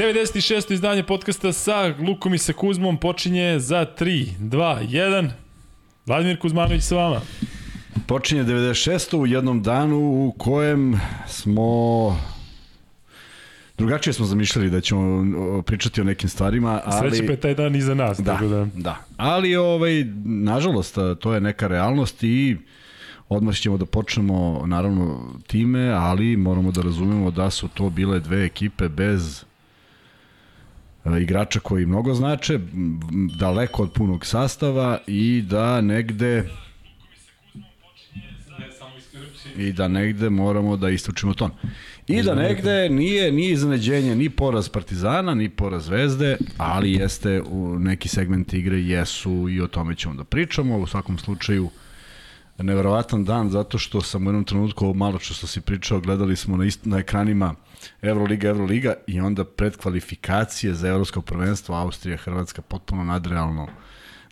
96. izdanje podcasta sa Lukom i sa Kuzmom počinje za 3, 2, 1. Vladimir Kuzmanović sa vama. Počinje 96. u jednom danu u kojem smo drugačije smo zamišljali da ćemo pričati o nekim stvarima, ali... Sreće pa je taj dan iza nas. Da, tako da... da. Ali, ovaj, nažalost, to je neka realnost i odmah ćemo da počnemo, naravno, time, ali moramo da razumemo da su to bile dve ekipe bez igrača koji mnogo znače, daleko od punog sastava i da negde i da negde moramo da istučimo ton. I da negde nije ni iznenađenje ni poraz Partizana, ni poraz Zvezde, ali jeste u neki segment igre jesu i o tome ćemo da pričamo. U svakom slučaju neverovatan dan zato što sam u jednom trenutku malo što si pričao, gledali smo na, ist, na ekranima Euroliga, Euroliga i onda pred kvalifikacije za evropsko prvenstvo Austrija, Hrvatska potpuno nadrealno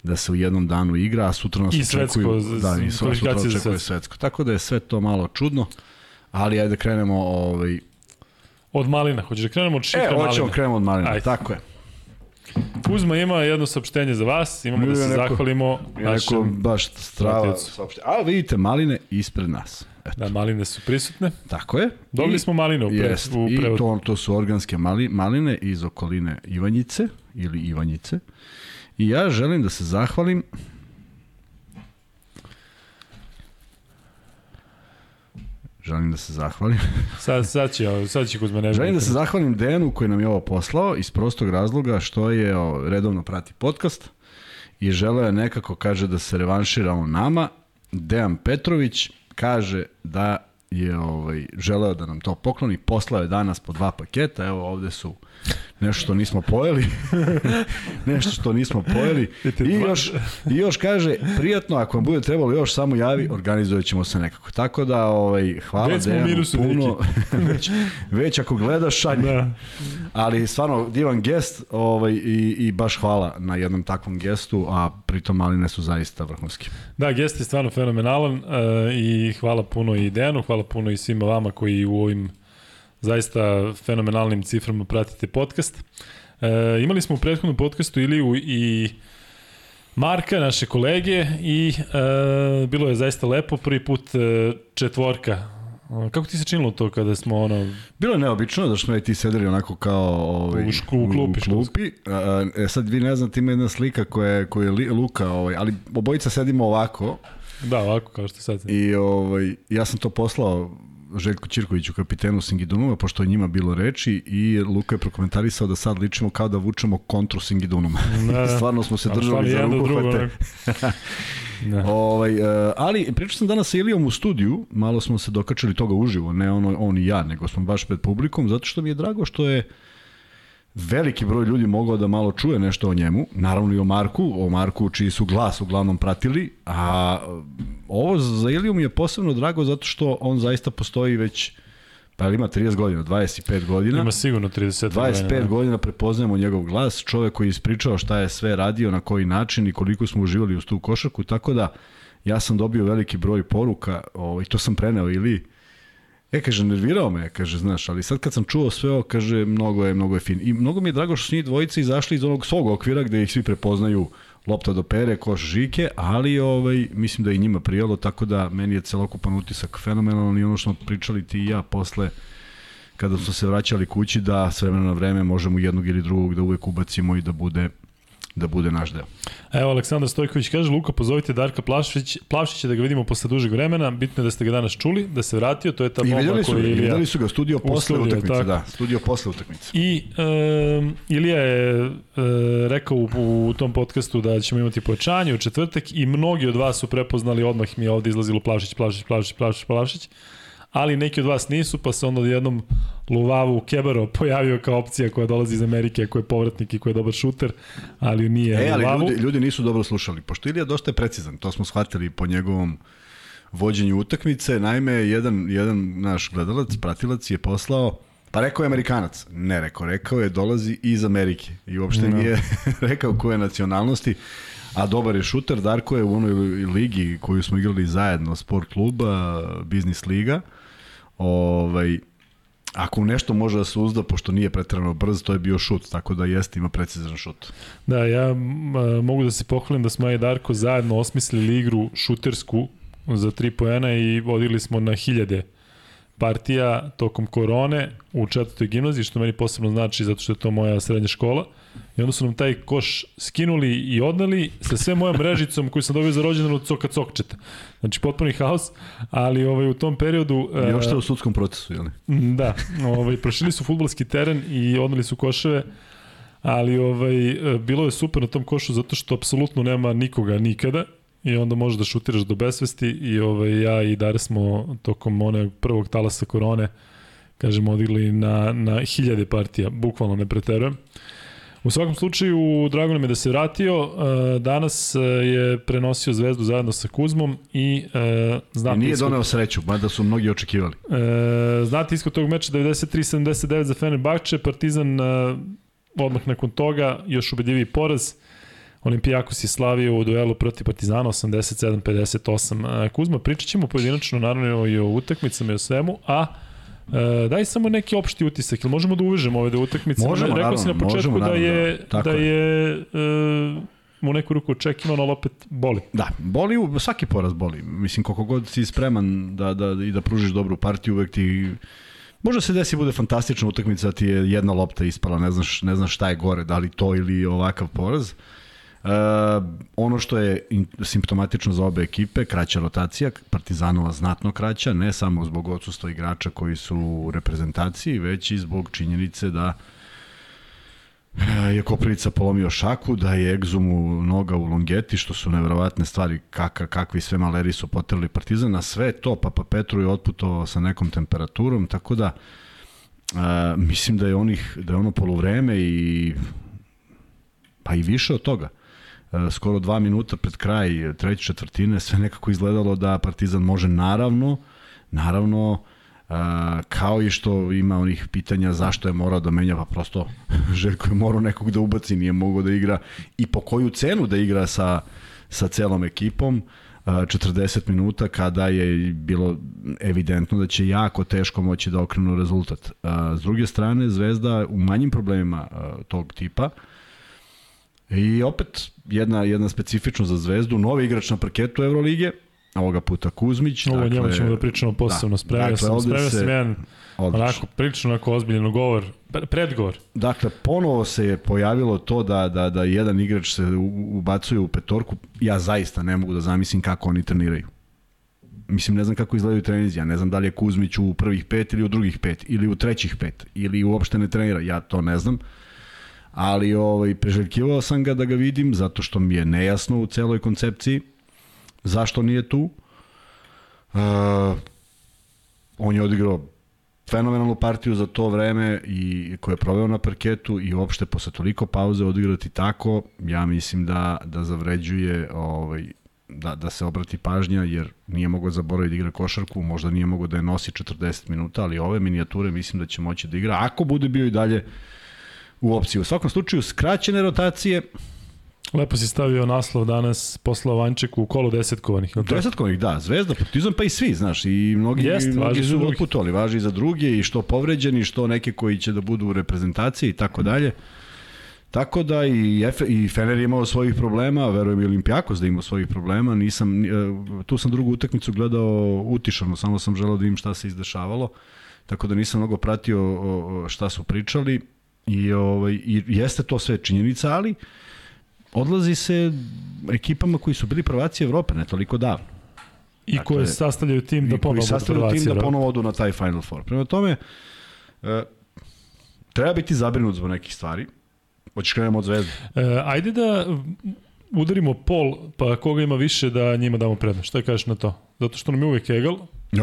da se u jednom danu igra, a sutra nas I svetsko, očekuju, da, i sutra očekuje svetsko. Tako da je sve to malo čudno, ali ajde da krenemo ovaj od malina, hoćeš da krenemo od šifre malina? E, hoćemo krenemo od malina, ajde. tako je. Kuzma ima jedno saopštenje za vas, imamo da se neko, zahvalimo našem... Neko baš strava saopštenje. A vidite maline ispred nas. Eto. Da, maline su prisutne. Tako je. Dobili I, smo maline u, pre, jest, u prevodu. I to, to su organske mali, maline iz okoline Ivanjice ili Ivanjice. I ja želim da se zahvalim želim da se zahvalim. sad, sad će, sad će Kuzma ne Želim da se zahvalim Dejanu koji nam je ovo poslao iz prostog razloga što je o, redovno prati podcast i želeo je nekako, kaže, da se revanšira on nama. Dejan Petrović kaže da je ovaj, želeo da nam to pokloni, poslao je danas po dva paketa, evo ovde su nešto što nismo pojeli, nešto što nismo pojeli i još, i još kaže, prijatno, ako vam bude trebalo još samo javi, organizovat ćemo se nekako. Tako da, ovaj, hvala već Dejanu minusu, puno, već, već ako gledaš, šalj. Da. Ali stvarno, divan gest ovaj, i, i baš hvala na jednom takvom gestu, a pritom maline su zaista vrhunski. Da, gest je stvarno fenomenalan uh, i hvala puno i Dejanu, hvala puno i svima vama koji u ovim zaista fenomenalnim ciframa pratite podcast. E, imali smo u prethodnom podcastu Iliju i Marka, naše kolege, i e, bilo je zaista lepo. Prvi put e, četvorka Kako ti se činilo to kada smo ono... Bilo je neobično da smo i ti sedeli onako kao ovaj, u, šklu, u klupi. U klupi. E, sad vi ne znate, ima jedna slika koja je, koja je Luka, ovaj, ali obojica sedimo ovako. Da, ovako kao što sad. I ovaj, ja sam to poslao Željko Ćirkoviću, kapitenu Singidunuma, pošto je njima bilo reči i Luka je prokomentarisao da sad ličimo kao da vučemo kontru Singidunuma. Da, Stvarno smo se držali za rukohvate. Da. ovaj, uh, ali pričao sam danas sa Ilijom u studiju, malo smo se dokačali toga uživo, ne ono, on i ja, nego smo baš pred publikom, zato što mi je drago što je veliki broj ljudi mogao da malo čuje nešto o njemu, naravno i o Marku, o Marku čiji su glas uglavnom pratili, a ovo za Iliju mi je posebno drago zato što on zaista postoji već pa ima 30 godina, 25 godina. Ima sigurno 30 godina. 25 godina, godina prepoznajemo njegov glas, čovek koji je ispričao šta je sve radio, na koji način i koliko smo uživali u tu košarku, tako da ja sam dobio veliki broj poruka, ovaj, to sam preneo ili E, kaže, nervirao me, kaže, znaš, ali sad kad sam čuo sve ovo, kaže, mnogo je, mnogo je fin. I mnogo mi je drago što su njih dvojice izašli iz onog svog okvira gde ih svi prepoznaju lopta do pere, koš žike, ali ovaj, mislim da je njima prijalo, tako da meni je celokupan utisak fenomenalan i ono što smo pričali ti i ja posle kada smo se vraćali kući da s vremena na vreme možemo jednog ili drugog da uvek ubacimo i da bude da bude naš deo. Evo, Aleksandar Stojković kaže, Luka, pozovite Darka Plavšić, Plavšića da ga vidimo posle dužeg vremena, bitno je da ste ga danas čuli, da se vratio, to je ta bomba koja je Ilija... I videli su ga, studio posle utakmice, tako. da, studio posle utakmice. I um, Ilija je uh, rekao u, u tom podcastu da ćemo imati pojačanje u četvrtak i mnogi od vas su prepoznali, odmah mi je ovde izlazilo Plavšić, Plavšić, Plavšić, Plavšić, Plavšić, ali neki od vas nisu, pa se onda jednom Luvavu Kebaro pojavio kao opcija koja dolazi iz Amerike, koja je povratnik i koja je dobar šuter, ali nije e, ali Luvavu. ljudi, ljudi nisu dobro slušali, pošto Ilija dosta je precizan, to smo shvatili po njegovom vođenju utakmice. Naime, jedan, jedan naš gledalac, pratilac je poslao Pa rekao je Amerikanac. Ne rekao, rekao je dolazi iz Amerike. I uopšte no. nije rekao koje nacionalnosti. A dobar je šuter, Darko je u onoj ligi koju smo igrali zajedno, sport kluba, biznis liga. Ovaj, Ako nešto može da se uzda, pošto nije pretredno brz, to je bio šut, tako da jeste, ima precizan šut. Da, ja mogu da se pohvalim da smo i Darko zajedno osmislili igru šutersku za tri poena i vodili smo na hiljade partija tokom korone u četvrtoj gimnaziji, što meni posebno znači zato što je to moja srednja škola. I onda su nam taj koš skinuli i odneli sa sve mojom mrežicom koju sam dobio za rođendan od Coka Cokčeta. Znači, potpuni haos, ali ovaj, u tom periodu... I još u sudskom procesu, jel? Da, ovaj, prošili su futbolski teren i odneli su koševe, ali ovaj, bilo je super na tom košu zato što apsolutno nema nikoga nikada i onda možeš da šutiraš do besvesti i ovaj, ja i Dare smo tokom one prvog talasa korone kažem, odigli na, na hiljade partija, bukvalno ne preterujem. U svakom slučaju, drago nam je da se vratio. E, danas e, je prenosio zvezdu zajedno sa Kuzmom i e, znate... I nije iskod... doneo sreću, mada su mnogi očekivali. znate iskod tog meča 93-79 za Fenerbahče, Partizan odmah nakon toga još ubedljiviji poraz. Olimpijakos je slavio u duelu protiv Partizana 87-58. Kuzma, pričat ćemo pojedinačno naravno i o utakmicama i o svemu, a E, daj samo neki opšti utisak, ili možemo da uvežemo ove da utakmice? Možemo, Rekao naravno, si na početku možemo, da je, da, da je e, u neku ruku očekivano, ali opet boli. Da, boli, svaki poraz boli. Mislim, koliko god si spreman da, da, i da pružiš dobru partiju, uvek ti Možda se desi bude fantastična utakmica, ti je jedna lopta ispala, ne znaš, ne znaš šta je gore, da li to ili ovakav poraz. Uh, Uh, ono što je simptomatično za obe ekipe, kraća rotacija, Partizanova znatno kraća, ne samo zbog odsustva igrača koji su u reprezentaciji, već i zbog činjenice da je Koprivica polomio šaku, da je egzumu noga u longeti, što su neverovatne stvari kaka, kakvi sve maleri su potreli Partizan, na sve to Papa Petru je otputovao sa nekom temperaturom, tako da uh, mislim da je onih da je ono poluvreme i pa i više od toga skoro dva minuta pred kraj treće četvrtine sve nekako izgledalo da Partizan može naravno, naravno Uh, kao i što ima onih pitanja zašto je morao da menja, pa prosto Željko je morao nekog da ubaci, nije mogao da igra i po koju cenu da igra sa, sa celom ekipom. Uh, 40 minuta kada je bilo evidentno da će jako teško moći da okrenu rezultat. S druge strane, Zvezda u manjim problemima tog tipa I opet jedna, jedna specifičnost za Zvezdu, novi igrač na parketu Evrolige, ovoga puta Kuzmić. Ovo dakle, njemu ćemo da pričamo posebno. Da, spremio dakle, sam, spremio se, sam jedan odlično. onako prilično onako ozbiljan govor, predgovor. Dakle, ponovo se je pojavilo to da, da, da jedan igrač se ubacuje u petorku. Ja zaista ne mogu da zamislim kako oni treniraju. Mislim, ne znam kako izgledaju trenizi, ja ne znam da li je Kuzmić u prvih pet ili u drugih pet, ili u trećih pet, ili uopšte ne trenira, ja to ne znam ali ovaj, preželjkivao sam ga da ga vidim zato što mi je nejasno u celoj koncepciji zašto nije tu. Uh, on je odigrao fenomenalnu partiju za to vreme i koje je proveo na parketu i uopšte posle toliko pauze odigrati tako, ja mislim da da zavređuje ovaj da, da se obrati pažnja jer nije mogao zaboraviti da igra košarku, možda nije mogao da je nosi 40 minuta, ali ove minijature mislim da će moći da igra ako bude bio i dalje u opciju. U svakom slučaju, skraćene rotacije, Lepo si stavio naslov danas posla Vančeku u kolo desetkovanih. Desetkovanih, da. Zvezda, Partizan, pa i svi, znaš. I mnogi, Jest, mnogi su otputovali. Važi i za druge i što povređeni, što neke koji će da budu u reprezentaciji i tako dalje. Tako da i, Efe, i Fener je imao svojih problema, verujem i Olimpijakos da ima svojih problema. Nisam, e, tu sam drugu utakmicu gledao utišano, samo sam želao da im šta se izdešavalo. Tako da nisam mnogo pratio šta su pričali I, ovaj, I jeste to sve činjenica, ali odlazi se ekipama koji su bili prvaci Evrope, ne toliko davno. I dakle, koje sastavljaju tim da ponovo sastavljaju tim da ponovo odu na taj Final Four. Prema tome, e, treba biti zabrinut zbog nekih stvari. Hoćeš krenemo od zvezde? E, ajde da udarimo pol, pa koga ima više da njima damo prednost. Šta kažeš na to? Zato što nam je uvek egal.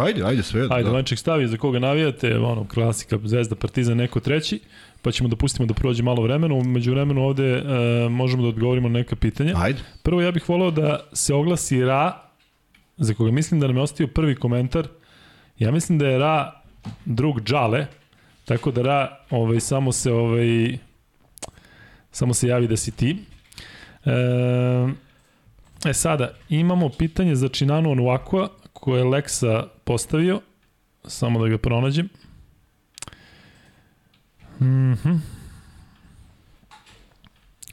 Ajde, ajde, sve. Ajde, da. Lanček stavi za koga navijate, ono, klasika, Zvezda, Partizan, neko treći pa ćemo da pustimo da prođe malo vremena. Umeđu vremenu ovde e, možemo da odgovorimo na neka pitanja. Ajde. Prvo ja bih voleo da se oglasi Ra, za koga mislim da nam je ostio prvi komentar. Ja mislim da je Ra drug Džale, tako da Ra ovaj, samo se ovaj, samo se javi da si ti. E, e sada, imamo pitanje za Činanu Onuakua koje je Leksa postavio, samo da ga pronađem. Mhm. Mm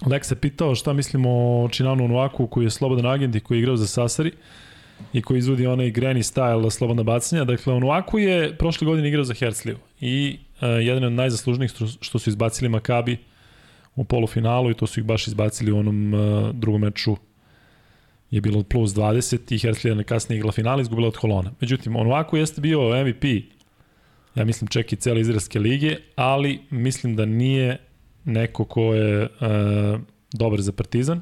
Lek se pitao šta mislimo o Činanu Onuaku koji je slobodan agent i koji je igrao za Sasari i koji izvodi onaj granny style slobodna bacanja. Dakle, Onuaku je prošle godine igrao za Herzliju i uh, jedan od najzaslužnijih što su izbacili Makabi u polufinalu i to su ih baš izbacili u onom uh, drugom meču je bilo plus 20 i Herzlija kasnije igla finala izgubila od Holona. Međutim, Onuaku jeste bio MVP ja mislim čak i cele izraelske lige, ali mislim da nije neko ko je uh, dobar za Partizan,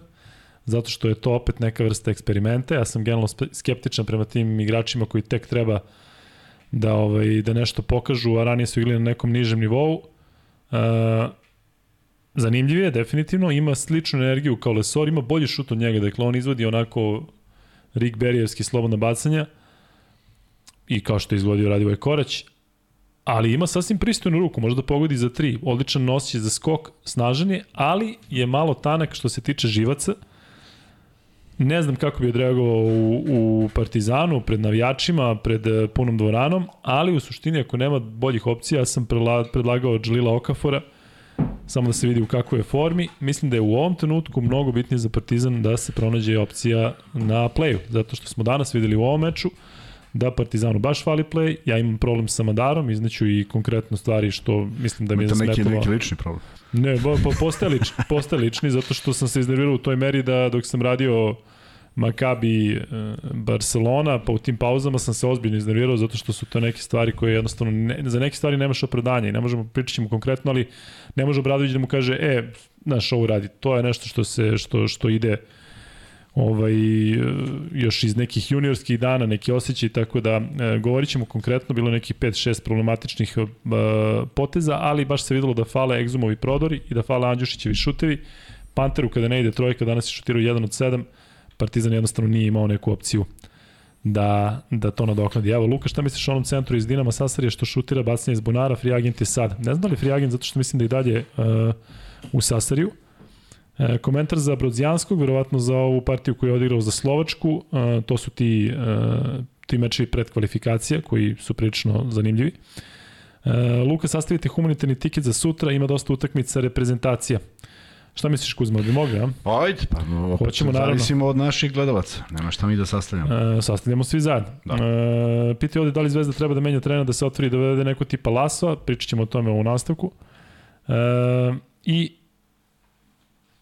zato što je to opet neka vrsta eksperimenta. Ja sam generalno skeptičan prema tim igračima koji tek treba da ovaj da nešto pokažu, a ranije su igrali na nekom nižem nivou. Uh, zanimljiv je, definitivno, ima sličnu energiju kao Lesor, ima bolji šut od njega, dakle on izvodi onako Rick Berijevski slobodna bacanja i kao što je izvodio Radivoj Korać, ali ima sasvim pristojnu ruku, može da pogodi za tri, odličan nosić za skok, snažan je, ali je malo tanak što se tiče živaca. Ne znam kako bi odreagovao u, u Partizanu, pred navijačima, pred eh, punom dvoranom, ali u suštini ako nema boljih opcija, ja sam predlagao Džlila Okafora, samo da se vidi u kakvoj je formi. Mislim da je u ovom trenutku mnogo bitnije za Partizan da se pronađe opcija na playu, zato što smo danas videli u ovom meču, da Partizanu baš fali play, ja imam problem sa Madarom, izneću i konkretno stvari što mislim da mi je smetalo. neki, neki lični problem? Ne, bo, po, postaje, lični, postaje lični, zato što sam se iznervirao u toj meri da dok sam radio Maccabi e, Barcelona, pa u tim pauzama sam se ozbiljno iznervirao zato što su to neke stvari koje jednostavno, ne, za neke stvari nemaš opravdanja i ne možemo, pričat ćemo konkretno, ali ne može Obradović da mu kaže, e, znaš, ovo radi, to je nešto što se, što, što ide uh, ovaj, još iz nekih juniorskih dana, neki osjećaj, tako da e, govorit ćemo konkretno, bilo nekih 5-6 problematičnih e, poteza, ali baš se videlo da fale Egzumovi prodori i da fale Andjušićevi šutevi. Panteru kada ne ide trojka, danas je šutirao 1 od 7, Partizan jednostavno nije imao neku opciju da, da to nadokladi. Evo, Luka, šta misliš o onom centru iz Dinama Sasarija što šutira bacanje iz Bonara, free agent je sad. Ne znam da li free agent, zato što mislim da i dalje uh, u Sasariju. E, komentar za Brodzijanskog, verovatno za ovu partiju koju je odigrao za Slovačku, e, to su ti, e, ti meči pred kvalifikacija koji su prilično zanimljivi. E, Luka, sastavite humanitarni tiket za sutra, ima dosta utakmica reprezentacija. Šta misliš Kuzma, bi mogli, a? Pa ajde, pa opet Hoćemo, naravno. zavisimo od naših gledalaca. Nema šta mi da sastavljamo. E, sastavljamo svi zajedno. Da. E, piti ovde da li Zvezda treba da menja trena, da se otvori da vede neko tipa Lasova, pričat ćemo o tome u nastavku. E, I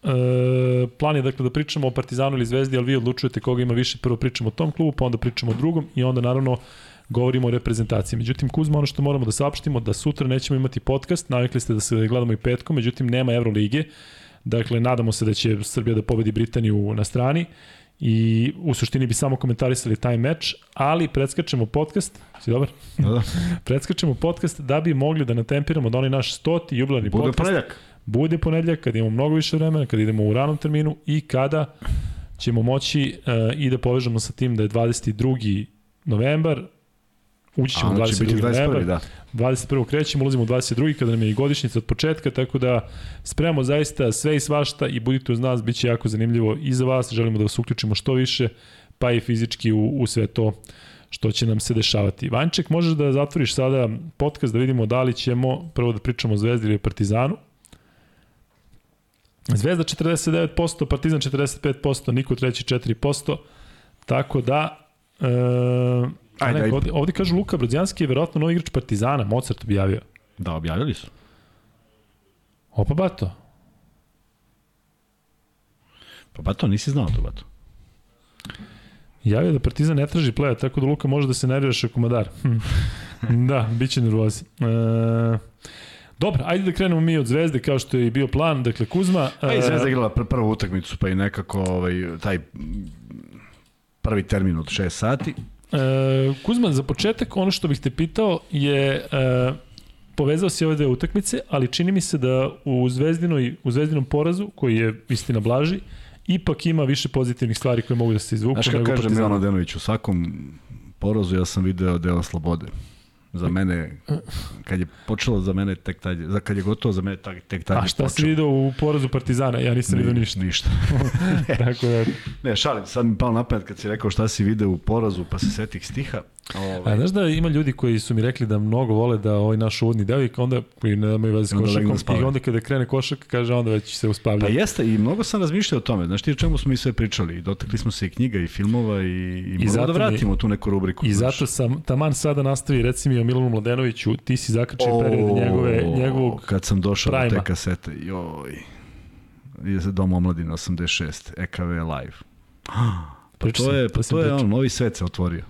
E, plan je dakle da pričamo o Partizanu ili Zvezdi, ali vi odlučujete koga ima više, prvo pričamo o tom klubu, pa onda pričamo o drugom i onda naravno govorimo o reprezentaciji. Međutim, Kuzma, ono što moramo da saopštimo, da sutra nećemo imati podcast, navikli ste da se gledamo i petkom, međutim nema Evrolige, dakle nadamo se da će Srbija da pobedi Britaniju na strani i u suštini bi samo komentarisali taj meč, ali predskačemo podcast, si dobar? Da, da. predskačemo podcast da bi mogli da natempiramo da onaj naš stoti jubilarni podcast. Bude preljak bude ponedljak, kad imamo mnogo više vremena, kad idemo u ranom terminu i kada ćemo moći uh, i da povežemo sa tim da je 22. novembar, ući ćemo 22. novembar, da. 21. krećemo, ulazimo u 22. kada nam je i godišnjica od početka, tako da spremamo zaista sve i svašta i budite uz nas, bit će jako zanimljivo i za vas, želimo da vas uključimo što više, pa i fizički u, u sve to što će nam se dešavati. Vanček, možeš da zatvoriš sada podcast da vidimo da li ćemo prvo da pričamo o Zvezdi ili Partizanu, Zvezda 49%, Partizan 45%, Niko treći 4%, tako da... E, Ajde, ne, ovde, ovde kažu Luka Brodzijanski je verovatno novi igrač Partizana, Mozart objavio. Da, objavili su. Opa, Bato. Pa Bato, nisi znao to, Bato. Javio da Partizan ne traži pleja, tako da Luka može da se nerviraš ako madar. da, bit će nervozi. E, Dobro, ajde da krenemo mi od Zvezde kao što je i bio plan. Dakle, Kuzma... Pa i Zvezda igrala pr prvu utakmicu, pa i nekako ovaj, taj prvi termin od 6 sati. E, Kuzma, za početak, ono što bih te pitao je... E, povezao si ove dve utakmice, ali čini mi se da u, Zvezdinoj, u Zvezdinom porazu, koji je istina blaži, ipak ima više pozitivnih stvari koje mogu da se izvuku. Znaš kako kaže Milano Denović, u svakom porazu ja sam video deo slobode. Za mene, kad je počelo za mene tek tad, za kad je gotovo za mene tek, tek tad A šta si vidio u porazu Partizana? Ja nisam vidio ništa. Ništa. Tako da... Ne, šalim, sad mi pao napad kad si rekao šta si video u porazu, pa se setih stiha. Ovaj. A znaš da ima ljudi koji su mi rekli da mnogo vole da ovaj naš uvodni deo i onda koji ne imaju veze s košakom i onda kada krene košak kaže onda već se uspavlja. Pa jeste i mnogo sam razmišljao o tome. Znaš ti o čemu smo mi sve pričali? I dotakli smo se i knjiga i filmova i, i, I da vratimo mi, tu neku rubriku. I znaš. zato sam taman sada nastavi reci mi o Milanu Mladenoviću, ti si zakrčio period njegove, njegovog Kad sam došao prima. do te kasete, joj. Je Dom omladine 86, EKV live. Pa to je, pa to je on, novi svet se otvorio.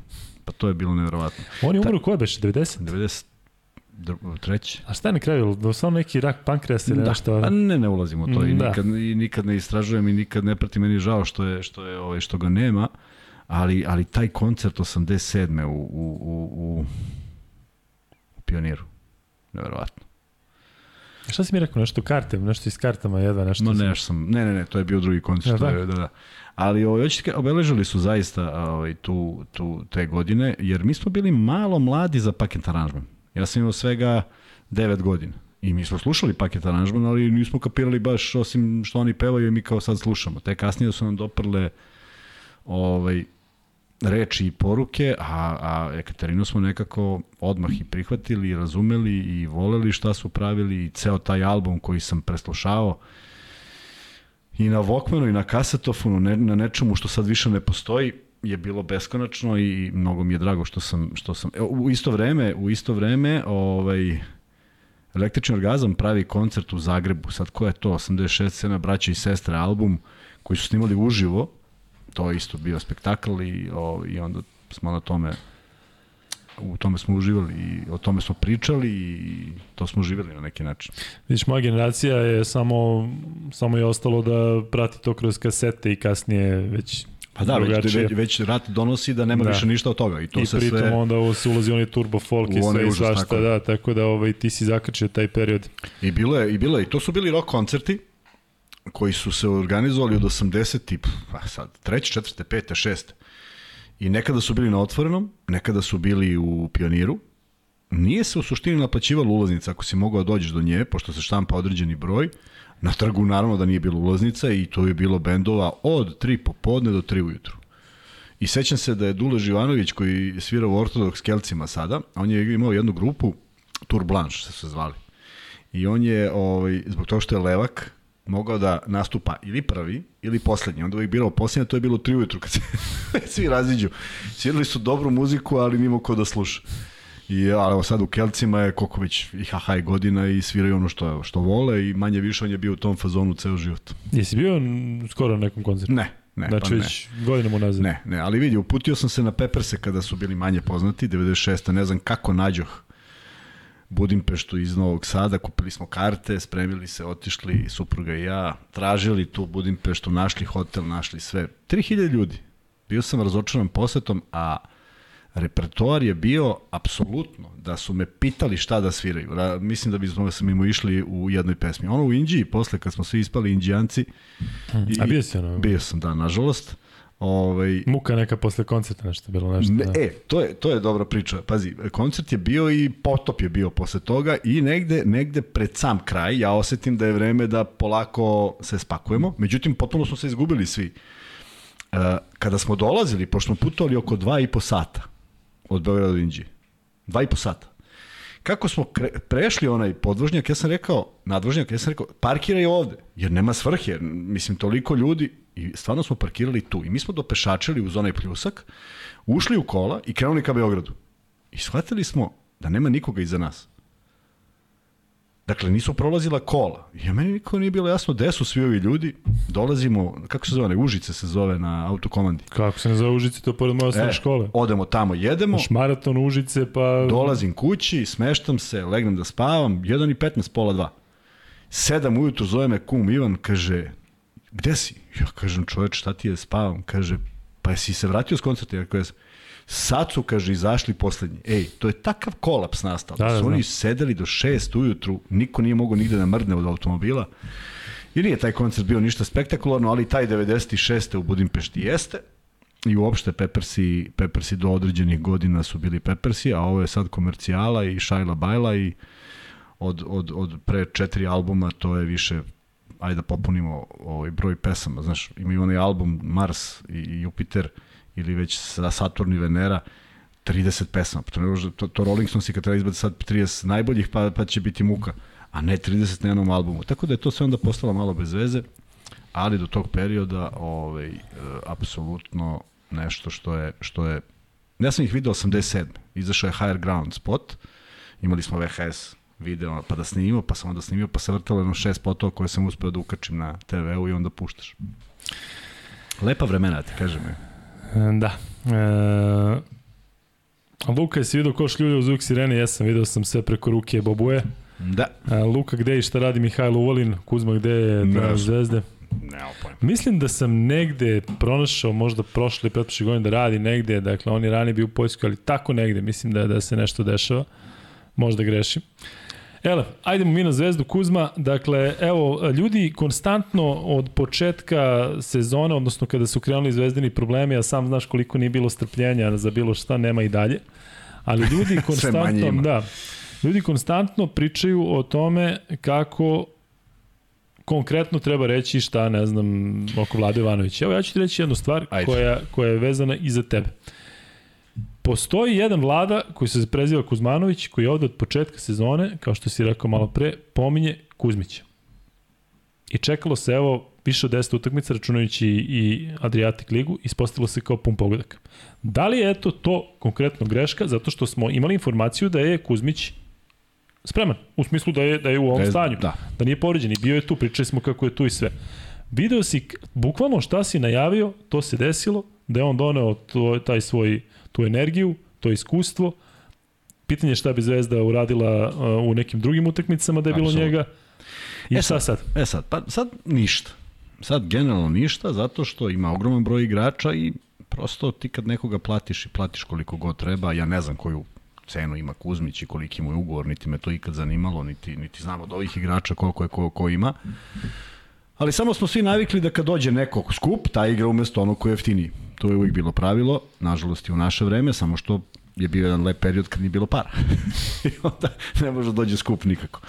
Pa to je bilo nevjerovatno. On je umro koje beše, 90? 90 treći. A šta je na kraju? Da samo neki rak pankreasa ili da. nešto? Pa ne, ne ulazimo u to i, da. nikad, i nikad ne istražujem i nikad ne prati meni žao što je, što je ovaj, što ga nema, ali, ali taj koncert 87. u, u, u, u, u Pioniru. Nevjerovatno. Šta si mi rekao, nešto karte, nešto iz kartama jedva, nešto? No, ne, sam, ne, ne, ne, to je bio drugi koncert, ja, da, da, da. Ali ovaj, hoćete, obeležili su zaista ovaj, tu, tu, te godine, jer mi smo bili malo mladi za paket aranžman. Ja sam imao svega 9 godina. I mi smo slušali paket aranžman, ali nismo kapirali baš osim što oni pevaju i mi kao sad slušamo. Te kasnije su nam doprle ovaj, reči i poruke, a, a Ekaterinu smo nekako odmah i prihvatili, i razumeli i voleli šta su pravili i ceo taj album koji sam preslušao i na Walkmanu i na kasetofonu, ne, na nečemu što sad više ne postoji, je bilo beskonačno i mnogo mi je drago što sam što sam u isto vreme u isto vreme ovaj Električni orgazam pravi koncert u Zagrebu. Sad ko je to? 86 sena braća i sestre album koji su snimali uživo. To je isto bio spektakl i, o, i onda smo na tome u tome smo uživali i o tome smo pričali i to smo uživali na neki način. Vidiš, moja generacija je samo, samo je ostalo da prati to kroz kasete i kasnije već Pa da, već, već, već rat donosi da nema da. više ništa od toga. I, to I se pritom sve... onda se ulazi onaj turbo folk i sve i svašta, tako. da, tako da ovaj, ti si zakrčio taj period. I bilo je, i bilo je, i to su bili rock koncerti koji su se organizovali od 80 i, pa sad, treće, četvrte, pete, šeste. I nekada su bili na otvorenom, nekada su bili u pioniru. Nije se u suštini naplaćivala ulaznica ako si mogao da dođeš do nje, pošto se štampa određeni broj. Na trgu naravno da nije bilo ulaznica i to je bilo bendova od 3 popodne do 3 ujutru. I sećam se da je Dule Živanović koji svira u Ortodoks Kelcima sada, on je imao jednu grupu, Tour Blanche se se zvali. I on je, ovaj, zbog toga što je levak, mogao da nastupa ili prvi ili poslednji. Onda uvijek birao poslednji, to je bilo 3 ujutru kad se svi raziđu. Svirali su dobru muziku, ali nimo ko da sluša. I ali evo sad u Kelcima je koliko već i haha i godina i sviraju ono što, što vole i manje više on je bio u tom fazonu ceo život. Jesi bio skoro na nekom koncertu? Ne, ne. Znači pa već godinama unazad? Ne, ne, ali vidi, uputio sam se na Pepperse kada su bili manje poznati, 96. ne znam kako nađoh Budimpeštu iz Novog Sada, kupili smo karte, spremili se, otišli, supruga i ja, tražili tu Budimpeštu, našli hotel, našli sve. 3000 ljudi. Bio sam razočaran posetom, a repertoar je bio apsolutno da su me pitali šta da sviraju. Ra, mislim da bi smo se mimo išli u jednoj pesmi. Ono u Indiji, posle kad smo svi ispali indijanci. Hmm. I, a bio si ono? Bio sam, da, nažalost. Ovaj, Muka neka posle koncerta nešto bilo nešto. Ne, da. E, to je, to je dobra priča. Pazi, koncert je bio i potop je bio posle toga i negde, negde pred sam kraj ja osetim da je vreme da polako se spakujemo. Međutim, potpuno smo se izgubili svi. Uh, kada smo dolazili, pošto smo putovali oko dva i po sata, od Beograda do Inđije. Dva i po sata. Kako smo kre, prešli onaj podvožnjak, ja sam rekao, nadvožnjak, ja sam rekao, parkiraj ovde, jer nema svrhe, mislim, toliko ljudi, i stvarno smo parkirali tu. I mi smo dopešačili uz onaj pljusak, ušli u kola i krenuli ka Beogradu. I shvatili smo da nema nikoga iza nas. Dakle, nisu prolazila kola. Ja meni niko nije bilo jasno gde su svi ovi ljudi. Dolazimo, kako se zove, Užice se zove na autokomandi. Kako se ne zove Užice, to pored moja e, škole. Odemo tamo, jedemo.Š maraton Užice, pa... Dolazim kući, smeštam se, legnem da spavam, 1 i 15, pola 2. Sedam ujutru zove me kum Ivan, kaže, gde si? Ja kažem, čoveč, šta ti je, spavam? Kaže, pa jesi se vratio s koncerta? Ja kažem, Sad su, kaže, izašli poslednji. Ej, to je takav kolaps nastao. Da, da, su oni sedeli do šest ujutru, niko nije mogao nigde da mrdne od automobila. I nije taj koncert bio ništa spektakularno, ali taj 96. u Budimpešti jeste. i uopšte Peppersi, Peppersi do određenih godina su bili Peppersi, a ovo je sad komercijala i Šajla Bajla i od, od, od pre četiri albuma to je više ajde da popunimo ovaj broj pesama, znaš, imaju onaj album Mars i Jupiter ili već Saturn i Venera, 30 pesama. To, ne to, to Rolling Stones i kad treba izbati sad 30 najboljih, pa, pa će biti muka, a ne 30 na jednom albumu. Tako da je to sve onda postalo malo bez veze, ali do tog perioda ovaj, e, apsolutno nešto što je, što je Ja sam ih video 87. Izašao je Higher Ground spot, imali smo VHS video, pa da snimio, pa sam onda snimio, pa se vrtalo jedno šest spotova koje sam uspeo da ukačim na TV-u i onda puštaš. Lepa vremena, ti kažem. Da. E, Luka, jesi vidio ko šljulja uz zvuk sirene? Jesam, video sam sve preko ruke Bobuje. Da. A, Luka, gde i šta radi Mihajlo Uvalin? Kuzma, gde je ne, zvezde? Pojma. Mislim da sam negde pronašao, možda prošle pretpošle godine da radi negde, dakle on je ranije bio u Poljskoj, ali tako negde, mislim da, da se nešto dešava. Možda grešim. Ele, ajdemo mi na Zvezdu Kuzma. Dakle, evo, ljudi konstantno od početka sezone, odnosno kada su krenuli zvezdini problemi, a sam znaš koliko nije bilo strpljenja za bilo šta, nema i dalje. Ali ljudi konstantno, da, ljudi konstantno pričaju o tome kako konkretno treba reći šta, ne znam, oko Vlade Ivanovića. Evo ja ću ti reći jednu stvar koja, koja je vezana i za tebe. Postoji jedan vlada koji se preziva Kuzmanović, koji je ovde od početka sezone, kao što si rekao malo pre, pominje Kuzmića. I čekalo se, evo, više od 10 utakmica, računajući i Adriatic ligu, ispostavilo se kao pun pogodak. Da li je eto to konkretno greška, zato što smo imali informaciju da je Kuzmić spreman, u smislu da je, da je u ovom stanju, da. da nije povređen i bio je tu, pričali smo kako je tu i sve. Video si, bukvalno šta si najavio, to se desilo, da je on doneo to, taj svoj tu energiju, to iskustvo. Pitanje je šta bi Zvezda uradila uh, u nekim drugim utakmicama da je bilo Absolut. njega. I e sad, sad? E sad, pa sad ništa. Sad generalno ništa, zato što ima ogroman broj igrača i prosto ti kad nekoga platiš i platiš koliko god treba, ja ne znam koju cenu ima Kuzmić i koliki mu je ugovor, niti me to ikad zanimalo, niti, niti znam od ovih igrača koliko je ko, ko ima. Ali samo smo svi navikli da kad dođe neko skup, ta igra umesto onog koji je jeftiniji. To je uvijek bilo pravilo, nažalost i u naše vreme, samo što je bio jedan lep period kad nije bilo para. I onda ne može da dođe skup nikako.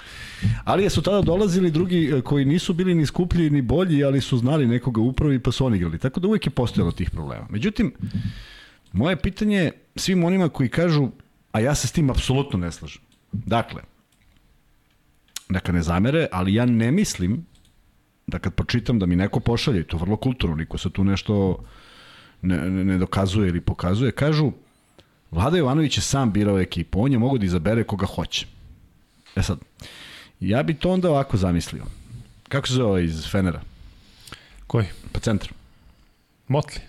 Ali su tada dolazili drugi e, koji nisu bili ni skuplji ni bolji, ali su znali nekoga upravi pa su oni igrali. Tako da uvijek je postojalo tih problema. Međutim, moje pitanje je svim onima koji kažu, a ja se s tim apsolutno ne slažem. Dakle, neka ne zamere, ali ja ne mislim da kad pročitam da mi neko pošalje, to vrlo kulturno, niko se tu nešto ne, ne dokazuje ili pokazuje, kažu Vlada Jovanović je sam birao ekipu, on je mogo da izabere koga hoće. E sad, ja bi to onda ovako zamislio. Kako se zove iz Fenera? Koji? Pa centar. Motli.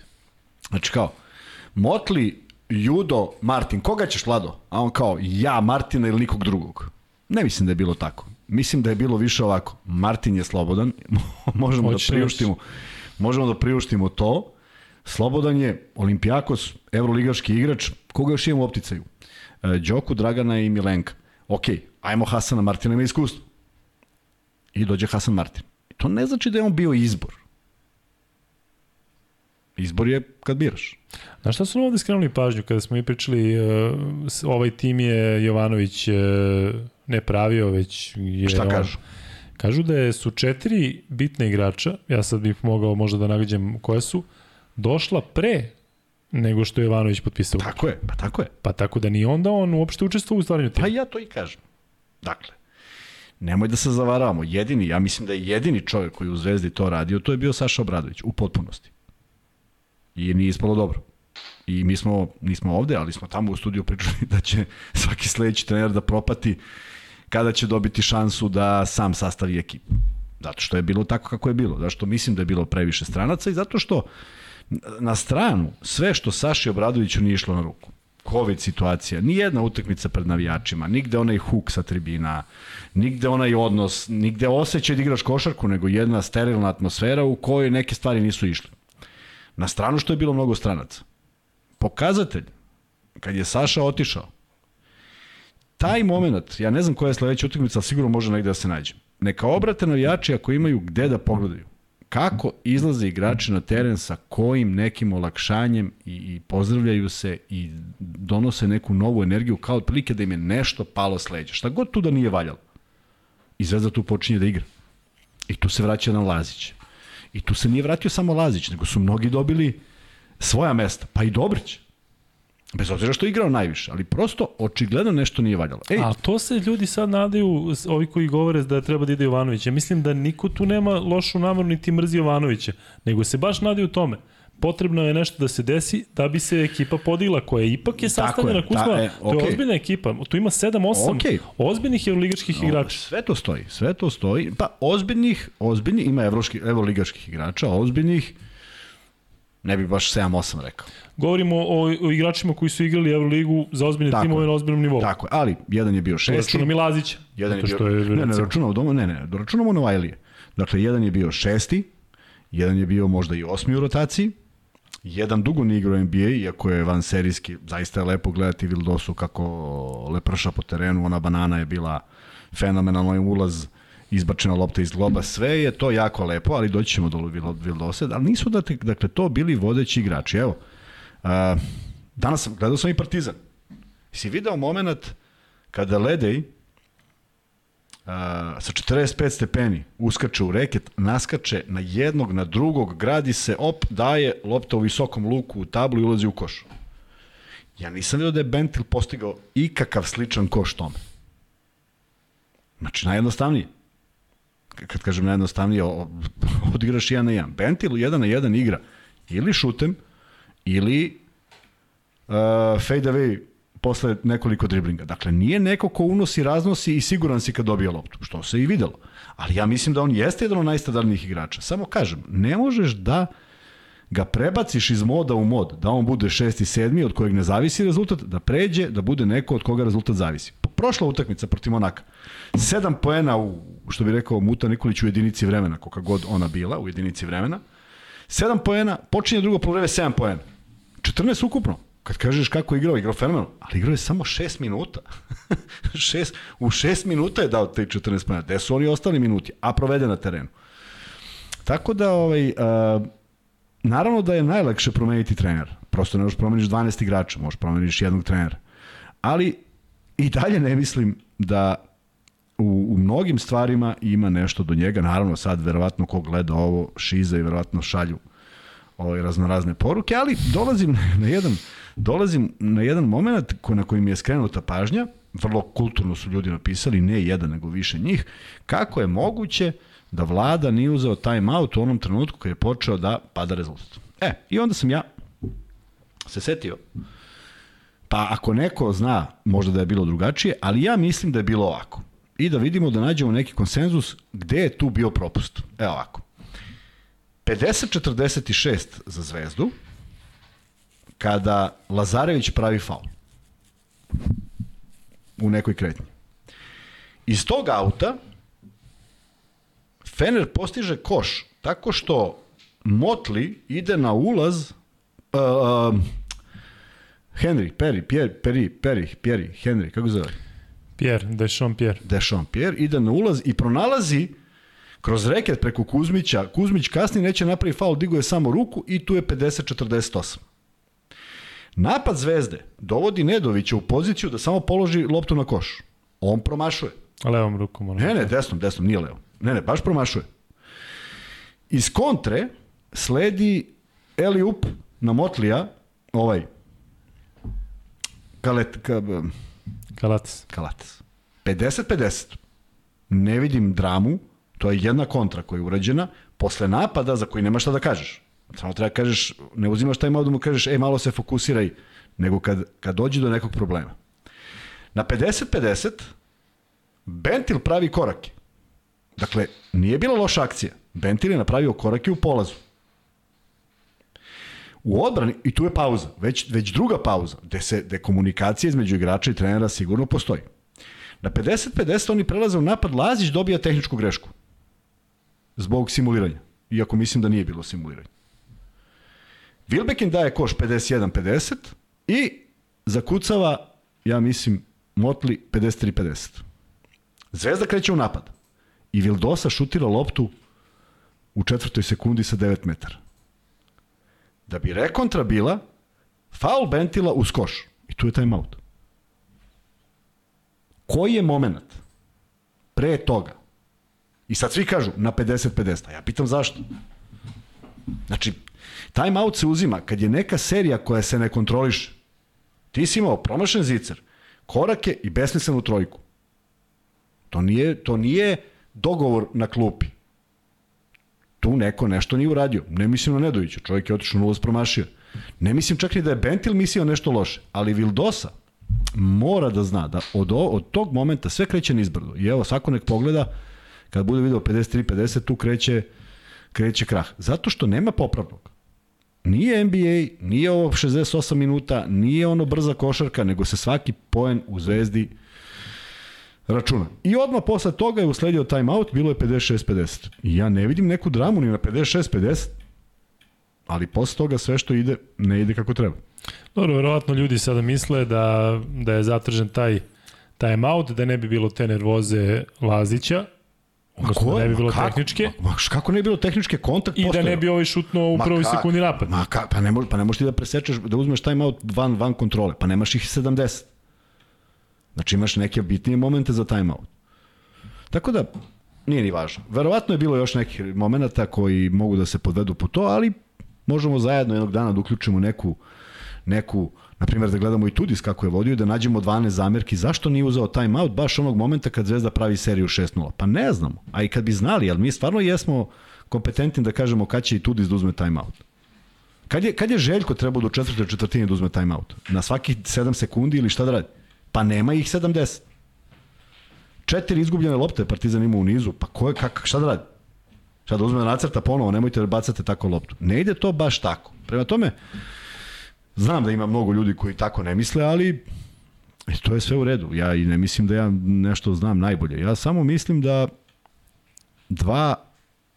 Znači kao, Motli, Judo, Martin, koga ćeš Vlado? A on kao, ja, Martina ili nikog drugog. Ne mislim da je bilo tako. Mislim da je bilo više ovako. Martin je slobodan, možemo Hoće da priuštimo. Možemo da priuštimo to. Slobodan je Olimpijakos, evroligaški igrač, koga još imamo u opticaju? E, Đoku, Dragana i Milenka. Ok, ajmo Hasana Martina ima iskustvo. I dođe Hasan Martin. To ne znači da je on bio izbor. Izbor je kad biraš. Na šta su ovde skrenuli pažnju kada smo i pričali uh, ovaj tim je Jovanović uh, ne pravio, već je... Šta kažu? Kažu da je, su četiri bitne igrača, ja sad bih mogao možda da nagađam koje su, došla pre nego što je Jovanović potpisao. Tako je, pa tako je. Pa tako da ni onda on uopšte učestvovao u stvaranju tima. Pa ja to i kažem. Dakle, nemoj da se zavaravamo. Jedini, ja mislim da je jedini čovjek koji u Zvezdi to radio, to je bio Saša Obradović, u potpunosti. I nije ispalo dobro. I mi smo, nismo ovde, ali smo tamo u studiju pričali da će svaki sledeći trener da propati kada će dobiti šansu da sam sastavi ekipu. Zato što je bilo tako kako je bilo. Zato što mislim da je bilo previše stranaca i zato što na stranu sve što Saši Obradoviću nije išlo na ruku. COVID situacija, ni jedna utakmica pred navijačima, nigde onaj huk sa tribina, nigde onaj odnos, nigde osjećaj da igraš košarku, nego jedna sterilna atmosfera u kojoj neke stvari nisu išle. Na stranu što je bilo mnogo stranaca. Pokazatelj, kad je Saša otišao, taj moment, ja ne znam koja je sledeća utakmica, ali sigurno može negde da se nađe. Neka obrate navijači ako imaju gde da pogledaju. kako izlaze igrači na teren sa kojim nekim olakšanjem i, i pozdravljaju se i donose neku novu energiju kao otprilike da im je nešto palo s leđa. Šta god tu da nije valjalo. I Zvezda tu počinje da igra. I tu se vraća na Lazić. I tu se nije vratio samo Lazić, nego su mnogi dobili svoja mesta, pa i Dobrić. Bez obzira što je igrao najviše, ali prosto očigledno nešto nije valjalo. Ej. A to se ljudi sad nadaju, ovi koji govore da treba da ide Jovanović. Ja mislim da niko tu nema lošu nameru niti mrzi Jovanovića, nego se baš nadaju tome potrebno je nešto da se desi da bi se ekipa podigla, koja ipak je sastavljena je, Kuzma, da, e, okay. to je ozbiljna ekipa, tu ima 7-8 okay. ozbiljnih evroligaških no, igrača. Sve to stoji, sve to stoji, pa ozbiljnih, ozbiljnih, ima evroligaških igrača, ozbiljnih, ne bi baš 7-8 rekao. Govorimo o, o igračima koji su igrali Euroligu za ozbiljne Tako timove na ozbiljnom nivou. Tako je, ali jedan je bio šesti. Računamo i Lazića. Jedan je bio, što je, ne, ne, računamo, doma, ne, ne, računamo Novajlije. Dakle, jedan je bio šesti, jedan je bio možda i osmi u rotaciji, jedan dugo nije igrao NBA, iako je van serijski, zaista je lepo gledati Vildosu kako leprša po terenu, ona banana je bila fenomenalno ulaz, izbačena lopta iz globa, sve je to jako lepo, ali doći ćemo do Vildose, ali nisu da te, dakle, to bili vodeći igrači. Evo, danas sam, gledao sam i Partizan. Si video moment kada Ledej a, sa 45 stepeni uskače u reket, naskače na jednog, na drugog, gradi se, op, daje lopta u visokom luku u tablu i ulazi u koš. Ja nisam vidio da je Bentil postigao ikakav sličan koš tome. Znači, najjednostavnije. Kad kažem najjednostavnije, odigraš jedan na jedan. Bentil jedan na jedan igra ili šutem, ili uh, fade away posle nekoliko driblinga. Dakle, nije neko ko unosi, raznosi i siguran si kad dobije loptu, što se i videlo. Ali ja mislim da on jeste jedan od najstadalnijih igrača. Samo kažem, ne možeš da ga prebaciš iz moda u mod, da on bude šesti, sedmi, od kojeg ne zavisi rezultat, da pređe, da bude neko od koga rezultat zavisi. Prošla utakmica protiv Monaka. Sedam poena u, što bi rekao Muta Nikolić u jedinici vremena, koga god ona bila u jedinici vremena. Sedam poena, počinje drugo polovreme, sedam poena. 14 ukupno. Kad kažeš kako je igrao, igrao fenomenalno, ali igrao je samo 6 minuta. šest, u 6 minuta je dao te 14 pojena. Gde su oni ostali minuti? A provede na terenu. Tako da, ovaj, uh, naravno da je najlakše promeniti trener. Prosto ne možeš promeniš 12 igrača, možeš promeniš jednog trenera. Ali i dalje ne mislim da u, u mnogim stvarima ima nešto do njega. Naravno, sad verovatno ko gleda ovo šiza i verovatno šalju ovaj, raznorazne poruke, ali dolazim na jedan, dolazim na jedan moment ko, na koji mi je skrenuta pažnja, vrlo kulturno su ljudi napisali, ne jedan nego više njih, kako je moguće da vlada nije uzeo time out u onom trenutku kad je počeo da pada rezultat. E, i onda sam ja se setio, pa ako neko zna, možda da je bilo drugačije, ali ja mislim da je bilo ovako. I da vidimo da nađemo neki konsenzus gde je tu bio propust. Evo ovako. 50-46 za Zvezdu, kada Lazarević pravi faul u nekoj kretnji. Iz tog auta Fener postiže koš tako što Motli ide na ulaz uh, uh, Henry, Perry, Pierre, Perry, Perry, Perry, Henry, kako zove? Pierre, Deschamps Pierre. Deschamps Pierre ide na ulaz i pronalazi kroz reket preko Kuzmića. Kuzmić kasnije neće napravi faul, digo je samo ruku i tu je 50-48. Napad Zvezde dovodi Nedovića u poziciju da samo položi loptu na koš. On promašuje. Levom rukom. Ono. Ne, ne, desnom, desnom, nije levom. Ne, ne, baš promašuje. Iz kontre sledi Eli Up na Motlija, ovaj, Kalet, ka, Kalates. Kalates. 50-50. Ne vidim dramu, to je jedna kontra koja je urađena, posle napada za koji nema šta da kažeš. Samo treba da kažeš, ne uzimaš taj malo da mu kažeš, ej, malo se fokusiraj, nego kad, kad dođe do nekog problema. Na 50-50, Bentil pravi korake. Dakle, nije bila loša akcija. Bentil je napravio korake u polazu. U odbrani, i tu je pauza, već, već druga pauza, gde, se, gde komunikacija između igrača i trenera sigurno postoji. Na 50-50 oni prelaze u napad, Lazić dobija tehničku grešku. Zbog simuliranja. Iako mislim da nije bilo simuliranja. Wilbekin daje koš 51-50 i zakucava, ja mislim, Motli 53-50. Zvezda kreće u napad. I Vildosa šutira loptu u četvrtoj sekundi sa 9 metara. Da bi rekontra bila faul Bentila uz koš. I tu je timeout. Koji je moment pre toga? I sad svi kažu na 50-50. A ja pitam zašto? Znači, timeout se uzima kad je neka serija koja se ne kontroliše. Ti si imao promašen zicer, korake i besmislenu trojku. To nije, to nije dogovor na klupi. Tu neko nešto nije uradio. Ne mislim na Nedovića, čovjek je otišao nula promašio. Ne mislim čak ni da je Bentil mislio nešto loše, ali Vildosa mora da zna da od, od tog momenta sve kreće nizbrdo. I evo, svako nek pogleda, kad bude video 53-50, tu kreće, kreće krah. Zato što nema popravnog. Nije NBA, nije ovo 68 minuta, nije ono brza košarka, nego se svaki poen u zvezdi računa. I odmah posle toga je usledio timeout, bilo je 56-50. I ja ne vidim neku dramu ni na 56-50, ali posle toga sve što ide, ne ide kako treba. Dobro, verovatno ljudi sada misle da, da je zatržen taj timeout, da ne bi bilo te nervoze Lazića, Odnosno, da ne bi bilo kako? tehničke. Ma, ma, kako ne bi bilo tehničke kontakt I da ne bi ovaj šutno u prvoj sekundi napad. Ma, ka, pa, ne pa ne možeš ti da presečeš, da uzmeš timeout van, van kontrole. Pa nemaš ih 70. Znači imaš neke bitnije momente za timeout. Tako da, nije ni važno. Verovatno je bilo još nekih momenta koji mogu da se podvedu po to, ali možemo zajedno jednog dana da uključimo neku, neku na primjer da gledamo i Tudis kako je vodio i da nađemo 12 zamerki, zašto nije uzeo timeout baš onog momenta kad Zvezda pravi seriju 6-0? Pa ne znamo, a i kad bi znali, ali mi stvarno jesmo kompetentni da kažemo kad će i Tudis da uzme timeout. Kad je, kad je Željko trebao do četvrte četvrtine da uzme timeout? Na svakih 7 sekundi ili šta da radi? Pa nema ih 70. Četiri izgubljene lopte Partizan ima u nizu, pa ko je, kak, šta da radi? Šta da uzme nacrta ponovo, nemojte da bacate tako loptu. Ne ide to baš tako. Prema tome, znam da ima mnogo ljudi koji tako ne misle, ali e, to je sve u redu. Ja i ne mislim da ja nešto znam najbolje. Ja samo mislim da dva,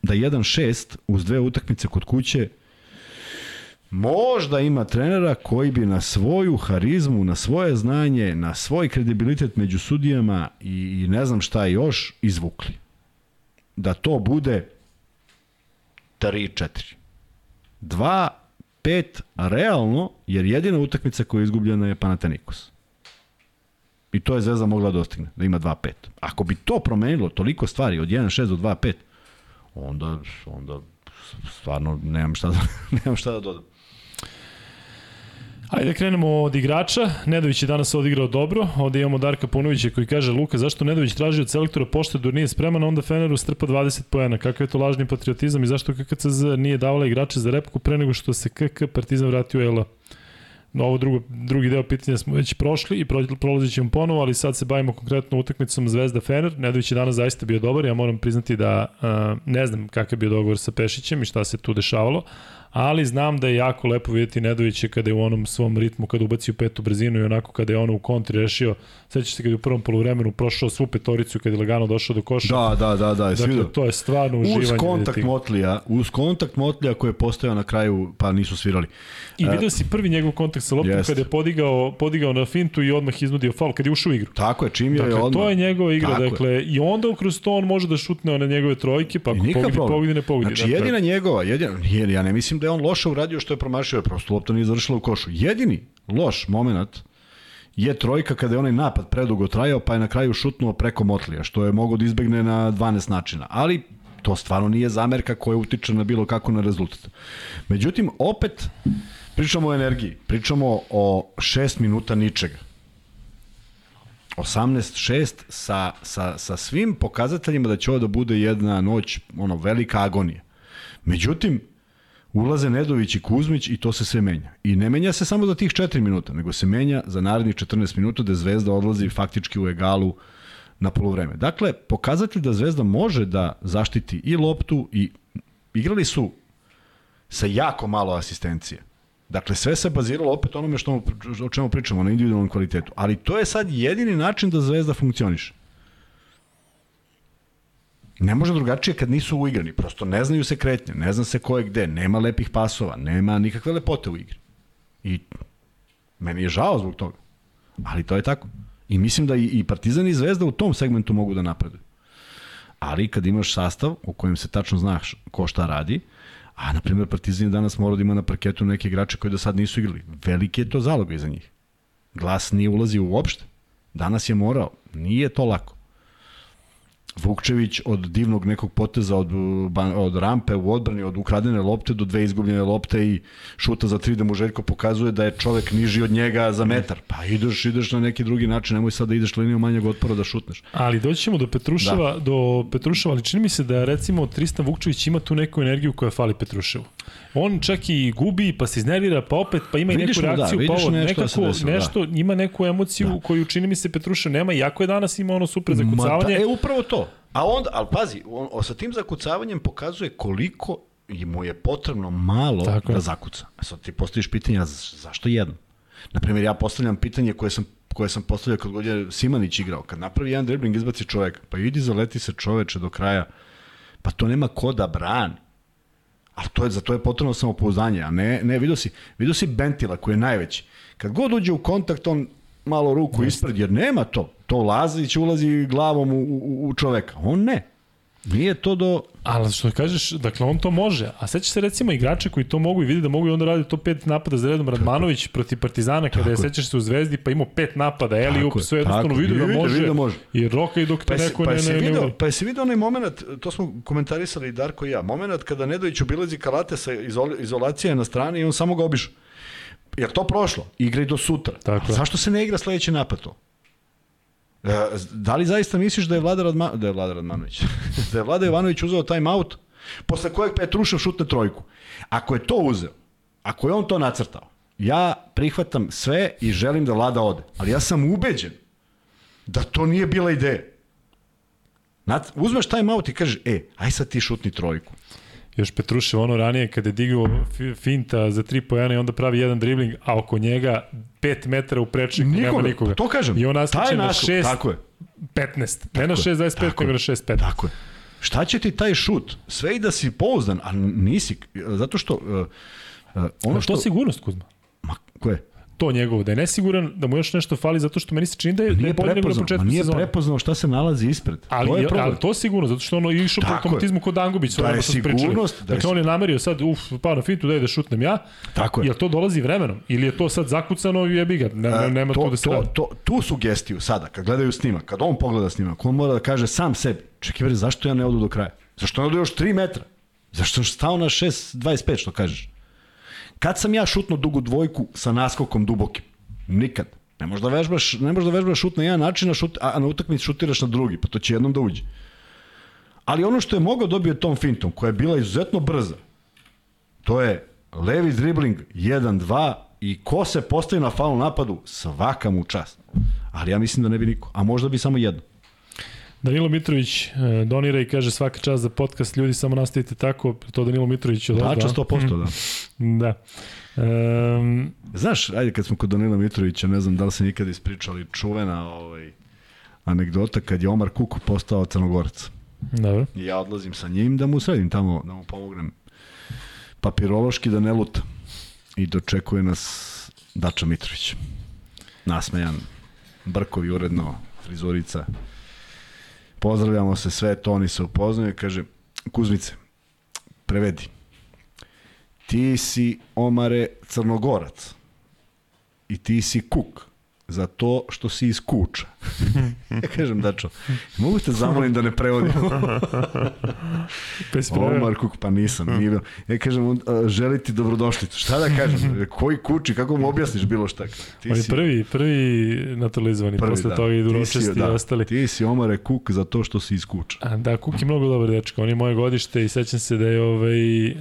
da 1-6 uz dve utakmice kod kuće možda ima trenera koji bi na svoju harizmu, na svoje znanje, na svoj kredibilitet među sudijama i, i ne znam šta još izvukli. Da to bude 3-4. 2 5 realno, jer jedina utakmica koja je izgubljena je Panathinaikos. I to je Zvezda mogla da dostigne, da ima 2-5. Ako bi to promenilo toliko stvari od 1-6 do 2-5, onda, onda stvarno nemam šta da, nemam šta da dodam. Ajde krenemo od igrača. Nedović je danas odigrao dobro. Ovde imamo Darka Punovića koji kaže Luka, zašto Nedović traži od selektora pošte da nije spreman, onda Feneru strpa 20 poena. Kakav je to lažni patriotizam i zašto KKCZ nije davala igrače za repku pre nego što se KK Partizan vratio ELA? No, ovo drugo, drugi deo pitanja smo već prošli i prolazit ćemo ponovo, ali sad se bavimo konkretno utakmicom Zvezda Fener. Nedović je danas zaista bio dobar, ja moram priznati da uh, ne znam kakav je bio dogovor sa Pešićem i šta se tu dešavalo, ali znam da je jako lepo vidjeti Nedovića kada je u onom svom ritmu, kada ubaci u petu brzinu i onako kada je ono u kontri rešio, sećaš se kada je u prvom poluvremenu prošao svu petoricu kada je lagano došao do koša. Da, da, da, da, dakle, vidio. to je stvarno uživanje. Uz kontakt Motlija, uz kontakt Motlija koji je postojao na kraju, pa nisu svirali. I vidio si prvi njegov kontakt sa loptom kada je podigao, podigao na fintu i odmah iznudio faul kada je ušao u igru. Tako je, čim je dakle, odmah. to je njegova igra, Tako dakle, je. i onda kroz to on može da šutne one njegove trojke, pa ako pogodi, pogodi, ne pogodi. Znači, jedina njegova, jedina, ja ne mislim da je on loše uradio što je promašio, prosto lopta nije završila u košu. Jedini loš moment je trojka kada je onaj napad predugo trajao, pa je na kraju šutnuo preko Motlija, što je mogo da izbegne na 12 načina. Ali to stvarno nije zamerka koja utiče na bilo kako na rezultat. Međutim, opet pričamo o energiji, pričamo o 6 minuta ničega. 18-6 sa, sa, sa svim pokazateljima da će ovo da bude jedna noć, ono, velika agonija. Međutim, ulaze Nedović i Kuzmić i to se sve menja. I ne menja se samo za tih 4 minuta, nego se menja za narednih 14 minuta da Zvezda odlazi faktički u egalu na polovreme. Dakle, pokazatelj da Zvezda može da zaštiti i loptu i igrali su sa jako malo asistencije. Dakle, sve se baziralo opet onome što, o čemu pričamo, na individualnom kvalitetu. Ali to je sad jedini način da Zvezda funkcioniše. Ne može drugačije kad nisu uigrani, prosto ne znaju se kretnje, ne zna se ko je gde, nema lepih pasova, nema nikakve lepote u igri. I meni je žao zbog toga, ali to je tako. I mislim da i, Partizan i Zvezda u tom segmentu mogu da napreduju. Ali kad imaš sastav u kojem se tačno znaš ko šta radi, a na primjer Partizan danas mora da ima na parketu neke igrače koji do sad nisu igrali. Veliki je to zalog iza njih. Glas nije ulazi uopšte. Danas je morao. Nije to lako. Vukčević od divnog nekog poteza od, od rampe u odbrani, od ukradene lopte do dve izgubljene lopte i šuta za tri da mu Željko pokazuje da je čovek niži od njega za metar. Pa ideš, ideš na neki drugi način, nemoj sad da ideš liniju manjeg otpora da šutneš. Ali doći ćemo do Petruševa, da. do Petruševa, ali čini mi se da recimo Tristan Vukčević ima tu neku energiju koja fali Petruševu. On čak i gubi, pa se iznervira, pa opet, pa ima i neku da, reakciju, da, pa ovo, nešto, nekako, desilo, nešto, da. ima neku emociju da. koju čini mi se Petrušev nema, iako je danas ima ono super zakucavanje. Ma, da, e, upravo to. A onda, ali pazi, on, on sa tim zakucavanjem pokazuje koliko i mu je potrebno malo Tako da zakuca. A sad ti postaviš pitanje, zašto jedno? Naprimjer, ja postavljam pitanje koje sam koje sam postavljao kad god je Simanić igrao. Kad napravi jedan dribling, izbaci čoveka, pa idi zaleti se čoveče do kraja. Pa to nema ko da brani. A to je, za to je potrebno samopouzdanje, a ne, ne vidio si, vidio si Bentila koji je najveći. Kad god uđe u kontakt, on malo ruku ispred, jer nema to. To Lazić ulazi glavom u, u, u čoveka. On ne. Nije to do... Ali što kažeš, dakle on to može. A seća se recimo igrače koji to mogu i vidi da mogu i onda radi to pet napada za redom. Radmanović protiv Partizana kada je sećaš se u Zvezdi pa imao pet napada. Eli up sve jednostavno vidio da može. Da može. I roka i dok pa te neko pa ne, ne, ne, ne, Pa se vidio onaj moment, to smo komentarisali i Darko i ja, moment kada Nedović obilazi Kalate sa izol, izolacije na strani i on samo ga obiše. Jer to prošlo? Igra i do sutra. Tako. A zašto se ne igra sledeći napad to? E, da li zaista misliš da je Vlada, Radma, da je Vlada Radmanović, da je Vlada Jovanović uzeo time out, posle kojeg Petrušev šutne trojku? Ako je to uzeo, ako je on to nacrtao, ja prihvatam sve i želim da Vlada ode. Ali ja sam ubeđen da to nije bila ideja. Uzmeš time out i kažeš, e, aj sad ti šutni trojku. Još Petrušev ono ranije kada je digao finta za tri pojene i onda pravi jedan dribling, a oko njega 5 metara u prečniku nema nikoga. To kažem. I on nastiče na 6 tako je. 15. Ne na 6 25, nego na 6 15. Tako je. Šta će ti taj šut? Sve i da si pouzdan, a nisi. Zato što... Uh, uh, ono što... to sigurnost, Kuzma? Ma, ko je? To njegovo, da je nesiguran, da mu još nešto fali zato što meni se čini da je, nije da je nego na početku nije sezona. prepoznao šta se nalazi ispred. Ali, to je problem. ali to sigurno, zato što ono išao po automatizmu kod Dangubić. Da je sigurnost. Da dakle, on je namerio sad, uf, pa na fintu da je da šutnem ja. Tako je. Jel to dolazi vremenom? Ili je to sad zakucano i jebi ga? Ne, ne, nema to, tu da se to, to, tu sugestiju sada, kad gledaju snimak, kad on pogleda snimak, on mora da kaže sam sebi, čekaj, veri, zašto ja ne odu do kraja? Zašto ne odu još 3 metra? Zašto je stao na 6.25, što kažeš? Kad sam ja šutno dugu dvojku sa naskokom dubokim? Nikad. Ne možeš da vežbaš, ne možeš da vežbaš šut na jedan način, a, šut, a na utakmici šutiraš na drugi, pa to će jednom da uđe. Ali ono što je mogao dobio tom fintom, koja je bila izuzetno brza, to je levi dribling 1-2 i ko se postavi na faul napadu, svaka mu čast. Ali ja mislim da ne bi niko, a možda bi samo jedno. Danilo Mitrović e, donira i kaže svaka čast za podcast, ljudi samo nastavite tako, to Danilo Mitrović od Da, 100%, da. da. Um, Znaš, ajde kad smo kod Danila Mitrovića, ne znam da li se nikad ispričali, čuvena ovaj, anegdota kad je Omar Kuk postao crnogorac. Dobro. I ja odlazim sa njim da mu sredim tamo, da mu pomognem papirološki da ne luta. I dočekuje nas Dača Mitrović. Nasmejan, brkovi uredno, frizurica. Pozdravljamo se, sve to, oni se upoznaju i kaže, Kuzmice, prevedi. Ti si Omare Crnogorac i ti si Kuk za to što si iz Kuča. ja kažem, Dačo, mogu te zamolim da ne prevodim? Omar Kuk, pa nisam. Nije. Ja kažem, želi ti dobrodošlicu. Šta da kažem? Koji Kuči, kako mu objasniš bilo šta? Ti On je si... prvi, prvi naturalizovani, prvi, posle da. toga idu ročesti da. i ostali. Ti si Omare Kuk za to što si iz Kuča. A, da, Kuk je mnogo dobar dečko. On je moje godište i sećam se da je ovaj,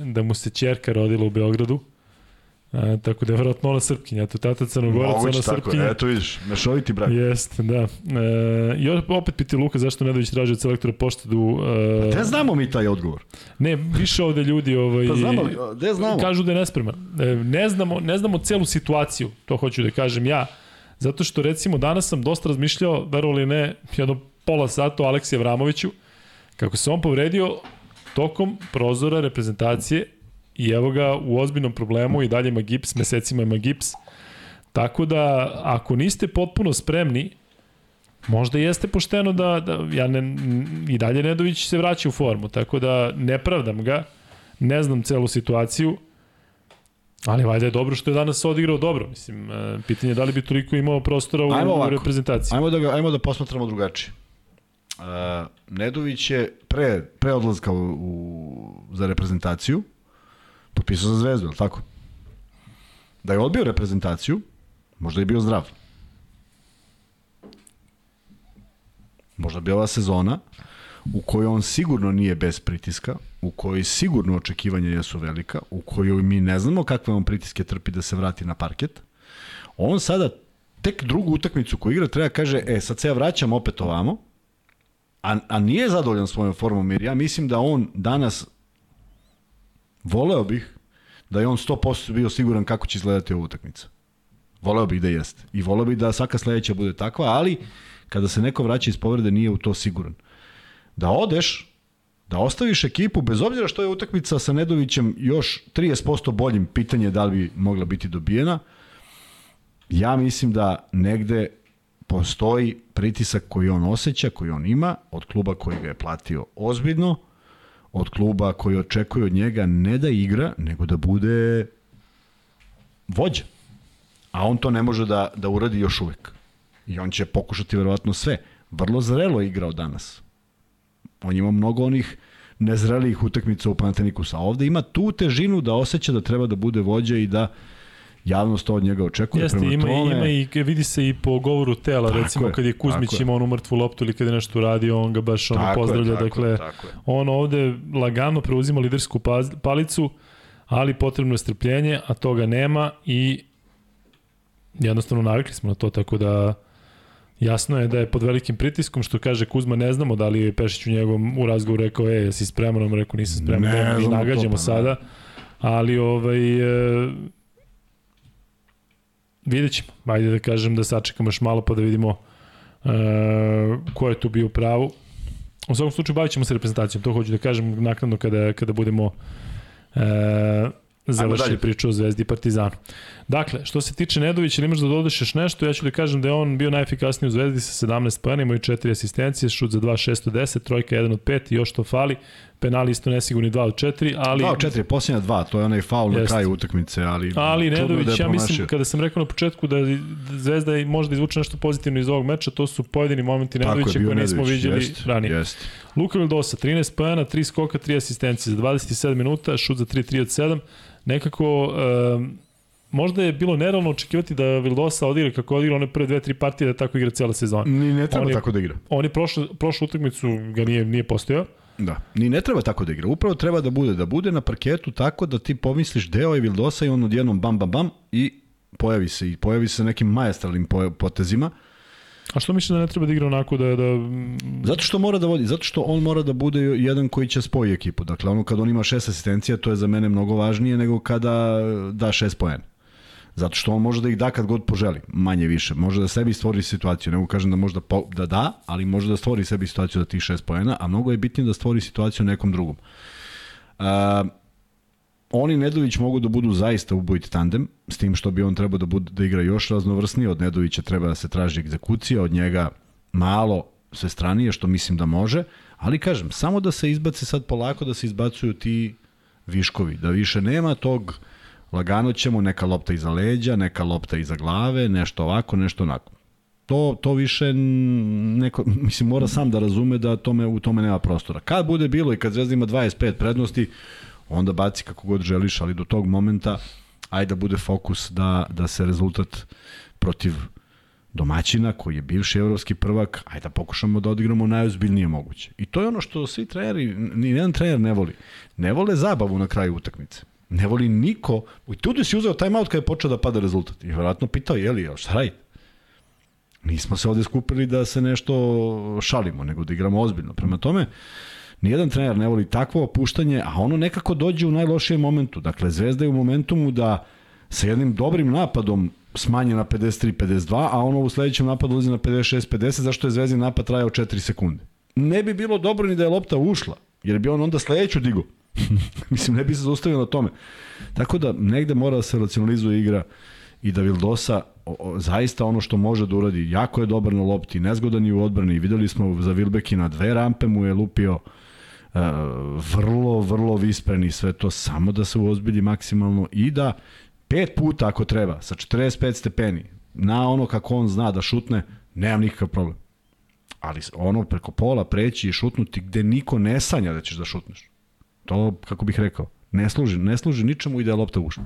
da mu se čerka rodila u Beogradu A, tako da je vjerojatno ona Srpkinja, to tata Crnogorac, ona Srpkinja. Tako, eto vidiš, mešoviti brak. Jeste, da. E, I opet piti Luka zašto Nedović traži od selektora poštedu. E, Gde znamo mi taj odgovor? Ne, više ovde ljudi ovaj, pa znamo, gde znamo? kažu da je nespreman. E, ne, znamo, ne znamo celu situaciju, to hoću da kažem ja. Zato što recimo danas sam dosta razmišljao, verovali ne, jedno pola sata o Aleksiju Vramoviću, kako se on povredio tokom prozora reprezentacije i evo ga u ozbiljnom problemu i dalje ima gips, mesecima ima gips. Tako da, ako niste potpuno spremni, Možda jeste pošteno da, da ja ne, i dalje Nedović se vraća u formu, tako da ne pravdam ga, ne znam celu situaciju, ali valjda je dobro što je danas odigrao dobro. Mislim, e, pitanje je da li bi toliko imao prostora u, ajmo ovako, u reprezentaciji. Ajmo da, ga, ajmo da posmatramo drugačije. Uh, Nedović je pre, pre odlazka u, u, za reprezentaciju potpisao za zvezdu, ali tako? Da je odbio reprezentaciju, možda je bio zdrav. Možda bi ova sezona u kojoj on sigurno nije bez pritiska, u kojoj sigurno očekivanja jesu velika, u kojoj mi ne znamo kakve on pritiske trpi da se vrati na parket, on sada tek drugu utakmicu koju igra treba kaže, e, sad se ja vraćam opet ovamo, a, a nije zadovoljan svojom formom, jer ja mislim da on danas voleo bih da je on 100% bio siguran kako će izgledati ova utakmica. Voleo bih da jeste. I voleo bih da svaka sledeća bude takva, ali kada se neko vraća iz povrede nije u to siguran. Da odeš, da ostaviš ekipu, bez obzira što je utakmica sa Nedovićem još 30% boljim, pitanje da li bi mogla biti dobijena, ja mislim da negde postoji pritisak koji on osjeća, koji on ima, od kluba koji ga je platio ozbiljno, od kluba koji očekuje od njega ne da igra, nego da bude vođa. A on to ne može da, da uradi još uvek. I on će pokušati verovatno sve. Vrlo zrelo je igrao danas. On ima mnogo onih nezrelijih utakmica u Panatenikusa. A ovde ima tu težinu da osjeća da treba da bude vođa i da javnost to od njega očekuje. Jeste, Prema ima, tome... ima i vidi se i po govoru tela, tako recimo je, kad je Kuzmić imao onu mrtvu loptu ili kad je nešto uradio, on ga baš ono tako pozdravlja. Je, tako dakle, je, tako on ovde lagano preuzima lidersku palicu, ali potrebno je strpljenje, a toga nema i jednostavno navikli smo na to, tako da Jasno je da je pod velikim pritiskom, što kaže Kuzma, ne znamo da li je Pešić u njegovom u razgovoru rekao, e, jesi spreman, on rekao, nisam spreman, ne, nagađamo pa sada, ali ovaj, e, vidjet ćemo. Ajde da kažem da sačekamo još malo pa da vidimo e, ko je tu bio pravu. U svakom slučaju bavit ćemo se reprezentacijom, to hoću da kažem naknadno kada, kada budemo e, završili priču o Zvezdi i Partizanu. Dakle, što se tiče Nedovića, ili imaš da dodeš još nešto, ja ću da kažem da je on bio najefikasniji u Zvezdi sa 17 pojena, imao i 4 asistencije, šut za 2 610, trojka 1 od 5 i još to fali. Penali isto nesigurni 2 od 4, ali 2 od 4, posljednja 2, to je onaj faul na kraju utakmice, ali Ali Nedović, da ja mislim kada sam rekao na početku da Zvezda može da izvuče nešto pozitivno iz ovog meča, to su pojedini momenti Nedovića koje nismo viđali jest, ranije. Jest. Luka Vildosa 13 pojena, 3 skoka, 3 asistencije za 27 minuta, šut za 3 3 od 7 nekako um, možda je bilo nerealno očekivati da Vildosa odigra kako odigra one prve dve, tri partije da tako igra cijela sezona. Ni ne treba on je, tako da igra. On je prošlu, prošlu utakmicu ga nije, nije postojao. Da, ni ne treba tako da igra. Upravo treba da bude, da bude na parketu tako da ti pomisliš deo je Vildosa i on odjednom bam bam bam i pojavi se i pojavi se nekim majestralnim potezima. A što misliš da ne treba da igra onako da, da... Zato što mora da vodi, zato što on mora da bude jedan koji će spoji ekipu. Dakle, ono kad on ima šest asistencija, to je za mene mnogo važnije nego kada da šest poena. Zato što on može da ih da kad god poželi, manje više. Može da sebi stvori situaciju, nego kažem da možda po, da da, ali može da stvori sebi situaciju da tih šest poena, a mnogo je bitnije da stvori situaciju nekom drugom. Uh, oni Nedović mogu da budu zaista ubojiti tandem, s tim što bi on trebao da, bude, da igra još raznovrsnije, od Nedovića treba da se traži egzekucija, od njega malo sve stranije, što mislim da može, ali kažem, samo da se izbace sad polako, da se izbacuju ti viškovi, da više nema tog lagano ćemo, neka lopta iza leđa, neka lopta iza glave, nešto ovako, nešto onako. To, to više neko, mislim, mora sam da razume da tome, u tome nema prostora. Kad bude bilo i kad Zvezda ima 25 prednosti, onda baci kako god želiš, ali do tog momenta ajde da bude fokus da, da se rezultat protiv domaćina koji je bivši evropski prvak, ajde da pokušamo da odigramo najozbiljnije moguće. I to je ono što svi treneri, ni jedan trener ne voli. Ne vole zabavu na kraju utakmice. Ne voli niko. I tu si uzeo timeout kada je počeo da pada rezultat. I vjerojatno pitao, je li, šta radite? Nismo se ovde skupili da se nešto šalimo, nego da igramo ozbiljno. Prema tome, Nijedan trener ne voli takvo opuštanje, a ono nekako dođe u najlošijem momentu. Dakle, Zvezda je u momentumu da sa jednim dobrim napadom smanje na 53-52, a ono u sledećem napadu ulazi na 56-50, zašto je Zvezdin napad trajao 4 sekunde. Ne bi bilo dobro ni da je lopta ušla, jer bi on onda sledeću digo. Mislim, ne bi se zaustavio na tome. Tako da, negde mora da se racionalizuje igra i da Vildosa o, o, zaista ono što može da uradi, jako je dobar na lopti, nezgodan i u odbrani. Videli smo za Vilbekina dve rampe mu je lupio uh, vrlo, vrlo vispreni sve to, samo da se uozbilji maksimalno i da pet puta ako treba, sa 45 stepeni, na ono kako on zna da šutne, nemam nikakav problem. Ali ono preko pola preći i šutnuti gde niko ne sanja da ćeš da šutneš. To, kako bih rekao, ne služi, ne služi ničemu i da je lopta ušla.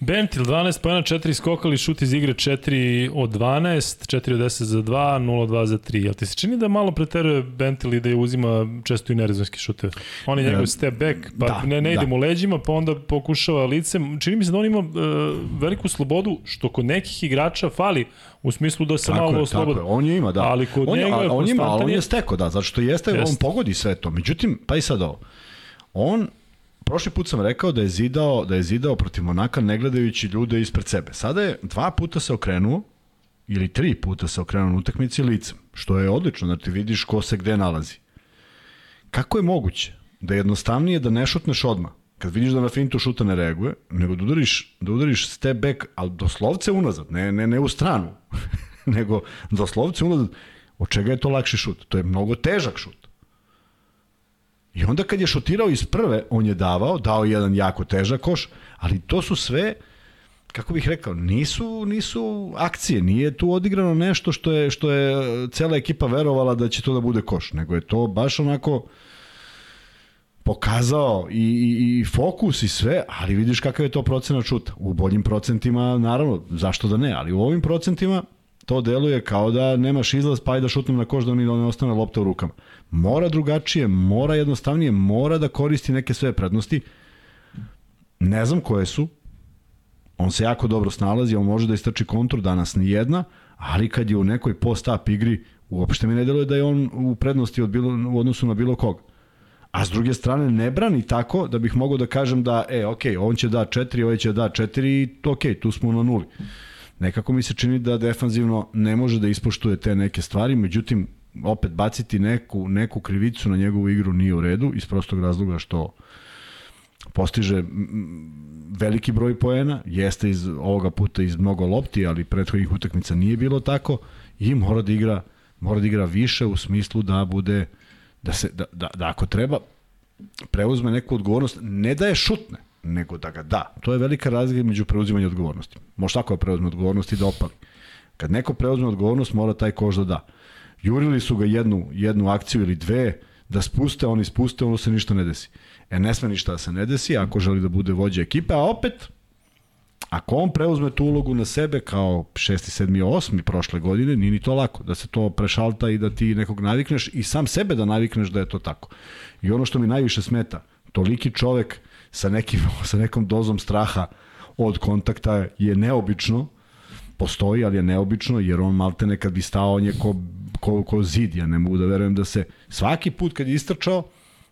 Bentil 12 pojena, 4 skokali, šut iz igre 4 od 12, 4 od 10 za 2, 0 od 2 za 3. Jel ti se čini da malo preteruje Bentil i da je uzima često i nerezonski šuteve? On je njegov e, step back, pa da, ne, ne ide da. mu leđima, pa onda pokušava licem. Čini mi se da on ima uh, veliku slobodu, što kod nekih igrača fali u smislu da se tako malo oslobodi. Tako je, on je ima, da. Ali kod on, njega je, on ima, ali on je steko, da, zato što jeste, jest. on pogodi sve to. Međutim, pa i sad ovo, on prošli put sam rekao da je zidao, da je zidao protiv Monaka ne gledajući ljude ispred sebe. Sada je dva puta se okrenuo ili tri puta se okrenuo na utakmici licem, što je odlično, ti vidiš ko se gde nalazi. Kako je moguće da je jednostavnije da ne šutneš odmah, kad vidiš da na fintu šuta ne reaguje, nego da udariš, da udariš step back, ali doslovce unazad, ne, ne, ne u stranu, nego doslovce unazad, od čega je to lakši šut? To je mnogo težak šut. I onda kad je šutirao iz prve, on je davao, dao jedan jako težak koš, ali to su sve kako bih rekao, nisu nisu akcije, nije tu odigrano nešto što je što je cela ekipa verovala da će to da bude koš, nego je to baš onako pokazao i, i, i fokus i sve, ali vidiš kakav je to procenat šuta. U boljim procentima, naravno, zašto da ne, ali u ovim procentima to deluje kao da nemaš izlaz pa i da šutnem na koš da mi da ne ostane lopta u rukama. Mora drugačije, mora jednostavnije, mora da koristi neke sve prednosti. Ne znam koje su. On se jako dobro snalazi, on može da istrči kontru, danas ni jedna, ali kad je u nekoj post-up igri, uopšte mi ne deluje da je on u prednosti od bilo, u odnosu na bilo koga. A s druge strane ne brani tako da bih mogao da kažem da, e, ok, on će da 4, ovaj će da 4 i ok, tu smo na nuli nekako mi se čini da defanzivno ne može da ispoštuje te neke stvari, međutim, opet baciti neku, neku krivicu na njegovu igru nije u redu, iz prostog razloga što postiže veliki broj poena, jeste iz ovoga puta iz mnogo lopti, ali prethodnih utakmica nije bilo tako i mora da igra mora da igra više u smislu da bude da se da, da, da ako treba preuzme neku odgovornost, ne da je šutne, nego da ga da. To je velika razlika među preuzimanjem odgovornosti. Može tako da preuzme odgovornost i da opali. Kad neko preuzme odgovornost, mora taj kož da da. Jurili su ga jednu, jednu akciju ili dve, da spuste, oni spuste, ono se ništa ne desi. E, ne sme ništa da se ne desi, ako želi da bude vođa ekipe, a opet, ako on preuzme tu ulogu na sebe kao 6. 7. 8. prošle godine, nije ni to lako, da se to prešalta i da ti nekog navikneš i sam sebe da navikneš da je to tako. I ono što mi najviše smeta, toliki čovek, sa, nekim, sa nekom dozom straha od kontakta je neobično, postoji, ali je neobično, jer on malte nekad bi stao, on je ko, ko, ko zid, ja ne mogu da verujem da se svaki put kad je istrčao,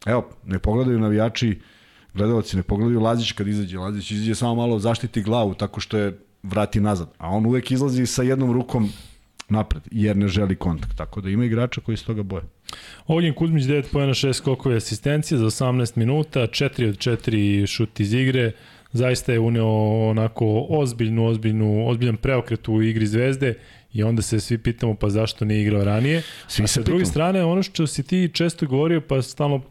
evo, ne pogledaju navijači, gledalci ne pogledaju Lazić kad izađe, Lazić izađe samo malo zaštiti glavu tako što je vrati nazad, a on uvek izlazi sa jednom rukom napred, jer ne želi kontakt. Tako da ima igrača koji se toga boje. Ognjen Kuzmić 9 pojena 6 skokove asistencije za 18 minuta, 4 od 4 šut iz igre, zaista je uneo onako ozbiljnu, ozbiljnu, ozbiljan preokret u igri Zvezde i onda se svi pitamo pa zašto nije igrao ranije. Svi A sa druge strane, ono što si ti često govorio, pa stalno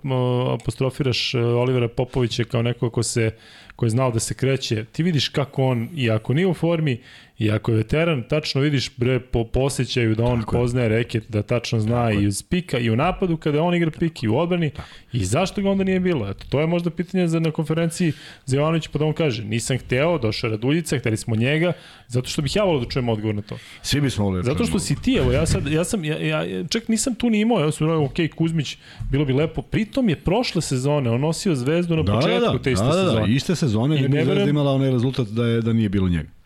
apostrofiraš e, Olivera Popovića kao neko ko se ko je znao da se kreće, ti vidiš kako on, i ako nije u formi, I ako je veteran, tačno vidiš bre po posjećaju da on Tako poznaje reket, da tačno zna Tako i uz pika i u napadu kada on igra pik i u odbrani. Tako. I zašto ga onda nije bilo? Eto, to je možda pitanje za na konferenciji za Jovanović, pa da on kaže, nisam hteo, došao je Raduljica, hteli smo njega, zato što bih ja volio da čujem odgovor na to. Svi bismo volili da Zato što si ti, evo, ja sad, ja sam, ja, ja, čak nisam tu ni imao, ja sam rekao, ok, Kuzmić, bilo bi lepo. Pritom je prošle sezone, on nosio zvezdu na da, početku da, te iste da, da, sezone. Da, iste sezone, I ne bi zvezda imala onaj rezultat da, je, da nije bilo njega.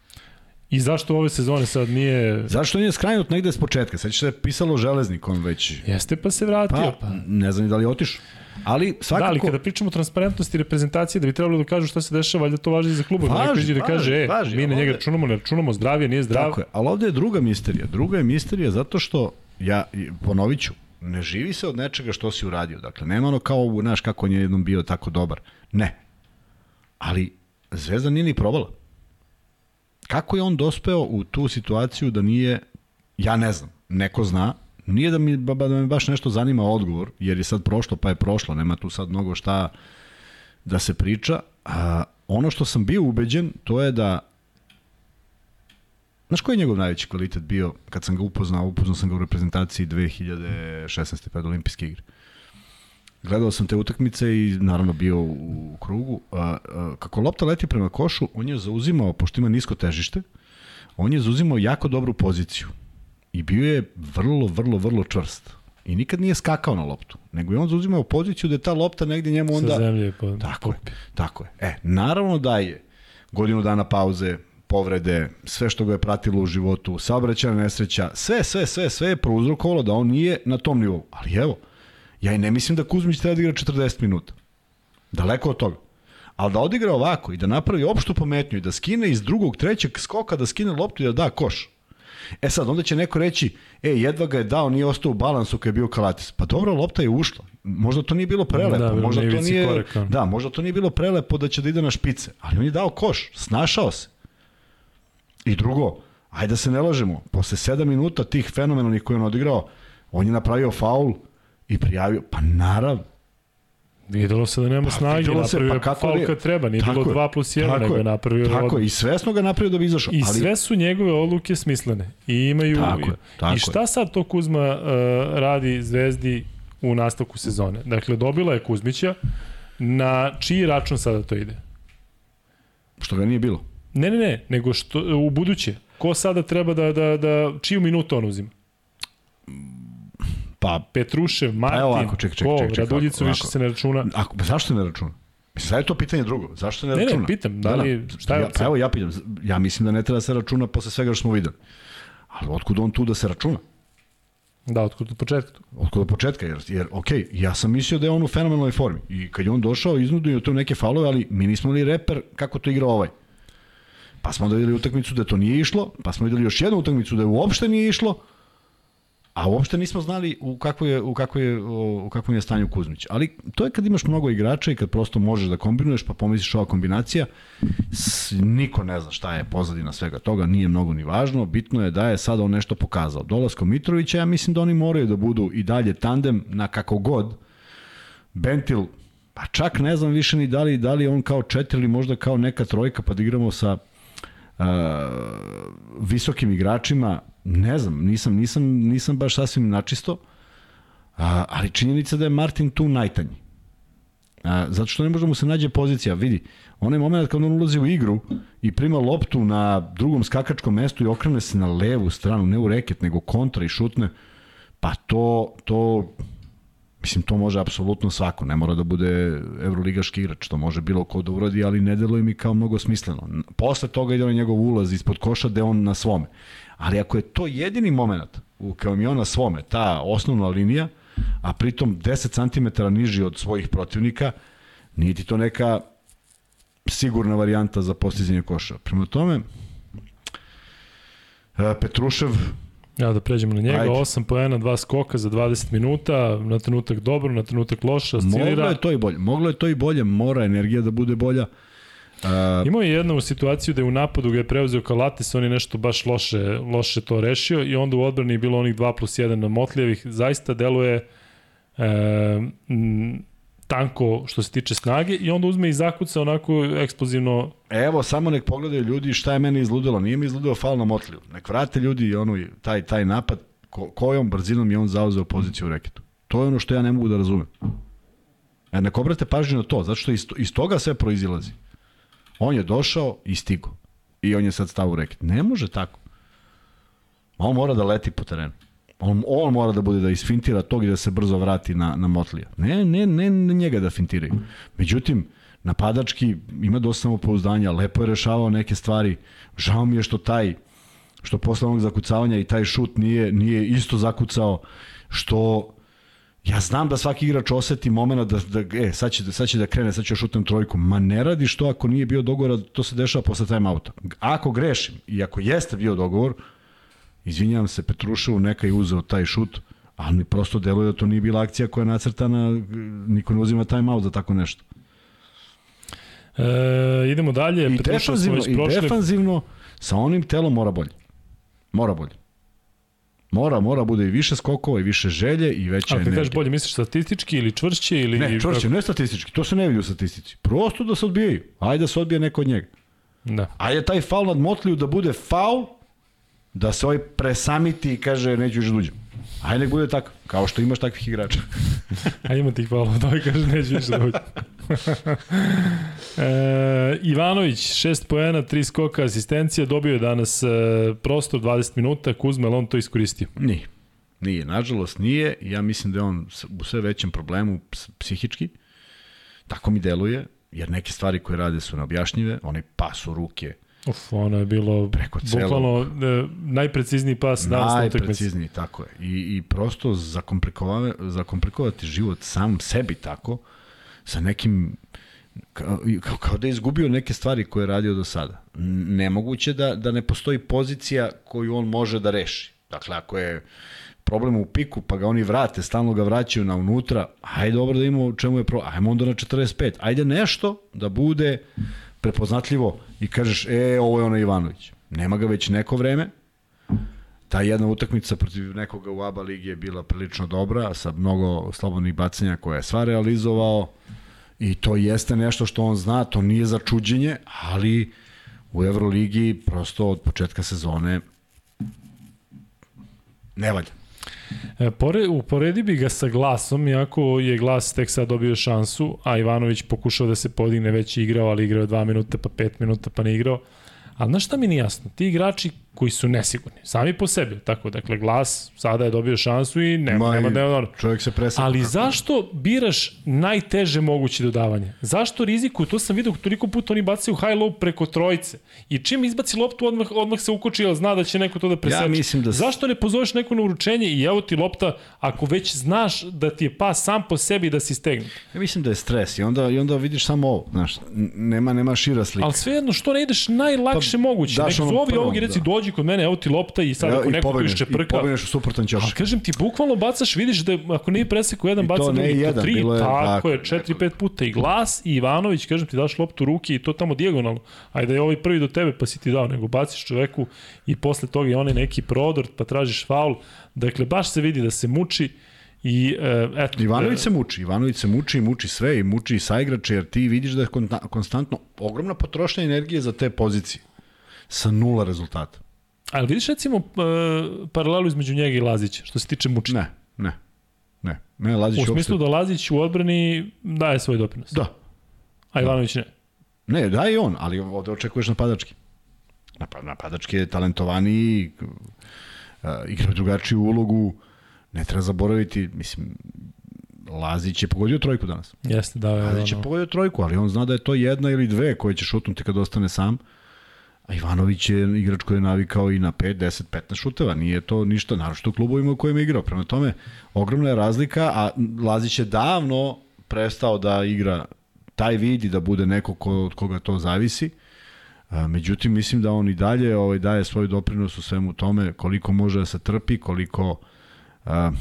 I zašto ove sezone sad nije... Zašto nije skrajnut negde s početka? Sad će se pisalo železnik on već. Jeste pa se vratio. Pa, pa. ne znam da li otišao. Ali svakako... Da, ali kada pričamo o transparentnosti reprezentacije, da bi trebalo da kažu šta se dešava, valjda to važi za klubove. Važi, da kaže, e, važi, mi na njega računamo, ne računamo, zdravije, nije zdrav. Tako je, ali ovde je druga misterija. Druga je misterija zato što, ja ponovit ću, ne živi se od nečega što si uradio. Dakle, nema ono kao, znaš, kako on je jednom bio tako dobar. Ne. Ali Zvezda nije ni probala. Kako je on dospeo u tu situaciju da nije, ja ne znam, neko zna, nije da, mi, da me baš nešto zanima odgovor, jer je sad prošlo pa je prošlo, nema tu sad mnogo šta da se priča. A, ono što sam bio ubeđen, to je da Znaš koji je njegov najveći kvalitet bio kad sam ga upoznao? Upoznao sam ga u reprezentaciji 2016. pred olimpijske igre. Gledao sam te utakmice i naravno bio u krugu. A, a, kako lopta leti prema košu, on je zauzimao, pošto ima nisko težište, on je zauzimao jako dobru poziciju. I bio je vrlo, vrlo, vrlo čvrst. I nikad nije skakao na loptu, nego je on zauzimao poziciju da je ta lopta negde njemu onda... Sa zemlje po... Tako je, tako je. E, naravno da je godinu dana pauze, povrede, sve što ga je pratilo u životu, saobraćajna nesreća, sve, sve, sve, sve je prouzrokovalo da on nije na tom nivou. Ali evo, ja i ne mislim da Kuzmić treba da igra 40 minuta. Daleko od toga. Ali da odigra ovako i da napravi opštu pometnju i da skine iz drugog, trećeg skoka, da skine loptu i da da koš. E sad, onda će neko reći, e, jedva ga je dao, nije ostao u balansu kad je bio Kalatis. Pa dobro, lopta je ušla. Možda to nije bilo prelepo. Da, možda to nije, koreka. da, možda to nije bilo prelepo da će da ide na špice. Ali on je dao koš, snašao se. I drugo, ajde da se ne lažemo, posle 7 minuta tih fenomenalnih koje on odigrao, on je napravio faul i prijavio, pa naravno, Videlo se da nema pa, snage, napravio pa kako faul kad treba, nije bilo 2 plus 1, nego je napravio Tako, i svesno ga napravio da bi izašao. I ali... sve su njegove odluke smislene. I imaju... Tako, tako I šta sad to Kuzma uh, radi Zvezdi u nastavku sezone? Dakle, dobila je Kuzmića, na čiji račun sada to ide? Što ga nije bilo. Ne, ne, ne, nego što, u buduće. Ko sada treba da, da, da čiju minutu on uzima? Pa, Petrušev, Martin, pa ovako, ček, ček, ček, ček, Raduljicu ovako, više se ne računa. Ako, zašto ne računa? Mislim, sad je to pitanje drugo. Zašto ne, ne računa? Ne, pitam, da li, da, da. šta je ja, pa evo, ja pitam. Ja mislim da ne treba da se računa posle svega što smo videli. Ali otkud on tu da se računa? Da, otkud od početka. Otkud od početka, jer, jer ok, ja sam mislio da je on u fenomenalnoj formi. I kad je on došao, iznudio to neke falove, ali mi nismo li reper kako to igra ovaj. Pa smo da videli utakmicu da to nije išlo, pa smo videli još jednu utakmicu da je uopšte nije išlo, a uopšte nismo znali u kakvoj je, u kakvoj je, u kakvom je stanju Kuzmić. Ali to je kad imaš mnogo igrača i kad prosto možeš da kombinuješ, pa pomisliš ova kombinacija, s, niko ne zna šta je pozadina svega toga, nije mnogo ni važno, bitno je da je sada on nešto pokazao. Dolaskom Mitrovića, ja mislim da oni moraju da budu i dalje tandem na kako god. Bentil, pa čak ne znam više ni da li, da li on kao četiri ili možda kao neka trojka, pa da igramo sa uh, visokim igračima, ne znam, nisam, nisam, nisam baš sasvim načisto, a, ali činjenica da je Martin tu najtanji. A, zato što ne možemo da se nađe pozicija, vidi, onaj moment kad on ulazi u igru i prima loptu na drugom skakačkom mestu i okrene se na levu stranu, ne u reket, nego kontra i šutne, pa to, to Mislim, to može apsolutno svako, ne mora da bude evroligaški igrač, to može bilo ko da uradi, ali ne deluje mi kao mnogo smisleno. Posle toga ide on njegov ulaz ispod koša gde on na svome. Ali ako je to jedini moment u kojem je on na svome, ta osnovna linija, a pritom 10 cm niži od svojih protivnika, nije ti to neka sigurna varijanta za postizanje koša. Prema tome, e, Petrušev Ja da pređemo na njega, Ajde. 8 poena, 2 skoka za 20 minuta, na trenutak dobro, na trenutak loše, oscilira. Moglo je to i bolje, moglo je to i bolje, mora energija da bude bolja. Uh, Imao je jednu situaciju da je u napadu ga je preuzeo Kalatis, on je nešto baš loše, loše to rešio i onda u odbrani je bilo onih 2 plus 1 na Motlijevih. Zaista deluje e, m, tanko što se tiče snage i onda uzme i zakuca onako eksplozivno. Evo, samo nek pogledaju ljudi šta je meni izludilo. Nije mi izludilo fal na Motliju. Nek vrate ljudi ono, taj, taj napad ko, kojom brzinom je on zauzeo poziciju u reketu. To je ono što ja ne mogu da razumem. E, nek obrate pažnju na to, zato što iz, iz toga sve proizilazi. On je došao i stigo. I on je sad stav u reket. Ne može tako. On mora da leti po terenu. On, on mora da bude da isfintira tog i da se brzo vrati na, na Motlija. Ne, ne, ne, ne njega da fintiraju. Međutim, napadački ima dosta samopouzdanja, lepo je rešavao neke stvari. Žao mi je što taj što posle onog zakucavanja i taj šut nije, nije isto zakucao, što ja znam da svaki igrač oseti momena da, da e, sad će, sad će da krene, sad će da šutem trojku. Ma ne radi što ako nije bio dogovor, to se dešava posle time outa. Ako grešim i ako jeste bio dogovor, izvinjavam se Petruševu, neka je uzeo taj šut, ali mi prosto deluje da to nije bila akcija koja je nacrtana, niko ne uzima time out za tako nešto. E, idemo dalje. I defanzivno, i defanzivno sa onim telom mora bolje. Mora bolje. Mora, mora bude i više skokova i više želje i veća energija. A kažeš bolje, misliš statistički ili čvršće ili... Ne, čvršće, ne statistički, to se ne vidi u statistici. Prosto da se odbijaju. Ajde da se odbije neko od njega. Da. Ajde taj faul nad Motliju da bude faul, da se ovaj presamiti i kaže neću više duđem. Da Ajde nek bude tako, kao što imaš takvih igrača. A ima tih faulova, da ovaj kaže neću više da duđem. e, Ivanović, 6 poena, 3 skoka, asistencija, dobio je danas e, prostor 20 minuta, Kuzma, on to iskoristio? Nije. Nije, nažalost nije. Ja mislim da je on u sve većem problemu psihički. Tako mi deluje jer neke stvari koje rade su neobjašnjive, onaj pas u ruke, Uf, ono je bilo preko celog, bukvalno e, najprecizniji pas danas na Najprecizniji, tako je. I, i prosto zakomplikovati život sam sebi tako, sa nekim kao, kao, da je izgubio neke stvari koje je radio do sada. Nemoguće da, da ne postoji pozicija koju on može da reši. Dakle, ako je problem u piku, pa ga oni vrate, stalno ga vraćaju na unutra, ajde dobro da imamo u čemu je problem, ajmo onda na 45, ajde nešto da bude prepoznatljivo i kažeš, e, ovo je ono Ivanović. Nema ga već neko vreme, ta jedna utakmica protiv nekoga u ABA ligi je bila prilično dobra, sa mnogo slobodnih bacanja koje je sva realizovao i to jeste nešto što on zna, to nije za čuđenje, ali u Euroligi prosto od početka sezone ne valja. E, pore, uporedi bi ga sa glasom, iako je glas tek sad dobio šansu, a Ivanović pokušao da se podigne, već igrao, ali igrao 2 minuta, pa 5 minuta, pa ne igrao. A znaš šta mi nije jasno? Ti igrači koji su nesigurni, sami po sebi, tako, dakle, glas sada je dobio šansu i nema, Ma, nema, nema, čovjek se presaka. Ali zašto biraš najteže moguće dodavanje? Zašto riziku? To sam vidio toliko puta oni bacaju high low preko trojice. I čim izbaci loptu, odmah, odmah se ukoči, jer zna da će neko to da preseče. Ja mislim da... Zašto ne pozoveš neko na uručenje i evo ti lopta, ako već znaš da ti je pas sam po sebi da si stegnut? Ja mislim da je stres i onda, i onda vidiš samo ovo, znaš, nema, nema šira slika. Ali svejedno, što ne ideš najlakše pa, moguće? Nek zovi ovog i reci, da. dođi kod mene, evo ti lopta i sad ako neko tu iščeprka... I pobedneš u suprotan ćoš. Ali kažem ti, bukvalno bacaš, vidiš da ako nije presekao jedan, baca drugi, jedan, tri, je, tako je, četiri, pet puta i glas i Ivanović, kažem ti, daš loptu ruke i to tamo dijagonalno. Ajde je ovaj prvi do tebe pa si ti dao, nego baciš čoveku i posle toga je onaj neki prodor pa tražiš faul. Dakle, baš se vidi da se muči. I, e, eto, Ivanović e, se muči, Ivanović se muči muči sve i muči i saigrače, jer ti vidiš da je konstantno ogromna potrošnja energije za te pozicije sa nula rezultata. Ali vidiš recimo uh, paralelu između njega i Lazića, što se tiče mučenja? Ne, ne. Ne, ne Lazić U smislu uopšte... da Lazić u odbrani daje svoj doprinos. Da. A Ivanović ne. Ne, daje i on, ali ovde očekuješ napadački. Napadački je talentovaniji, uh, igra drugačiju ulogu, ne treba zaboraviti, mislim, Lazić je pogodio trojku danas. Jeste, da. Je, Lazić je pogodio trojku, ali on zna da je to jedna ili dve koje će šutnuti kad ostane sam. Uh, A Ivanović je igrač koji je navikao i na 5, 10, 15 šuteva. Nije to ništa, naročito u klubovima u kojima je igrao. Prema tome, ogromna je razlika, a Lazić je davno prestao da igra taj vid i da bude neko ko, od koga to zavisi. A, međutim, mislim da on i dalje ovaj, daje svoj doprinos u svemu tome koliko može da se trpi, koliko a,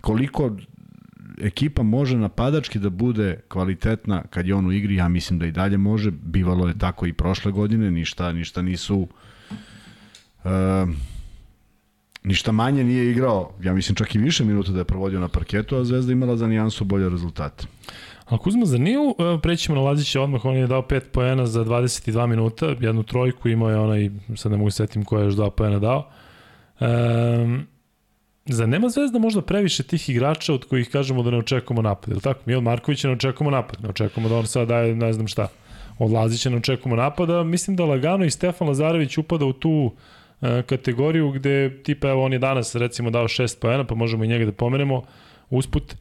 koliko ekipa može napadački da bude kvalitetna kad je on u igri, ja mislim da i dalje može. Bivalo je tako i prošle godine, ništa, ništa nisu uh, ništa manje nije igrao, ja mislim čak i više minuta da je provodio na parketu, a Zvezda imala za nijansu bolje rezultate. A Kuzma, za Niju, prećemo na Lazića odmah, on je dao 5 poena za 22 minuta, jednu trojku, imao je onaj, sad ne mogu setim ko je još 2 poena dao. Um, Za nema Zvezda možda previše tih igrača od kojih kažemo da ne očekujemo napad, ili tako? Mi od Markovića ne očekujemo napad, ne očekujemo da on sad daje ne znam šta. Od Lazića ne očekujemo napada, mislim da Lagano i Stefan Lazarević upada u tu uh, kategoriju gde tipa evo on je danas recimo dao 6 poena, pa možemo i njega da pomenemo usput.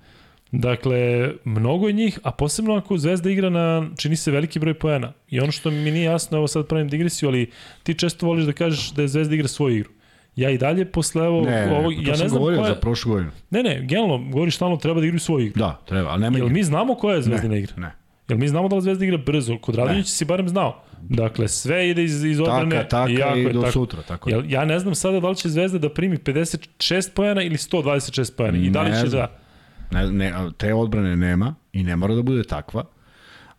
Dakle, mnogo je njih, a posebno ako Zvezda igra na, čini se, veliki broj poena. I ono što mi nije jasno, evo sad pravim digresiju, ali ti često voliš da kažeš da je Zvezda igra svoju igru. Ja i dalje posle ovo, ne, ovo ja ne znam koja... za prošlu godinu. Ne, ne, generalno, govoriš stalno treba da igraju svoju igru. Da, treba, ali nema Jel mi znamo koja je Zvezdina ne, igra? Ne. Jel mi znamo da li Zvezda igra brzo? Kod Radonjića si barem znao. Dakle, sve ide iz, iz odbrane. Taka, taka i, jako i do tako. sutra. Tako Jel, ja ne znam sada da li će Zvezda da primi 56 pojena ili 126 pojena. I da li će da... Ne, ne, te odbrane nema i ne mora da bude takva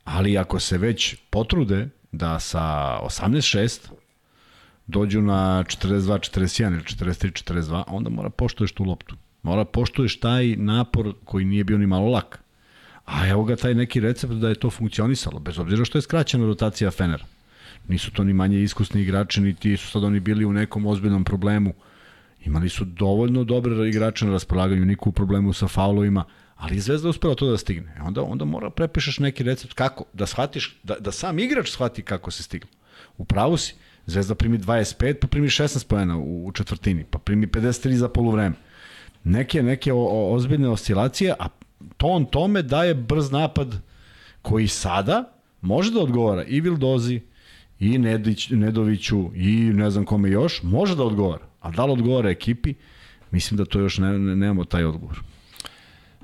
Ali ako se već potrude da sa 18-6 dođu na 42-41 ili 43-42, onda mora poštoješ tu loptu. Mora poštoješ taj napor koji nije bio ni malo lak. A evo ga taj neki recept da je to funkcionisalo, bez obzira što je skraćena rotacija Fenera. Nisu to ni manje iskusni igrači, niti su sad oni bili u nekom ozbiljnom problemu. Imali su dovoljno dobre igrače na raspolaganju, niko u problemu sa faulovima, ali Zvezda uspela to da stigne. E onda, onda mora prepišeš neki recept kako, da shvatiš, da, da sam igrač shvati kako se stiglo. U pravu si, Zvezda primi 25, pa primi 16 pojena u, u četvrtini, pa primi 53 za polovreme. Neke, neke o, o, ozbiljne oscilacije, a ton tome daje brz napad koji sada može da odgovara i Vildozi, i Nedić, Nedoviću, i ne znam kome još, može da odgovara. A da li odgovara ekipi, mislim da to još ne, ne, nemamo taj odgovor.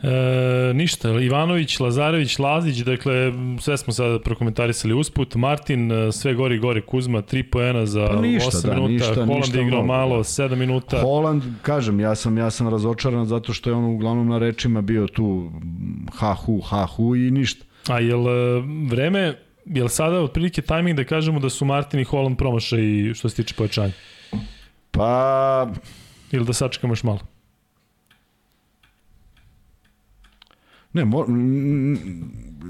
E, ništa, Ivanović, Lazarević, Lazić, dakle, sve smo sada prokomentarisali usput. Martin, e, sve gori gori Kuzma, 3 poena za pa ništa, 8 da, minuta. Ništa, Holand ništa igrao mnogo, malo, 7 da. minuta. Holand, kažem, ja sam, ja sam razočaran zato što je on uglavnom na rečima bio tu ha hu, ha hu i ništa. A jel e, vreme, jel sada otprilike tajming da kažemo da su Martin i Holland promašaj što se tiče pojačanja? Pa... Ili da sačekamo još malo? Ne, mo,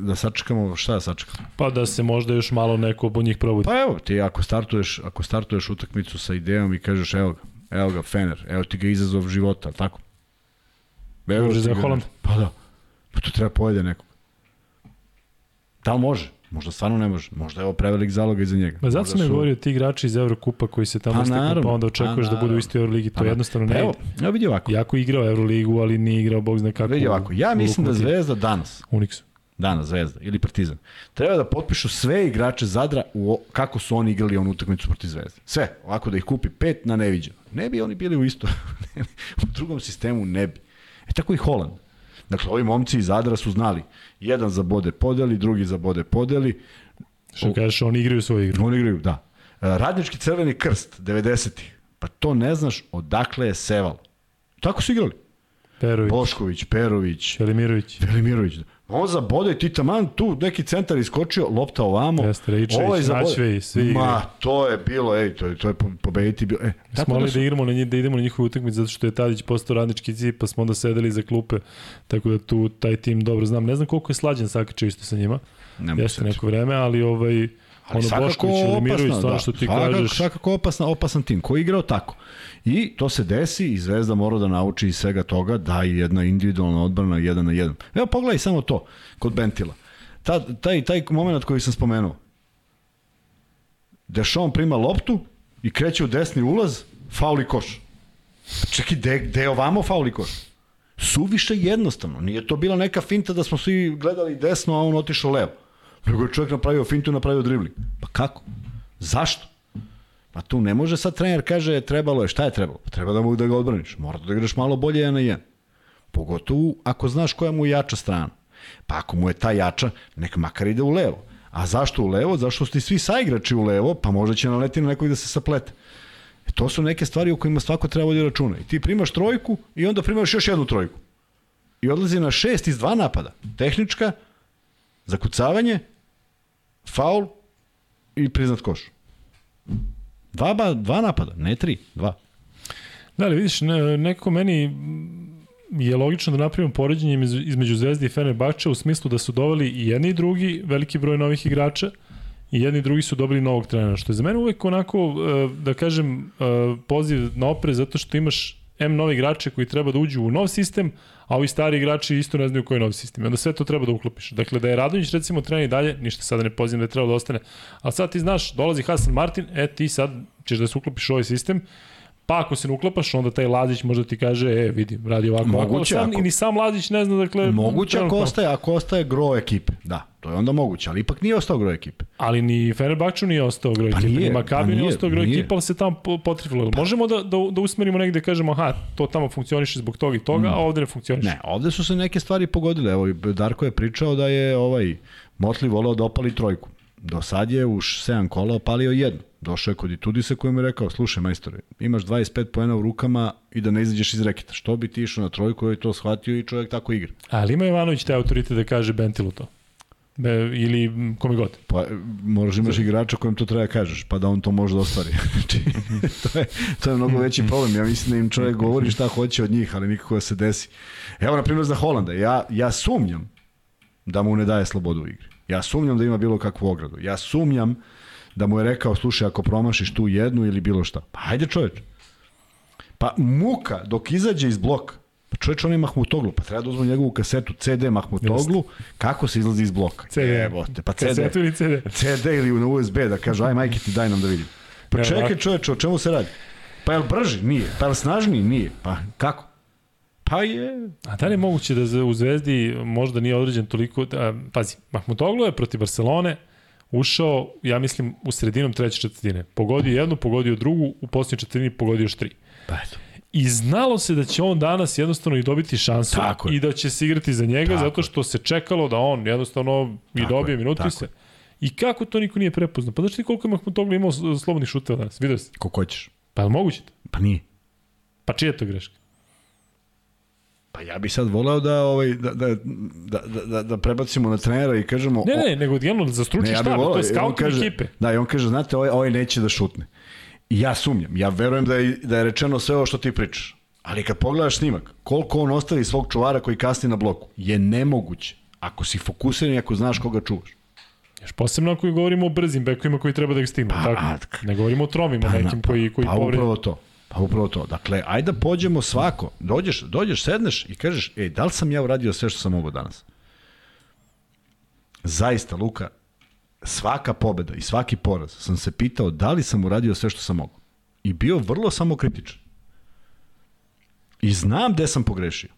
da sačekamo, šta da sačekamo? Pa da se možda još malo neko od njih probudi. Pa evo, ti ako startuješ, ako startuješ utakmicu sa idejom i kažeš evo ga, evo ga Fener, evo ti ga izazov života, tako? Evo može za Holland? Pa da, pa to treba pojede nekog. Da li može? Možda stvarno ne može. Možda je ovo prevelik zalog iza njega. Ma zato sam su... govorio ti igrači iz Evrokupa koji se tamo pa, steknu, pa onda očekuješ pa, da budu u istoj Euroligi. To pa, jednostavno ne. Evo, evo vidi ovako. Jako igrao Euroligu, ali nije igrao bog zna kako. Vidi ovako. Ja mislim da Zvezda danas, Unix. Danas Zvezda ili Partizan. Treba da potpišu sve igrače Zadra u kako su oni igrali onu utakmicu protiv Zvezde. Sve, ovako da ih kupi pet na neviđeno. Ne bi oni bili u isto u drugom sistemu ne bi. E tako i Holand. Dakle, ovi momci iz Zadra su znali. Jedan za bode podeli, drugi za bode podeli. Što kažeš, oni igraju svoju igru. Oni igraju, da. E, radnički crveni krst, 90-ih. Pa to ne znaš odakle je seval. Tako su igrali. Perović. Bošković, Perović. Velimirović. Velimirović. On zabode i ti taman tu neki centar iskočio, lopta ovamo. Jeste, Rejčević, ovaj Načvej, svi Ma, to je bilo, ej, to je, to je pobediti bilo. E, smo da, da, su... da, igramo na njih, da idemo na njihovu utakmicu zato što je Tadić postao radnički cip, pa smo onda sedeli za klupe, tako da tu taj tim dobro znam. Ne znam koliko je slađen Sakačev isto sa njima. Ne Jeste neko vreme, ali ovaj Ali ono Mirović, to da. što ti svakako, kažeš. Svakako opasna, opasan tim, koji je igrao tako. I to se desi i Zvezda mora da nauči iz svega toga da je jedna individualna odbrana jedan na jedan. Evo pogledaj samo to kod Bentila. Ta, taj, taj moment koji sam spomenuo. Dešon prima loptu i kreće u desni ulaz, fauli koš. Čekaj, gde je ovamo fauli koš? Suviše jednostavno. Nije to bila neka finta da smo svi gledali desno, a on otišao levo. Nego je čovjek napravio fintu napravio dribling. Pa kako? Zašto? Pa tu ne može sad trener kaže trebalo je, šta je trebalo? Pa treba da mogu da ga odbraniš. Mora da igraš malo bolje jedan na jedan. Pogotovo ako znaš koja mu je jača strana. Pa ako mu je ta jača, nek makar ide u levo. A zašto u levo? Zašto ste svi saigrači u levo, pa možda će naleti na nekog da se saplete. E, to su neke stvari o kojima svako treba vodi računa. I ti primaš trojku i onda primaš još jednu trojku. I odlazi na šest iz dva napada. Tehnička, zakucavanje faul i priznat koš. Dva, ba, dva napada, ne tri, dva. Da li vidiš, ne, nekako meni je logično da napravimo poređenje između Zvezde i Fenerbahče u smislu da su doveli i jedni i drugi veliki broj novih igrača i jedni i drugi su dobili novog trenera, što je za mene uvek onako, e, da kažem, e, poziv na opre zato što imaš M novi igrače koji treba da uđu u nov sistem, a ovi stari igrači isto ne znaju koji je novi sistem. I onda sve to treba da uklopiš. Dakle, da je Radonjić recimo trener i dalje, ništa sada ne pozivam da je treba da ostane. Ali sad ti znaš, dolazi Hasan Martin, e ti sad ćeš da se uklopiš u ovaj sistem, Pa ako se ne uklapaš, onda taj Lazić možda ti kaže, e, vidi, radi ovako, moguće, ovako, sam, i ni sam Lazić ne zna, dakle... Moguće ako ostaje, ako ostaje gro ekipe, da, to je onda moguće, ali ipak nije ostao gro ekipe. Ali ni Fenerbahču nije ostao gro pa ekipe, nije, ni Makabi pa nije, nije ostao gro nije. ekipe, ali se tamo potrefilo. Pa. Možemo da, da, da usmerimo negde, kažemo, aha, to tamo funkcioniše zbog toga i toga, mm. a ovde ne funkcioniše. Ne, ovde su se neke stvari pogodile, evo, Darko je pričao da je ovaj Motli volao da opali trojku. Do sad je u 7 kola opalio jednu. Došao je kod Itudisa koji mu je rekao, slušaj majstore, imaš 25 poena u rukama i da ne izađeš iz reketa. Što bi ti išao na trojku, je to shvatio i čovjek tako igra. Ali ima Ivanović te autorite da kaže Bentilu to? Be, ili kome god. Pa možeš imaš igrača kojem to treba da kažeš, pa da on to može da ostvari. Znači, to, je, to je mnogo veći problem. Ja mislim da im čovjek govori šta hoće od njih, ali nikako da se desi. Evo, na primjer, za Holanda. Ja, ja sumnjam da mu ne daje slobodu u igri. Ja sumnjam da ima bilo kakvu ogradu. Ja sumnjam da mu je rekao, slušaj, ako promašiš tu jednu ili bilo šta. Pa hajde čoveč. Pa muka dok izađe iz bloka. Pa čovječ, on je Mahmutoglu, pa treba da uzmu njegovu kasetu CD Mahmutoglu, kako se izlazi iz bloka. CD. Evo te, pa CD. Kasetu ili CD? CD ili na USB, da kaže, aj majke ti daj nam da vidim. Pa čekaj čoveče, o čemu se radi? Pa je li brži? Nije. Pa je li snažniji? Nije. Pa kako? Pa je... A da li je moguće da u Zvezdi možda nije određen toliko... Da, pazi, Mahmutoglu je protiv Barcelone ušao, ja mislim, u sredinom treće četvrtine. Pogodio jednu, pogodio drugu, u posljednjoj četvrtini pogodio još tri. Pa eto. I znalo se da će on danas jednostavno i dobiti šansu tako i da će se igrati za njega tako zato što se čekalo da on jednostavno i tako dobije minutu i se. I kako to niko nije prepoznao? Pa znaš ti koliko je Mahmutoglu imao slobodnih šuteva danas? Vidio si? Koliko hoćeš? Pa je moguće? Pa nije. Pa čija je to greška? Pa ja bih sad voleo da ovaj da da da da da prebacimo na trenera i kažemo Ne, ne, nego jedno za stručni ne, ja štab, to je scout ekipe. Da, i on kaže, znate, ovaj ovaj neće da šutne. I ja sumnjam, ja verujem da je, da je rečeno sve ovo što ti pričaš. Ali kad pogledaš snimak, koliko on ostavi svog čuvara koji kasni na bloku, je nemoguće. Ako si fokusiran i ako znaš koga čuvaš. Još posebno ako govorimo o brzim bekovima koji treba da ih stignu. Pa, tako? Ne govorimo o tromima pa, nekim pa, koji, koji pa, pa upravo to. Pa upravo to. Dakle, ajde da pođemo svako. Dođeš, dođeš, sedneš i kažeš, ej, da li sam ja uradio sve što sam mogao danas? Zaista, Luka, svaka pobeda i svaki poraz sam se pitao da li sam uradio sve što sam mogao. I bio vrlo samokritičan. I znam gde sam pogrešio.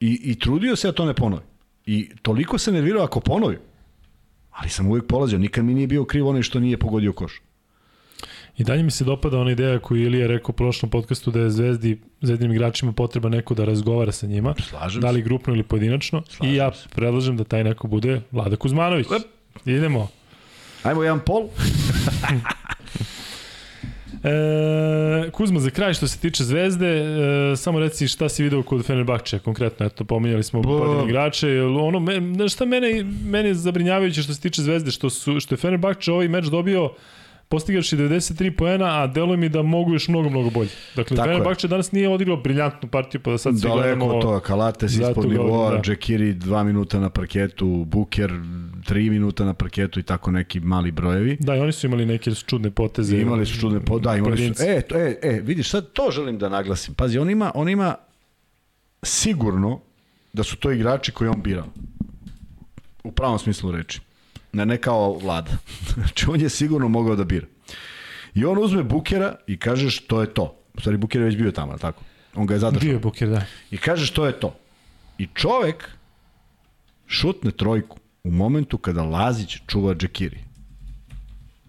I, I trudio se da to ne ponovim. I toliko se nervirao ako ponovim. Ali sam uvijek polazio. Nikad mi nije bio kriv onaj što nije pogodio koš. I dalje mi se dopada ona ideja koju Ilija rekao u prošlom podcastu da je Zvezdi, Zvezdinim igračima potreba neko da razgovara sa njima. Slažem da li grupno ili pojedinačno. Slažem I ja predlažem da taj neko bude Vlada Kuzmanović. Lep. Idemo. Ajmo jedan pol. E, Kuzma, za kraj što se tiče Zvezde, e, samo reci šta si video kod Fenerbahčeja konkretno, eto, pominjali smo pojedine igrače, ono, me, šta mene, mene je zabrinjavajuće što se tiče Zvezde, što, su, što je Fenerbahče ovaj meč dobio postigavši 93 poena, a deluje mi da mogu još mnogo, mnogo bolje. Dakle, Fenerbahče danas nije odigrao briljantnu partiju, pa da sad svi gledamo... Daleko to, Kalates ispod nivoa, da. Džekiri 2 minuta na parketu, Buker 3 minuta na parketu i tako neki mali brojevi. Da, i oni su imali neke čudne poteze. Imali su čudne poteze, da, imali su... E, to, e, e, vidiš, sad to želim da naglasim. Pazi, on ima, on ima sigurno da su to igrači koji on birao. U pravom smislu reči. Ne, ne kao vlada. znači, on je sigurno mogao da bira. I on uzme Bukera i kaže što je to. U stvari, Buker je već bio tamo, tako? On ga je zadržao. Bio je Buker, da. I kaže što je to. I čovek šutne trojku u momentu kada Lazić čuva Džekiri.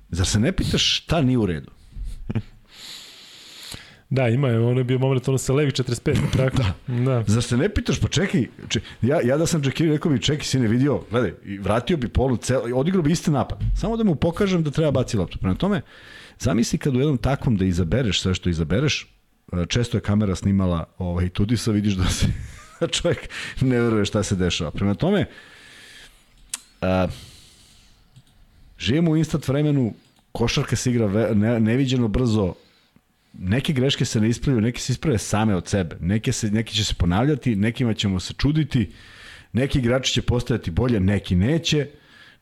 Zar se ne pitaš šta nije u redu? Da, ima je, ono je bio moment, ono sa levi 45, tako? da. da. Zar se ne pitaš, pa čekaj, če, ja, ja da sam Džekiri rekao bi, čekaj, sine, vidio, gledaj, vratio bi polu, cel, odigrao bi isti napad. Samo da mu pokažem da treba baci loptu. Prema tome, zamisli kad u jednom takvom da izabereš sve što izabereš, e, često je kamera snimala ovaj, Tudisa, vidiš da se čovjek ne veruje šta se dešava. Prema tome, a, živimo u instant vremenu, košarka se igra ve, ne, neviđeno brzo, neke greške se ne ispravljaju, neke se isprave same od sebe. Neke, se, neki će se ponavljati, nekima ćemo se čuditi, neki igrači će postajati bolje, neki neće,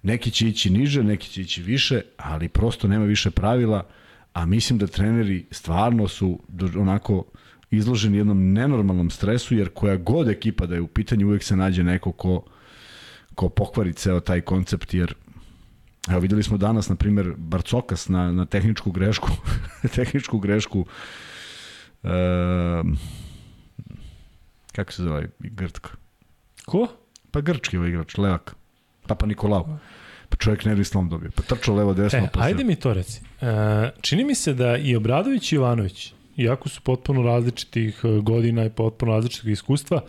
neki će ići niže, neki će ići više, ali prosto nema više pravila, a mislim da treneri stvarno su onako izloženi jednom nenormalnom stresu, jer koja god ekipa da je u pitanju, uvek se nađe neko ko, ko pokvari ceo taj koncept, jer Evo videli smo danas, na primjer, Barcokas na, na tehničku grešku, tehničku grešku e, kako se zove Grčka? Ko? Pa grčki ovaj igrač, Levak. Papa Nikolau. Pa čovjek nervni slom dobio. Pa trčao levo desno. E, pa ajde mi to reci. E, čini mi se da i Obradović i Ivanović iako su potpuno različitih e, godina i potpuno različitih iskustva,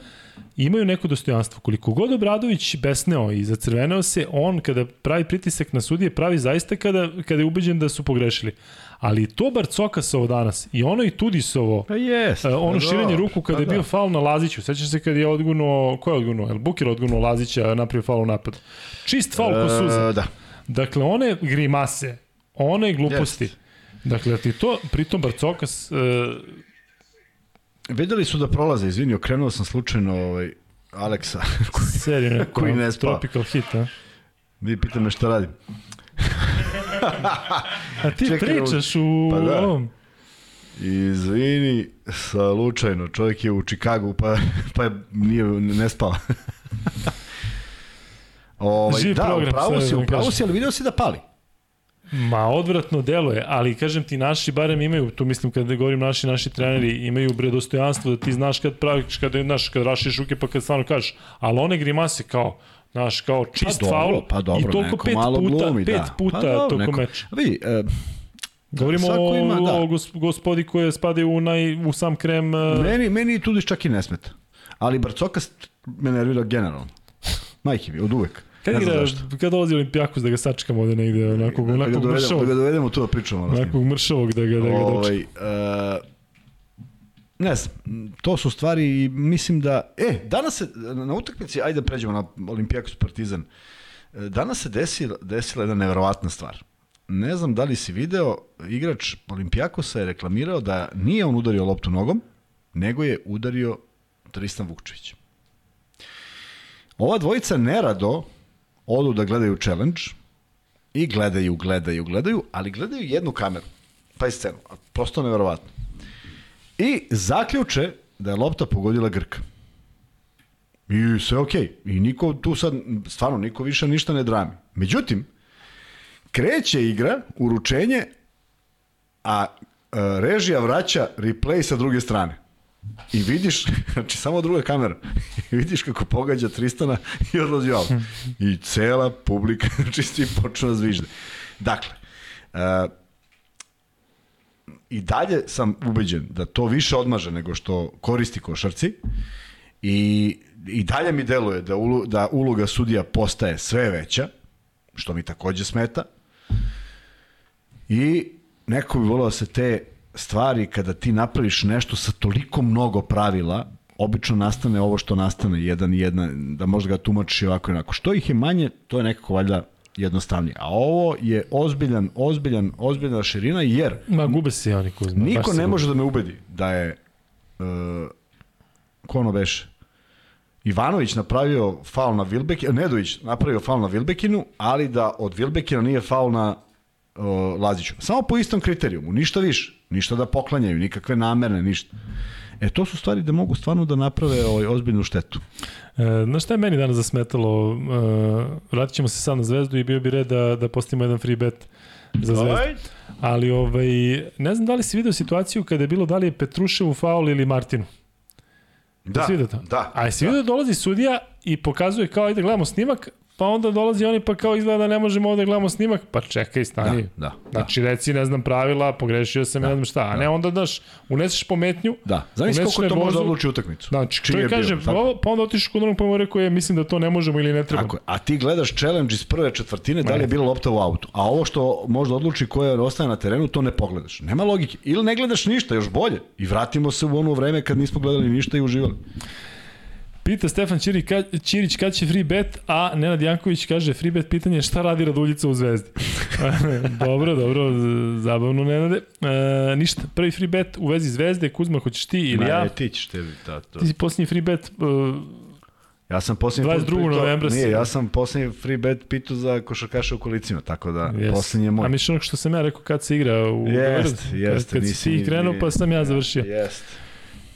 imaju neko dostojanstvo. Koliko god Obradović besneo i zacrveneo se, on kada pravi pritisak na sudije, pravi zaista kada, kada je ubeđen da su pogrešili. Ali to Barcokasovo danas i ono i Tudisovo, pa jest, uh, ono pa širenje ruku kada pa je bio da. faul na Laziću, sećaš se kad je odgurnuo, ko je odgurnuo? El Buker odgurnuo Lazića, napravio faul u napadu. Čist faul ko. E, da. Dakle, one grimase, one gluposti. Jest. Dakle, ti to, pritom Barcokas... Uh, Videli su da prolaze, izvini, okrenuo sam slučajno ovaj, Aleksa, koji, Seriju, koji ne spava. Tropical hit, a? Vi pita me šta radim. a ti Čekaj, pričaš u pa da. ovom... Izvini, slučajno, čovjek je u Čikagu, pa, pa je, nije, ne spava. ovaj, Živ da, program, upravo si, upravo si, ali video si da pali. Ma odvratno deluje, ali kažem ti naši barem imaju, tu mislim kada govorim naši naši treneri imaju bre dostojanstvo da ti znaš kad praviš kada znaš kad rašiš ruke pa kad stvarno kažeš, ali one grimase kao Znaš, kao čist pa faul pa dobro, i toliko pet puta, glumi, pet da. puta pa dobro, neko, meča. Vidi, e, Govorimo o, ima, da. o gospodi koje spade u, naj, u sam krem. Uh... Meni, meni Tudiš čak i ne smeta. Ali Barcoka me nervira generalno. Majke mi, od uvek. Kad igra, kad dolazi Olimpijakos da ga sačekamo ovde negde, onakog, onakog da dovedemo, mršavog. Da ga dovedemo tu da pričamo. Onakog mršavog da ga, da ga ovaj, uh, ne znam, to su stvari i mislim da... E, danas se, na utakmici, ajde da pređemo na Olimpijakos Partizan, e, danas se desila, desila jedna neverovatna stvar. Ne znam da li si video, igrač Olimpijakosa je reklamirao da nije on udario loptu nogom, nego je udario Tristan Vukčević. Ova dvojica nerado odu da gledaju challenge i gledaju, gledaju, gledaju, ali gledaju jednu kameru, pa i scenu. Prosto neverovatno. I zaključe da je lopta pogodila Grka. I sve okej. Okay. I niko tu sad, stvarno, niko više ništa ne drami. Međutim, kreće igra, uručenje, a, a režija vraća replay sa druge strane. I vidiš, znači samo druga kamera, i vidiš kako pogađa Tristana i odlazi ovo. I cela publika, znači svi počnu da zvižde. Dakle, uh, i dalje sam ubeđen da to više odmaže nego što koristi košarci i, i dalje mi deluje da, ulu, da uloga sudija postaje sve veća, što mi takođe smeta. I neko bi volao da se te stvari kada ti napraviš nešto sa toliko mnogo pravila, obično nastane ovo što nastane, jedan i jedna, da možda ga tumačiš ovako i onako. Što ih je manje, to je nekako valjda jednostavnije. A ovo je ozbiljan, ozbiljan, ozbiljna širina, jer... Ma, gube se oni Kuzma. Niko ne može da me ubedi da je... Uh, ko ono beše? Ivanović napravio faul na Vilbekinu, Nedović napravio faul na Vilbekinu, ali da od Vilbekina nije faul na uh, Laziću. Samo po istom kriterijumu, ništa više. Ništa da poklanjaju, nikakve namerne, ništa. E, to su stvari da mogu stvarno da naprave ovaj, ozbiljnu štetu. E, znaš šta je meni danas zasmetalo? E, vratit ćemo se sad na Zvezdu i bio bi red da, da postavimo jedan free bet za Zvezdu. Ali ovaj, ne znam da li si video situaciju kada je bilo da li je Petruševu faul ili Martinu. Da, da, da. A jesi da. vidio da dolazi sudija i pokazuje kao ajde gledamo snimak, Pa onda dolazi oni pa kao izgleda da ne možemo ovde gledamo snimak, pa čekaj, stani. Da, da, znači da. reci ne znam pravila, pogrešio sam da, ne znam šta, a da. ne onda daš, uneseš pometnju. Da, znaš koliko to može da odluči utakmicu. Znači, što je kaže, pa, pa onda otišeš kod onog pomore koje mislim da to ne možemo ili ne treba. Tako a ti gledaš challenge iz prve četvrtine, da li je bila lopta u autu, a ovo što možda odluči koja ostaje na terenu, to ne pogledaš. Nema logike. Ili ne gledaš ništa, još bolje. I vratimo se u ono vreme kad nismo gledali ništa i uživali. Pita Stefan Ćirić, ka, Ćirić kad će free bet, a Nenad Janković kaže free bet pitanje šta radi Raduljica u Zvezdi. dobro, dobro, zabavno Nenade. E, ništa, prvi free bet u vezi Zvezde, Kuzma, hoćeš ti ili Ma, ja? Ne, ti ćeš tebi, da, to. Ti si posljednji free bet uh, Ja sam posljednji 22. Pitao, novembra Nije, ja sam posljednji free bet pitao za košarkaša u kolicima, tako da yes. posljednji je moj. A miš onog što sam ja rekao kad se igra u Jest, jest. Kad, kad si ti krenuo pa sam ja završio. Jest.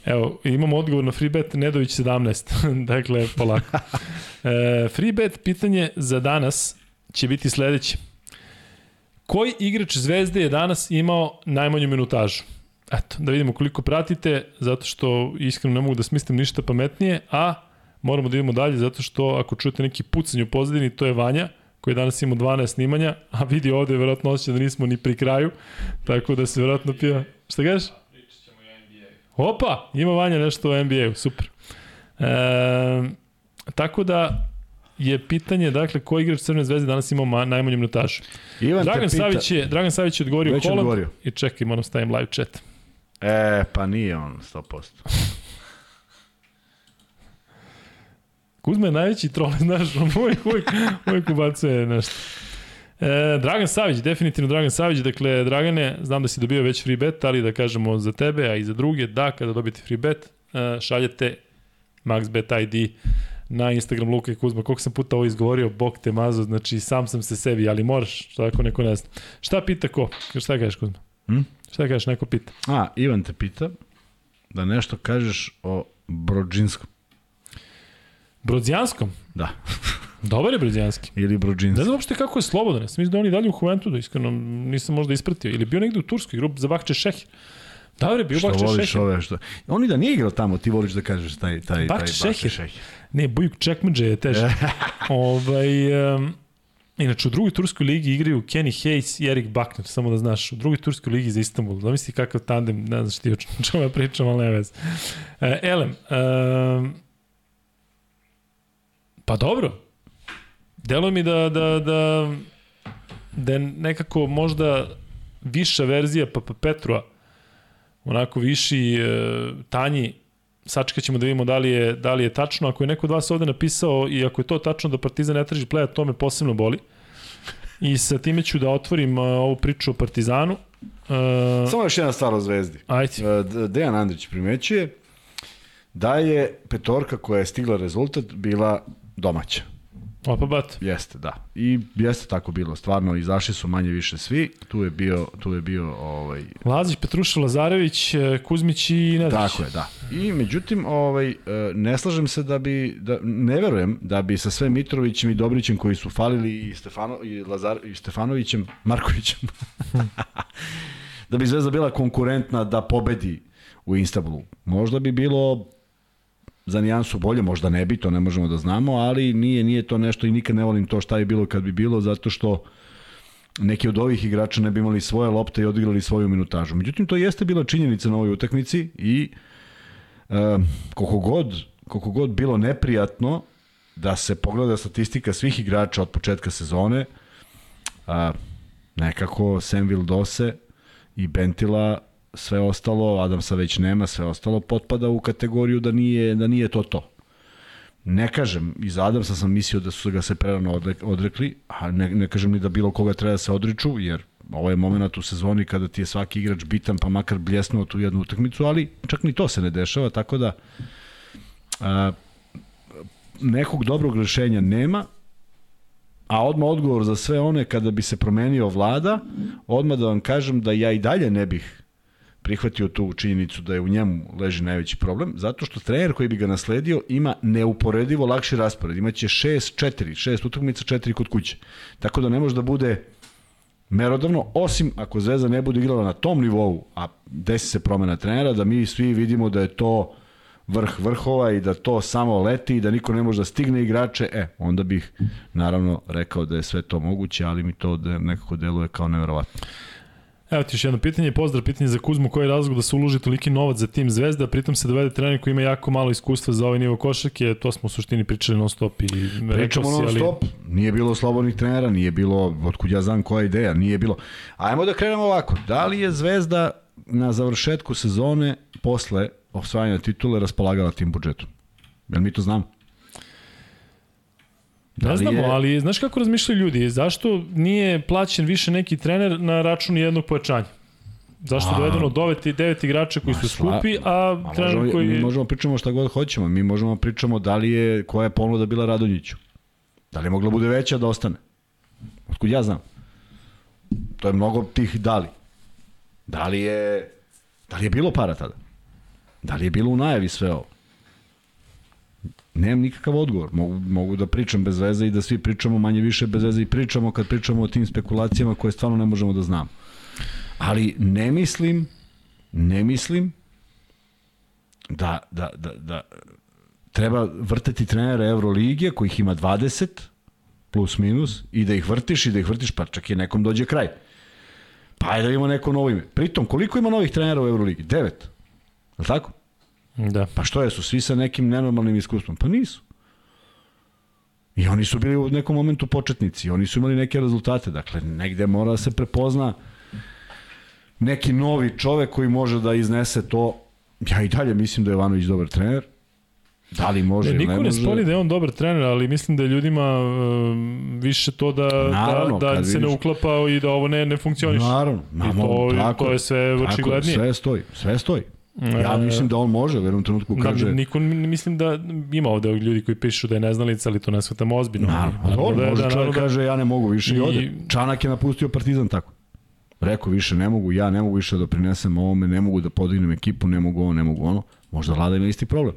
Evo, imamo odgovor na freebet Nedović 17. dakle, polako. E, freebet pitanje za danas će biti sledeće. Koji igrač Zvezde je danas imao najmanju minutažu? Eto, da vidimo koliko pratite, zato što iskreno ne mogu da smislim ništa pametnije, a moramo da idemo dalje, zato što ako čujete neki pucanj u pozadini, to je Vanja, koji danas ima 12 snimanja, a vidi ovde verovatno osjeća da nismo ni pri kraju, tako da se verovatno pija... Šta kažeš? Opa, ima Vanja nešto u NBA-u, super. E, tako da, je pitanje, dakle, koji igrač Crvene zvezde danas ima najmanju minutažu? Ivan Dragan, pita... Savić je, Dragan Savić je odgovorio Već Holland odgovorio. i čekaj, moram stavim live chat. E, pa nije on 100%. Kuzma je najveći troll, znaš, on uvijek, uvijek, uvijek ubacuje nešto. E, Dragan Savić, definitivno Dragan Savić, dakle, Dragane, znam da si dobio već free bet, ali da kažemo za tebe, a i za druge, da, kada dobijete free bet, e, šaljete MaxBet ID na Instagram Luka i Kuzma. Koliko sam puta ovo izgovorio, bok te mazo, znači sam sam se sebi, ali moraš, što ako neko ne zna. Šta pita ko? Šta kažeš Kuzma? Hm? Šta kažeš, neko pita? A, Ivan te pita da nešto kažeš o Brođinskom. Brodzijanskom? Da. Dobar je Brodzijanski. Ili Brođinski. Ne znam uopšte kako je slobodan. Mislim da on i dalje u Juventudu, iskreno nisam možda ispratio. Ili bio negde u Turskoj, grup za Bakče Šehir. Da, je bio Bakče Šehir. Što voliš ove, što... On i da nije igrao tamo, ti voliš da kažeš taj, taj, Bakče taj Bakče Šehir. Ne, Bujuk Čekmeđe je teže. ovaj, um, inače, u drugoj turskoj ligi igraju Kenny Hayes i Erik Bakner, samo da znaš. U drugoj turskoj ligi za Istanbul. Zamisli kakav tandem, ne znaš ti o čemu ja pričam, ali ne vez. Uh, Elem, um, pa dobro. Delo mi da, da, da, da je nekako možda viša verzija Papa Petrua, onako viši, uh, tanji, sačekat ćemo da vidimo da li, je, da li je tačno. Ako je neko od vas ovde napisao i ako je to tačno da Partizan ne traži pleja, to me posebno boli. I sa time ću da otvorim uh, ovu priču o Partizanu. Uh, Samo još jedna stvar o Zvezdi. Ajde. Dejan Andrić primećuje da je petorka koja je stigla rezultat bila domaća. Opa bat. Jeste, da. I jeste tako bilo. Stvarno, izašli su manje više svi. Tu je bio, tu je bio ovaj... Lazić, Petruša, Lazarević, e, Kuzmić i Nedrić. Tako je, da. I međutim, ovaj, e, ne slažem se da bi, da, ne verujem da bi sa sve Mitrovićem i Dobrićem koji su falili i, Stefano, i, Lazar, i Stefanovićem, Markovićem, da bi Zvezda bila konkurentna da pobedi u Istanbulu. Možda bi bilo za nijansu bolje, možda ne bi, to ne možemo da znamo, ali nije nije to nešto i nikad ne volim to šta je bilo kad bi bilo, zato što neki od ovih igrača ne bi imali svoje lopte i odigrali svoju minutažu. Međutim, to jeste bila činjenica na ovoj utakmici i e, koliko, god, koliko god bilo neprijatno da se pogleda statistika svih igrača od početka sezone, a, nekako Sam Vildose i Bentila sve ostalo, Adamsa već nema, sve ostalo potpada u kategoriju da nije, da nije to to. Ne kažem, iz Adamsa sam mislio da su ga se prerano odrekli, a ne, ne kažem ni da bilo koga treba da se odriču, jer ovo je moment u sezoni kada ti je svaki igrač bitan, pa makar bljesnuo tu jednu utakmicu, ali čak ni to se ne dešava, tako da a, nekog dobrog rešenja nema, a odmah odgovor za sve one kada bi se promenio vlada, odmah da vam kažem da ja i dalje ne bih prihvatio tu činjenicu da je u njemu leži najveći problem, zato što trener koji bi ga nasledio ima neuporedivo lakši raspored. Imaće 6-4, 6 utakmica, 4 kod kuće. Tako da ne može da bude merodavno, osim ako Zvezda ne bude igrala na tom nivou, a desi se promena trenera, da mi svi vidimo da je to vrh vrhova i da to samo leti i da niko ne može da stigne igrače, e, onda bih naravno rekao da je sve to moguće, ali mi to nekako deluje kao neverovatno. Evo ti još jedno pitanje, pozdrav pitanje za Kuzmu, koji je razlog da se uloži toliki novac za tim Zvezda, pritom se dovede trener koji ima jako malo iskustva za ovaj nivo košarke, to smo u suštini pričali non stop i Pričamo non stop, ali... nije bilo slobodnih trenera, nije bilo, otkud ja znam koja ideja, nije bilo. Ajmo da krenemo ovako, da li je Zvezda na završetku sezone posle osvajanja titule raspolagala tim budžetom? Jel mi to znamo? Da ne znamo, je... ali znaš kako razmišljaju ljudi? Zašto nije plaćen više neki trener na račun jednog pojačanja? Zašto je dovedeno devet, devet igrača koji su skupi, a, a trener možemo, koji... Mi možemo pričamo šta god hoćemo. Mi možemo pričamo da li je, koja je ponuda bila Radonjiću. Da li je mogla bude veća da ostane? Otkud ja znam. To je mnogo tih da li. Da li je, da li je bilo para tada? Da li je bilo u najavi sve ovo? Nemam nikakav odgovor. Mogu, mogu da pričam bez veze i da svi pričamo manje više bez veze i pričamo kad pričamo o tim spekulacijama koje stvarno ne možemo da znamo. Ali ne mislim, ne mislim da, da, da, da treba vrtati trenera Evroligije kojih ima 20 plus minus i da ih vrtiš i da ih vrtiš pa čak i nekom dođe kraj. Pa ajde da imamo neko novo ime. Pritom, koliko ima novih trenera u Euroligi? 9. Je tako? Da. Pa što je, su svi sa nekim nenormalnim iskustvom? Pa nisu. I oni su bili u nekom momentu početnici, oni su imali neke rezultate, dakle negde mora da se prepozna neki novi čovek koji može da iznese to. Ja i dalje mislim da je Jovanović dobar trener, Da li može ne, ili ne može? Niko ne spori da je on dobar trener, ali mislim da je ljudima uh, više to da, da- Naravno, da, da se vidiš... ne uklapa i da ovo ne, ne funkcioniše. Naravno. I to, tako, to je sve očiglednije. Sve stoji, sve stoji. Ja e, mislim da on može u jednom trenutku da, kaže... Da, niko, mislim da ima ovde ljudi koji pišu da je neznalica, ali to ne shvatamo ozbiljno. Naravno, on da, može da, čovjek da, kaže ja ne mogu više i, i ode. Čanak je napustio Partizan tako. Rekao više ne mogu, ja ne mogu više da prinesem ovome, ne mogu da podignem ekipu, ne mogu ovo, ne mogu ono. Možda vlada ima isti problem.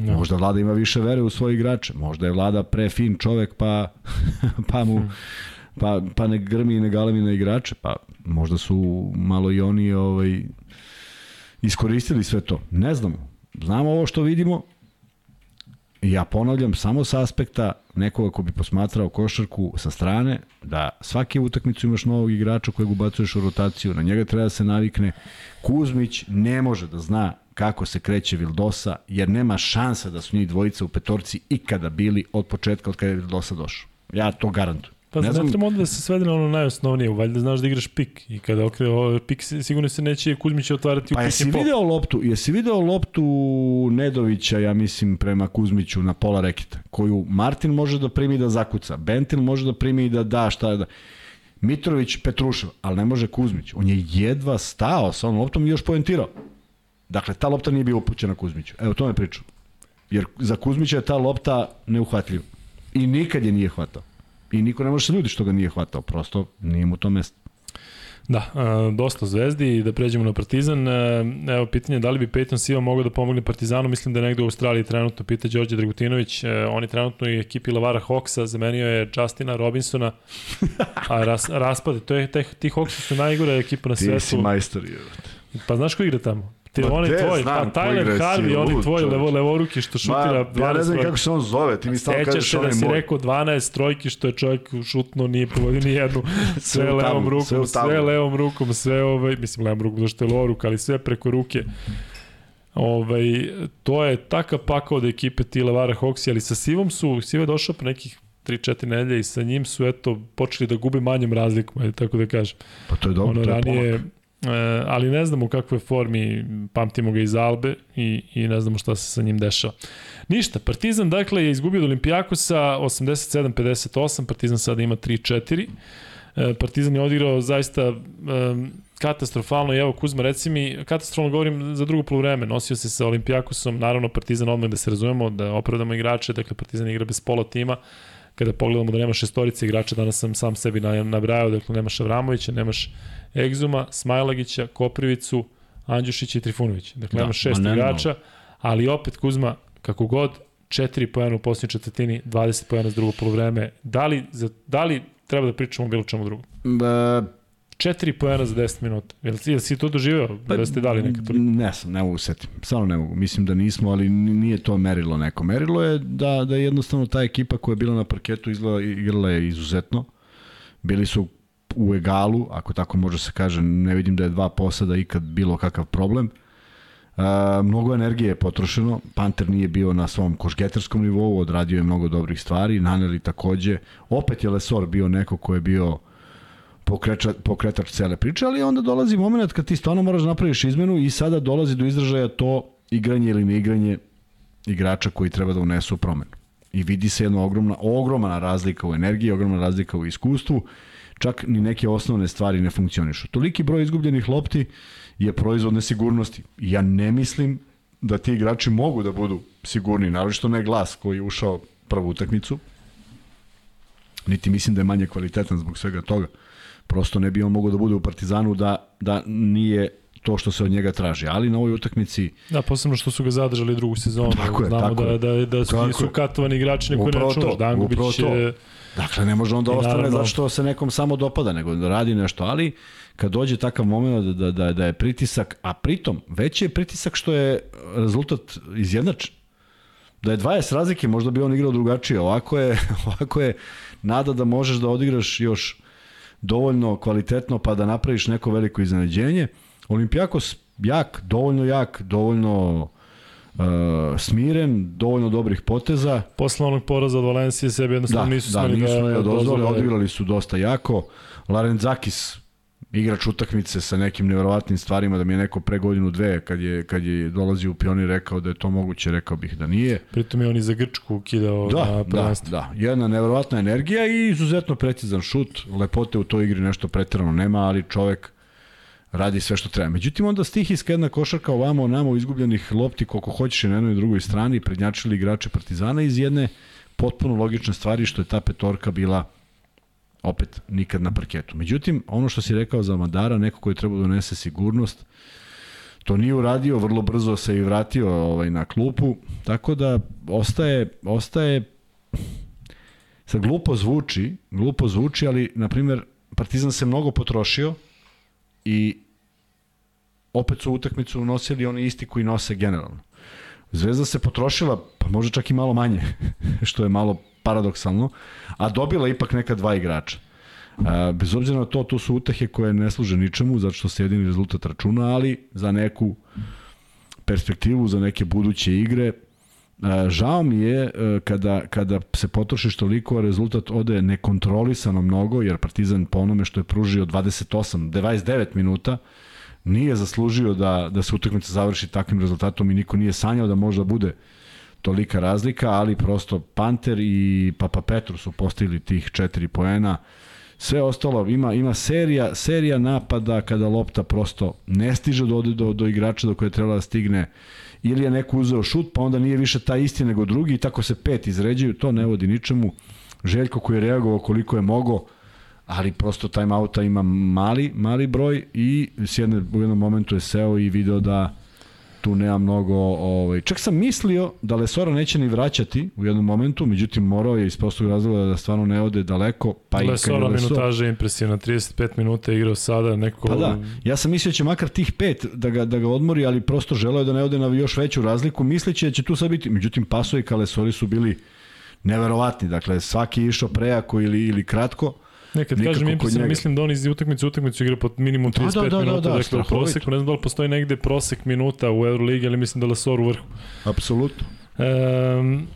No. Možda vlada ima više vere u svoje igrače. Možda je vlada pre fin čovek pa, pa mu pa, pa ne grmi i ne galemi na igrače. Pa možda su malo i oni ovaj, iskoristili sve to. Ne znamo. Znamo ovo što vidimo. Ja ponavljam samo sa aspekta nekoga ko bi posmatrao košarku sa strane, da svake utakmicu imaš novog igrača kojeg ubacuješ u rotaciju, na njega treba da se navikne. Kuzmić ne može da zna kako se kreće Vildosa, jer nema šansa da su njih dvojica u petorci ikada bili od početka od kada je Vildosa došao. Ja to garantujem. Pa ne znam, onda da se svede na ono najosnovnije, valjda znaš da igraš pik i kada okre, o, pik sigurno se neće Kuzmić otvarati pa u jesi video loptu, jesi video loptu Nedovića, ja mislim, prema Kuzmiću na pola reketa, koju Martin može da primi da zakuca, Bentil može da primi i da da šta da... Mitrović, Petrušev, ali ne može Kuzmić. On je jedva stao sa onom loptom i još poentirao. Dakle, ta lopta nije bila upućena Kuzmiću. Evo, to me pričam. Jer za Kuzmića je ta lopta neuhvatljiva. I nikad je nije hvatao. I niko ne može se ljudi što ga nije hvatao. Prosto nije mu to mesto. Da, a, dosta zvezdi i da pređemo na Partizan. A, evo pitanje da li bi Peyton Siva mogao da pomogne Partizanu, mislim da je negde u Australiji trenutno pita Đorđe Dragutinović. E, on je trenutno i ekipi Lavara Hawksa, zamenio je Justina Robinsona, a ras, raspade. To je, te, ti Hawksi su najgore ekipa na svetu. Ti si majstor. Pa znaš ko igra tamo? Ti pa onaj tvoj, pa Tyler Harvey, onaj tvoj levo, levoruki što šutira. Ma, ja ne znam kako se on zove, ti mi stalno kažeš onaj moj. Sećaš se da si rekao 12 trojki što je čovjek šutno, nije pogodio ni jednu, sve, sve levom rukom, sve, sve levom rukom, sve ovaj, mislim levom rukom, zašto je loruk, ali sve preko ruke. Ovaj, to je takav pakao da ekipe ti Lavara Hoxi, ali sa Sivom su, Siva je došao po nekih 3-4 nedelje i sa njim su eto počeli da gube manjom razlikom, tako da kažem. Pa to je dobro, ono, to je ranije, pomak E, ali ne znamo u kakvoj formi, pamtimo ga iz Albe i, i ne znamo šta se sa njim dešava. Ništa, Partizan dakle je izgubio od Olimpijakosa 87-58, Partizan sada ima 3-4. E, Partizan je odigrao zaista um, katastrofalno i evo Kuzma reci mi, katastrofalno govorim za drugo polovreme, nosio se sa Olimpijakosom, naravno Partizan odmah da se razumemo, da opravdamo igrače, dakle Partizan igra bez pola tima, kada pogledamo da nema šestorice igrača, danas sam sam sebi nabrajao, dakle nemaš Avramovića, nemaš Egzuma, Smajlagića, Koprivicu, Andjušića i Trifunovića. Dakle, da, ima šest igrača, ali opet Kuzma, kako god, 4 pojena u posljednjoj četvrtini, 20 pojena za drugo polovreme. Da li, za, da li treba da pričamo o bilo čemu drugom? Ba, 4 pojena za 10 minuta. Jel, jel si to doživeo? Pa, da ste dali neka toliko? Ne sam, ne mogu setim. Samo ne mogu. Mislim da nismo, ali nije to merilo neko. Merilo je da, da jednostavno ta ekipa koja je bila na parketu izgleda, igrala je izuzetno. Bili su u egalu, ako tako može se kaže, ne vidim da je dva posada ikad bilo kakav problem. Uh, mnogo energije je potrošeno, Panter nije bio na svom košgetarskom nivou, odradio je mnogo dobrih stvari, Naneli takođe, opet je Lesor bio neko ko je bio pokreča, pokretač cele priče, ali onda dolazi moment kad ti stvarno moraš da napraviš izmenu i sada dolazi do izražaja to igranje ili neigranje igrača koji treba da unesu promenu. I vidi se jedna ogromna, ogromna razlika u energiji, ogromna razlika u iskustvu čak ni neke osnovne stvari ne funkcionišu. Toliki broj izgubljenih lopti je proizvod nesigurnosti. Ja ne mislim da ti igrači mogu da budu sigurni, naročito ne glas koji je ušao prvu utakmicu, niti mislim da je manje kvalitetan zbog svega toga. Prosto ne bi on mogao da bude u Partizanu da, da nije to što se od njega traži, ali na ovoj utakmici... Da, posebno što su ga zadržali drugu sezonu. Tako je, Znamo tako da, da, da su, nisu katovani igrači neko ne čuvaš. Dangubić je... Dakle, ne može on da ostane naravno... zato što se nekom samo dopada, nego da radi nešto, ali kad dođe takav moment da, da, da, da je pritisak, a pritom veći je pritisak što je rezultat izjednačen. Da je 20 razlike, možda bi on igrao drugačije. Ovako je, ovako je nada da možeš da odigraš još dovoljno kvalitetno pa da napraviš neko veliko iznenađenje. Olimpijakos jak, dovoljno jak, dovoljno uh, smiren, dovoljno dobrih poteza. Posle onog poraza od Valencije sebi jednostavno da, nisu da, nisu da, da dozvole, odigrali su dosta jako. Larenzakis igrač utakmice sa nekim neverovatnim stvarima da mi je neko pre godinu dve kad je, kad je dolazio u Pionir rekao da je to moguće, rekao bih da nije. Pritom je on i za Grčku kidao da, na prvenstvo. Da, da, jedna neverovatna energija i izuzetno precizan šut, lepote u toj igri nešto preterano nema, ali čovek radi sve što treba. Međutim, onda stihijska jedna košarka ovamo namo izgubljenih lopti koliko hoćeš na jednoj i drugoj strani, prednjačili igrače Partizana iz jedne potpuno logične stvari što je ta petorka bila opet nikad na parketu. Međutim, ono što si rekao za Madara, neko koji treba da donese sigurnost, to nije uradio, vrlo brzo se i vratio ovaj, na klupu, tako da ostaje, ostaje sad glupo zvuči, glupo zvuči, ali, na primjer, Partizan se mnogo potrošio i opet su utakmicu nosili oni isti koji nose generalno. Zvezda se potrošila, pa možda čak i malo manje, što je malo paradoksalno, a dobila ipak neka dva igrača. A, bez obzira na to, to su utehe koje ne služe ničemu, zato što se jedini rezultat računa, ali za neku perspektivu, za neke buduće igre, žao mi je a, kada, kada se potrošiš toliko, a rezultat ode nekontrolisano mnogo, jer Partizan po onome što je pružio 28, 29 minuta, nije zaslužio da, da se utakmica završi takvim rezultatom i niko nije sanjao da možda bude tolika razlika, ali prosto Panter i Papa Petru su postavili tih četiri poena. Sve ostalo, ima, ima serija, serija napada kada lopta prosto ne stiže do, do, do igrača do koje treba da stigne ili je neko uzeo šut, pa onda nije više ta isti nego drugi i tako se pet izređuju, to ne vodi ničemu. Željko koji je reagovao koliko je mogo, ali prosto time outa ima mali, mali broj i s jedne, u jednom momentu je seo i video da tu nema mnogo, ovaj, čak sam mislio da Lesora neće ni vraćati u jednom momentu, međutim morao je iz prostog razloga da stvarno ne ode daleko, pa Lesora i Lesora minutaža je impresivna, 35 minuta igrao sada neko... Pa da, ja sam mislio da će makar tih pet da ga, da ga odmori, ali prosto želeo da ne ode na još veću razliku, misleći da će tu sad biti, međutim pasovi ka Lesori su bili neverovatni, dakle svaki išao prejako ili, ili kratko, Nekad kažem impresivno, mislim da on iz utakmice u utakmicu igra pod minimum 35 da, da, da, minuta, da, da, dakle u proseku, ne znam da li postoji negde prosek minuta u Euroligi, ali mislim da je Lesor u vrhu. Apsolutno. Um,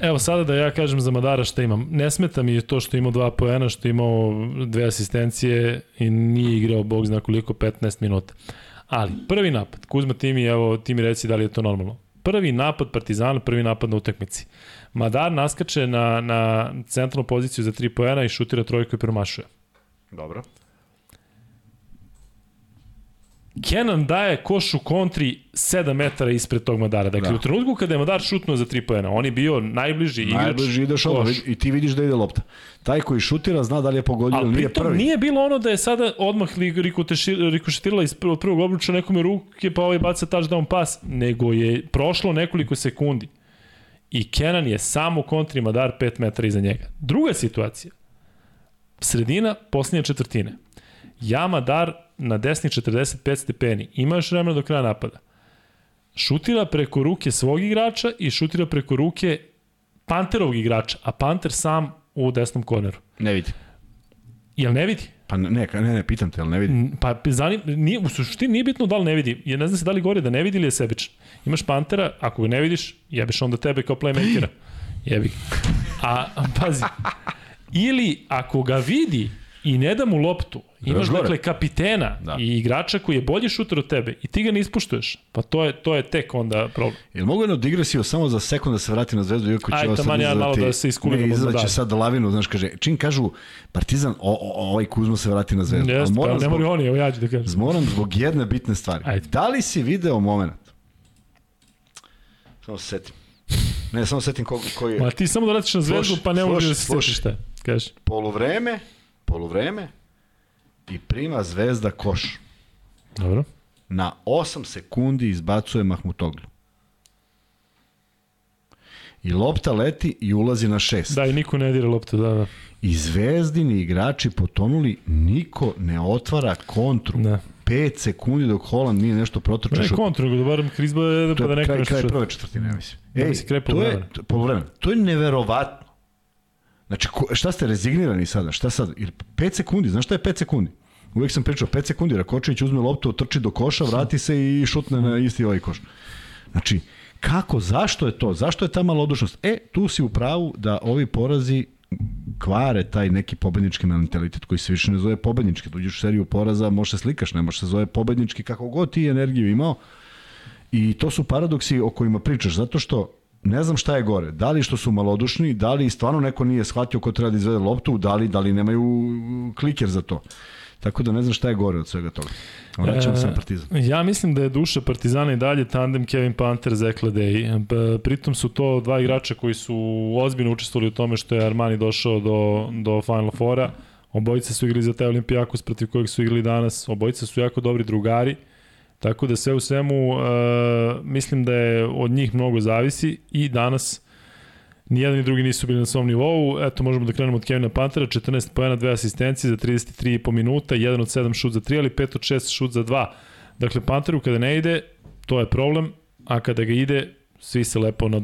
Evo sada da ja kažem za Madara šta imam. Ne smeta mi to što imao dva poena, što imao dve asistencije i nije igrao bog zna koliko 15 minuta. Ali prvi napad, Kuzma ti mi, evo ti mi reci da li je to normalno. Prvi napad Partizana, prvi napad na utakmici. Madar naskače na, na centralnu poziciju za 3 poena i šutira trojku i promašuje. Dobro. Kenan daje koš u kontri 7 metara ispred tog Madara. Dakle, da. u trenutku kada je Madar šutnuo za 3 poena, on je bio najbliži igrač. Najbliži ideš odmah i ti vidiš da ide lopta. Taj koji šutira zna da li je pogodio ili nije prvi. nije bilo ono da je sada odmah rikošetirala iz prvog, prvog obruča nekome ruke pa ovaj baca touchdown pas, nego je prošlo nekoliko sekundi i Kenan je samo u kontri Madar 5 metara iza njega. Druga situacija, sredina posljednje četvrtine. Ja Madar na desni 45 stepeni, ima još vremena do kraja napada. Šutira preko ruke svog igrača i šutira preko ruke Panterovog igrača, a Panter sam u desnom korneru. Ne vidi. Jel ne vidi? Pa ne, ne, ne, pitam te, jel ne vidi? Pa zanim, nije, u suštini nije bitno da li ne vidi. Je ne zna se da li gore da ne vidi ili je sebičan. Imaš Pantera, ako ga ne vidiš, jebiš onda tebe kao playmakera. Jebi. A, pazi, ili ako ga vidi i ne da mu loptu, imaš dakle kapitena da. i igrača koji je bolji šuter od tebe i ti ga ne ispuštuješ, pa to je, to je tek onda problem. Jel mogu jednu digresiju samo za sekund da se vrati na zvezdu, iako će Ajde, taman ja malo da se iskulimo. Ne, izraće sad lavinu, znaš, kaže, čim kažu Partizan, o, o, ovaj Kuzmo se vrati na zvezdu. Jeste, pa, ne mori oni, evo ja ću da kažem. Moram zbog jedne bitne stvari. Ajde. Da li si video moment? Samo se setim. Ne, samo setim ko, koji je. Ma ti samo da vratiš na zvezdu, pa ne možeš da se setiš šta. Kaži. Polovreme, polovreme i prima zvezda koš. Dobro. Na 8 sekundi izbacuje Mahmutoglu. I lopta leti i ulazi na 6. Da, i niko ne dira loptu, da, da. I zvezdini igrači potonuli, niko ne otvara kontru. Da. 5 sekundi dok Holland nije nešto protrčao. Ne kontru, nego da barem Krizba je pa da neko nešto... Kraj prve četvrtine, ja mislim. Ej, mislim, kraj to je, polovremena. To je neverovatno. Znači, šta ste rezignirani sada? Šta sad? 5 sekundi, znaš šta je 5 sekundi? Uvijek sam pričao 5 sekundi, Rakočević uzme loptu, trči do koša, vrati se i šutne na isti ovaj koš. Znači, kako, zašto je to? Zašto je ta malodušnost? E, tu si u pravu da ovi porazi kvare taj neki pobednički mentalitet koji se više ne zove pobednički. Da uđeš u seriju poraza, može se slikaš, ne može se zove pobednički kako god ti energiju imao. I to su paradoksi o kojima pričaš, zato što ne znam šta je gore. Da li što su malodušni, da li stvarno neko nije shvatio ko treba da izvede loptu, da li, da li nemaju kliker za to. Tako da ne znam šta je gore od svega toga. Vraćamo se na Partizan. Ja mislim da je duša Partizana i dalje tandem Kevin Panter, Zekla Day. Pritom su to dva igrača koji su ozbiljno učestvovali u tome što je Armani došao do, do Final Fora. Obojica su igrali za taj Olimpijakos protiv kojeg su igrali danas. Obojica su jako dobri drugari. Tako da sve u svemu uh, mislim da je od njih mnogo zavisi i danas Nijedan ni drugi nisu bili na svom nivou. Eto, možemo da krenemo od Kevina Pantera, 14 pojena, dve asistencije za 33,5 minuta, 1 od 7 šut za 3, ali 5 od 6 šut za 2. Dakle, Panteru kada ne ide, to je problem, a kada ga ide, svi se lepo nad,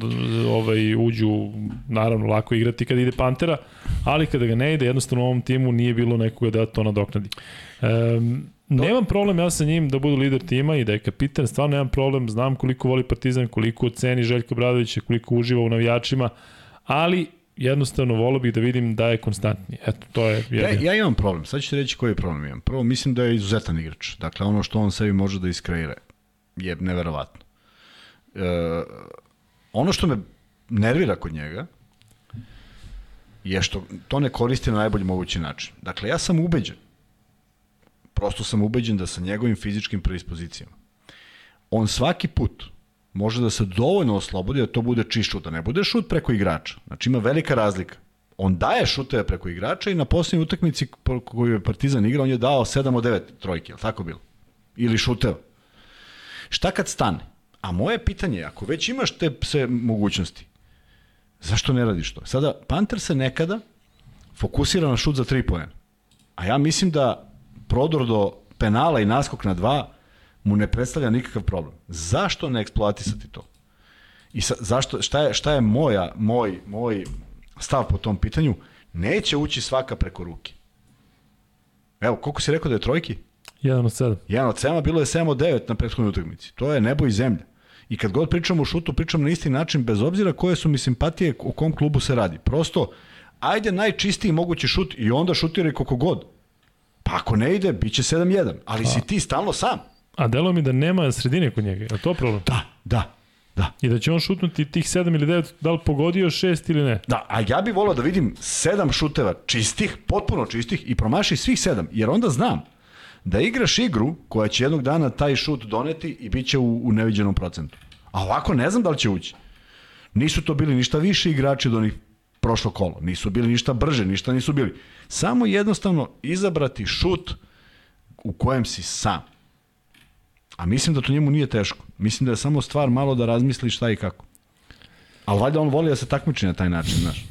ovaj, uđu, naravno lako igrati kada ide Pantera, ali kada ga ne ide, jednostavno u ovom timu nije bilo nekoga da to nadoknadi. Um, Nemam problem ja sa njim da budu lider tima i da je kapitan, stvarno nemam problem, znam koliko voli Partizan, koliko ceni Željko Bradovića, koliko uživa u navijačima, ali jednostavno volio bih da vidim da je konstantni. Eto, to je. Ja, ja imam problem, sad ću ti reći koji problem imam. Prvo, mislim da je izuzetan igrač. Dakle, ono što on sebi može da iskreira je neverovatno. E, ono što me nervira kod njega je što to ne koristi na najbolji mogući način. Dakle, ja sam ubeđen Prosto sam ubeđen da sa njegovim fizičkim predispozicijama on svaki put može da se dovoljno oslobodi da to bude šut, da ne bude šut preko igrača. Znači ima velika razlika. On daje šuteve preko igrača i na poslednjoj utakmici koju je Partizan igrao, on je dao 7 od 9 trojke, ali tako bilo? Ili šuteva. Šta kad stane? A moje pitanje je, ako već imaš te sve mogućnosti, zašto ne radiš to? Sada, Panter se nekada fokusira na šut za 3 pojena. A ja mislim da prodor do penala i naskok na dva mu ne predstavlja nikakav problem. Zašto ne eksploatisati to? I sa, zašto, šta je, šta je moja, moj, moj stav po tom pitanju? Neće ući svaka preko ruke. Evo, koliko si rekao da je trojki? 1 od 7. 1 od 7, bilo je 7 od 9 na prethodnoj utakmici. To je nebo i zemlja. I kad god pričamo o šutu, pričamo na isti način, bez obzira koje su mi simpatije, u kom klubu se radi. Prosto, ajde najčistiji mogući šut i onda šutiraj koliko god. Pa ako ne ide, bit će 7-1, ali a, si ti stalno sam. A delo mi da nema sredine kod njega, je to problem? Da, da, da. I da će on šutnuti tih 7 ili 9, da li pogodio 6 ili ne? Da, a ja bih volao da vidim 7 šuteva čistih, potpuno čistih i promaši svih 7, jer onda znam da igraš igru koja će jednog dana taj šut doneti i bit će u, u neviđenom procentu. A ovako ne znam da li će ući. Nisu to bili ništa više igrači od onih prošlo kolo. Nisu bili ništa brže, ništa nisu bili. Samo jednostavno izabrati šut u kojem si sam. A mislim da to njemu nije teško. Mislim da je samo stvar malo da razmisli šta i kako. Ali valjda on voli da se takmiči na taj način, znaš.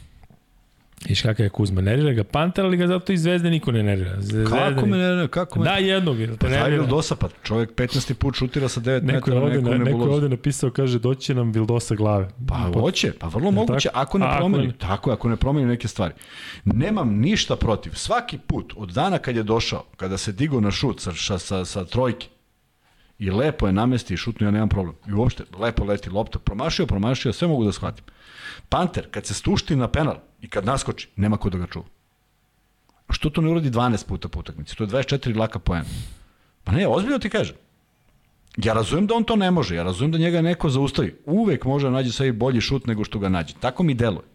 Iš kakav je Kuzma, nervira ga Panter, ali ga zato i Zvezde niko ne nervira. Zvezde kako me nervira? Kako me... Da, jednog. Pa taj Vildosa, pa čovjek 15. put šutira sa 9 neko metara, ovde, neko, neko je ovde napisao, kaže, doći će nam Vildosa glave. Pa hoće, pa vrlo moguće, ako ne promeni, ako ne... tako ako ne promeni neke stvari. Nemam ništa protiv. Svaki put, od dana kad je došao, kada se digo na šut sa, sa, sa, sa trojke, i lepo je namesti i šutno, ja nemam problem. I uopšte, lepo leti lopta, promašio, promašio, sve mogu da shvatim. Panter, kad se stušti na penal i kad naskoči, nema ko da ga čuva. Što to ne uradi 12 puta po utakmici? To je 24 laka poena. Pa ne, ozbiljno ti kažem. Ja razumem da on to ne može, ja razumem da njega neko zaustavi. Uvek može da nađe sebi bolji šut nego što ga nađe. Tako mi deluje.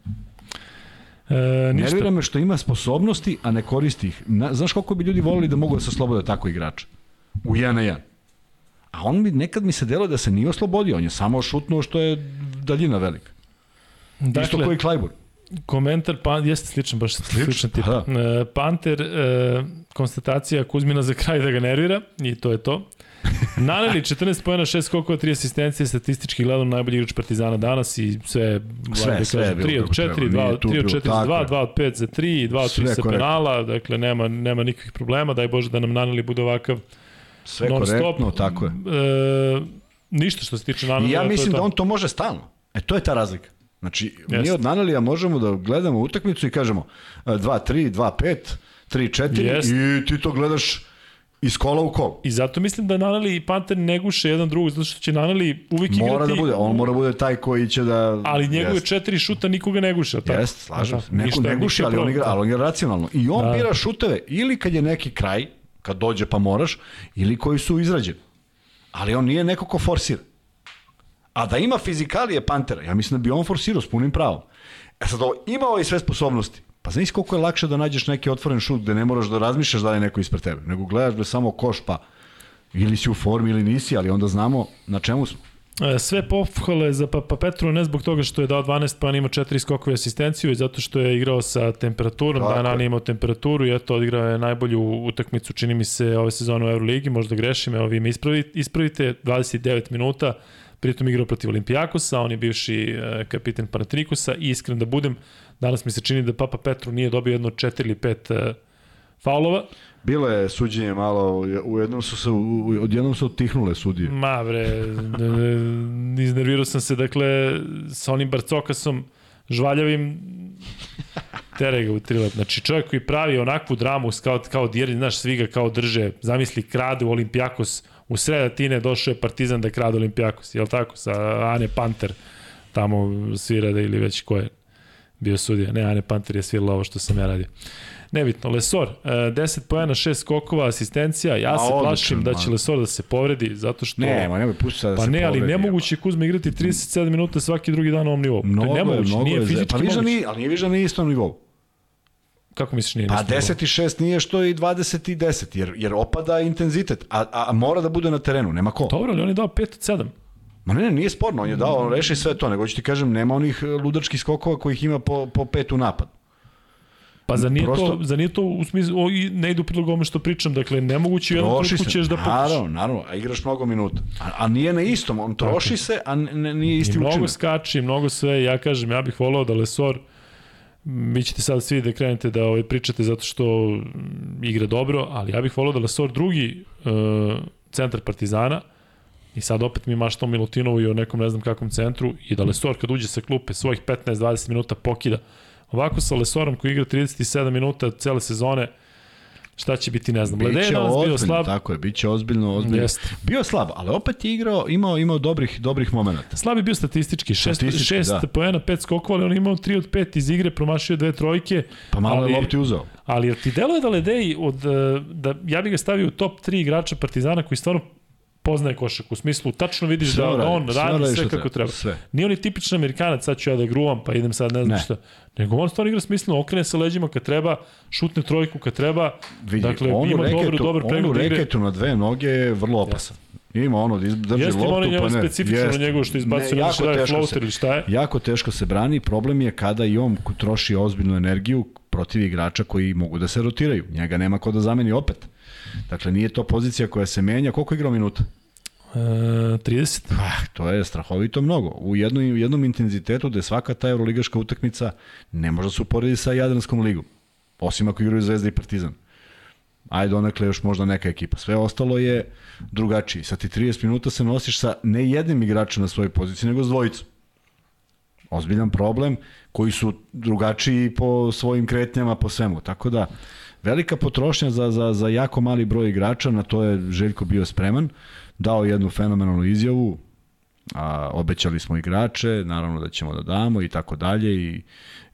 E, ništa. Nervira me što ima sposobnosti, a ne koristi ih. Na, znaš koliko bi ljudi volili da mogu da se slobode tako igrača? U 1 na 1. A on mi, nekad mi se deluje da se nije oslobodio, on je samo šutnuo što je daljina velika. Dakle, Isto koji Klajbor. Komentar, pa, jeste sličan, baš sličan, sličan tip. Da. E, Panter, e, konstatacija Kuzmina za kraj da ga nervira i to je to. Naneli 14 pojena, 6 skokova, 3 asistencije, statistički gledano najbolji igrač Partizana danas i sve, sve, da sve 3 od 4, 2 3 od 4 za 2, 2 od 5 za 3, 2 od 3 sa penala, dakle nema, nema nikakvih problema, daj Bože da nam Naneli bude ovakav sve korektno, tako je. E, ništa što se tiče Naneli. I ja mislim da on to može stalno. E, to je ta razlika. Znači, Jeste. mi od Nanelija možemo da gledamo utakmicu i kažemo 2-3, 2-5, 3-4 i ti to gledaš iz kola u kol. I zato mislim da Naneli i Panter ne guše jedan drugog, zato što će Naneli uvijek mora igrati... Mora da bude, on mora da bude taj koji će da... Ali njegove jest. četiri šuta nikoga ne guše, tako? Jeste, slažem se. Neko ne guše, ali on igra, ali on igra racionalno. I on da. bira šuteve ili kad je neki kraj, kad dođe pa moraš, ili koji su izrađeni. Ali on nije neko ko forsira. A da ima fizikalije Pantera, ja mislim da bi on forsirao s punim pravom. E sad, ovo, ima ovaj sve sposobnosti. Pa znaš koliko je lakše da nađeš neki otvoren šut gde ne moraš da razmišljaš da je neko ispred tebe, nego gledaš da samo koš pa ili si u formi ili nisi, ali onda znamo na čemu smo. E, sve pohvale za pa, pa Petru ne zbog toga što je dao 12 pa ima 4 skokove asistenciju i zato što je igrao sa temperaturom, da Dan je imao temperaturu i eto odigrao je najbolju utakmicu čini mi se ove sezone u Euroligi, možda grešim, evo vi me ispravite, ispravite 29 minuta, pritom igrao protiv Olimpijakosa, on je bivši e, kapiten Panatrikusa i iskren da budem, danas mi se čini da Papa Petru nije dobio jedno 4 ili 5 e, faulova. Bilo je suđenje malo, u jednom su se, odjednom su otihnule sudije. Ma bre, iznervirao sam se, dakle, sa onim Barcokasom, žvaljavim, tere ga u trilet. Znači, čovjek koji pravi onakvu dramu kao, kao dirni, znaš, svi ga kao drže, zamisli, krade u Olimpijakos, u sredatine došao je Partizan da krade Olimpijakos, jel tako, sa Ane Panter, tamo svira da ili već ko je bio sudija. Ne, Ane Panter je svirala ovo što sam ja radio. Nebitno, Lesor, 10 e, pojena, 6 skokova, asistencija, ja se plašim da će Lesor da se povredi, zato što... Ne, ma nemoj pusti da pa se ne, ali nemoguće je Kuzma igrati 37 minuta svaki drugi dan na ovom nivou. Mnogo to je nemoguće, mnogo nije je, fizički pa moguće. Nije, ali nije viža na istom nivou. Kako misliš nije Pa 10 i 6 nije što i 20 i 10, jer, jer opada intenzitet, a, a, a mora da bude na terenu, nema ko. Dobro, ali on je dao 5 od 7. Ma ne, ne, nije sporno, on je dao, on reši sve to, nego ću ti kažem, nema onih ludačkih skokova kojih ima po, po pet u napad. Pa za nije, Prosto... to, za nije to u smislu, o, ne idu prilog ome što pričam, dakle nemoguće jednom trenutku ćeš da pokuš. Naravno, naravno, a igraš mnogo minuta. A, a nije na istom, on troši Tako. se, a ne, nije isti učinak. I mnogo skači, mnogo sve, ja kažem, ja bih volao da Lesor, vi ćete sad svi da krenete da ovaj, pričate zato što igra dobro, ali ja bih volao da Lesor drugi uh, centar Partizana, I sad opet mi mašta o Milutinovu i o nekom ne znam kakvom centru i da Lesor kad uđe sa klupe svojih 15-20 minuta pokida. Ovako sa Lesorom koji igra 37 minuta cele sezone, šta će biti, ne znam. Lede je danas bio slab. Tako je, biće ozbiljno, ozbiljno. Jest. Bio slab, ali opet je igrao, imao, imao dobrih, dobrih momenta. Slab je bio statistički, šest, statistički, šest da. poena, pet skokova, ali on imao 3 od 5 iz igre, promašio dve trojke. Pa malo ali, je lopti uzao. Ali ti deluje da Ledeji, od, eh, da, ja bih ga stavio u top 3 igrača Partizana koji stvarno poznaje košak, u smislu tačno vidiš sve da radi, on radi sve, radi sve kako treba. Sve. Nije on je tipičan Amerikanac, sad ću ja da gruvam, pa idem sad ne znam ne. šta. Nego on stvarno igra smisleno, okrene se leđima kad treba, šutne trojku kad treba. Vidi, dakle, ima reketu, dobro, dobar pregled igre. reketu na dve noge je vrlo opasan. Yes. Ima ono drži Jeste loptu, pa ne. Jeste specifično Jeste. njegovo što izbacuje, ne, ne da floater ili šta je. Jako teško se brani, problem je kada i on troši ozbiljnu energiju protiv igrača koji mogu da se rotiraju. Njega nema ko da zameni opet. Dakle, nije to pozicija koja se menja. Koliko igrao minuta? 30. Ah, to je strahovito mnogo. U jednom, u jednom intenzitetu gde svaka ta evroligaška utakmica ne može da se uporedi sa Jadranskom ligom. Osim ako igraju Zvezda i Partizan. Ajde, onakle još možda neka ekipa. Sve ostalo je drugačiji. Sa ti 30 minuta se nosiš sa ne jednim igračem na svojoj poziciji, nego s dvojicom. Ozbiljan problem koji su drugačiji po svojim kretnjama, po svemu. Tako da, velika potrošnja za, za, za jako mali broj igrača, na to je Željko bio spreman. Dao jednu fenomenalnu izjavu, a, obećali smo igrače, naravno da ćemo da damo i tako dalje i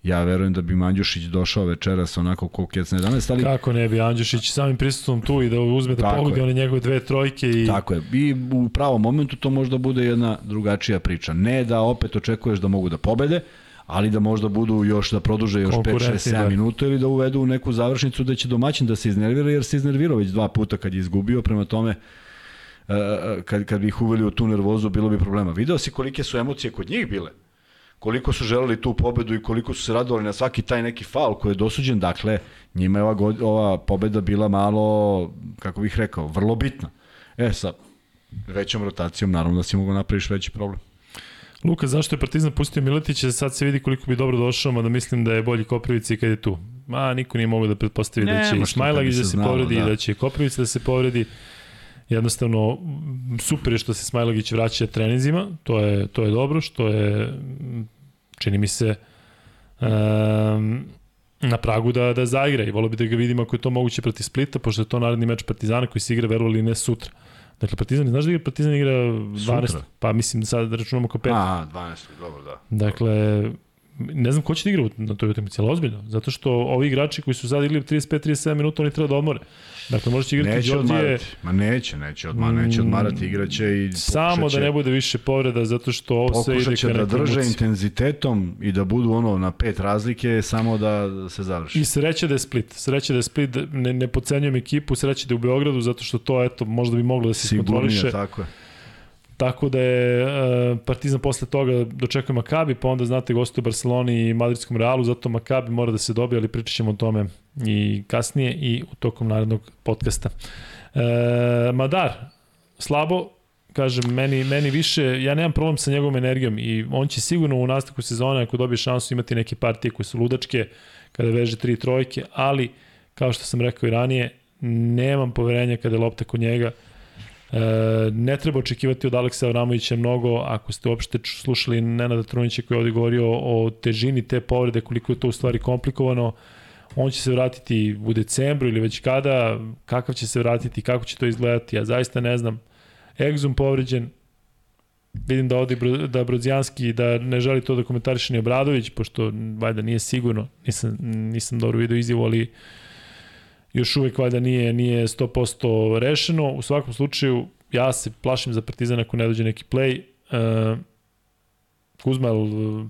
ja verujem da bi Mandjušić došao večeras onako ko kecne danas, ali... Kako ne bi Andjušić samim prisustvom tu i da uzme da pogodi one njegove dve trojke i... Tako je, i u pravom momentu to možda bude jedna drugačija priča. Ne da opet očekuješ da mogu da pobede, ali da možda budu još da produže još 5 6 7 da. minuta ili da uvedu neku završnicu da će domaćin da se iznervira jer se iznervirao već dva puta kad je izgubio, prema tome kad, kad bi ih uveli u tu nervozu, bilo bi problema. Video si kolike su emocije kod njih bile? Koliko su želeli tu pobedu i koliko su se radovali na svaki taj neki faul koji je dosuđen. Dakle, njima je ova, god, ova pobeda bila malo, kako bih rekao, vrlo bitna. E, sa većom rotacijom, naravno da si mogu napraviš veći problem. Luka, zašto je Partizan pustio Miletića? Sad se vidi koliko bi dobro došao, mada mislim da je bolji Koprivici kad je tu. Ma, niko nije mogao da pretpostavi da će Smajlagić da se povredi, da. da će Koprivica da se povredi jednostavno super je što se Smajlagić vraća treninzima, to je, to je dobro, što je, čini mi se, um, na pragu da, da zaigra i volio bi da ga vidimo ako je to moguće proti Splita, pošto je to naredni meč Partizana koji se igra verovali ne sutra. Dakle, Partizan, znaš da igra Partizan igra 12, Sutra. pa mislim da sad računamo kao 5. A, 12, dobro, da. Dakle, ne znam ko će da igra na toj utakmici, ali ozbiljno, zato što ovi igrači koji su sad igli 35-37 minuta, oni treba da odmore. Dakle, možeš igrati neće Đorđije... Odmarati. Ma neće, neće, odmah, neće odmarati, igraće i Samo da ne bude više povreda, zato što ovo sve ide ka da drže intenzitetom i da budu ono na pet razlike, samo da se završi. I sreće da je Split. Sreće da je Split, ne, ne pocenjujem ekipu, sreće da je u Beogradu, zato što to, eto, možda bi moglo da se iskontroliše. tako je. Tako da je uh, Partizan posle toga dočekuje Makabi, pa onda znate gostuje Barceloni i Madridskom Realu, zato Makabi mora da se dobije, ali pričat ćemo o tome i kasnije i u tokom narednog podcasta. E, Madar, slabo, kažem, meni, meni više, ja nemam problem sa njegovom energijom i on će sigurno u nastavku sezone, ako dobije šansu, imati neke partije koje su ludačke, kada veže tri trojke, ali, kao što sam rekao i ranije, nemam poverenja kada je lopta kod njega, ne treba očekivati od Aleksa Avramovića mnogo, ako ste uopšte slušali Nenada Trunića koji je ovdje govorio o težini te povrede, koliko je to u stvari komplikovano, on će se vratiti u decembru ili već kada, kakav će se vratiti, kako će to izgledati, ja zaista ne znam. Egzum povređen, vidim da odi da Brodzijanski da ne želi to da komentariše ni Obradović, pošto valjda nije sigurno, nisam, nisam dobro video izjavu, ali još uvek valjda nije, nije 100% rešeno. U svakom slučaju, ja se plašim za Partizan ako ne dođe neki play. Uh, Kuzma,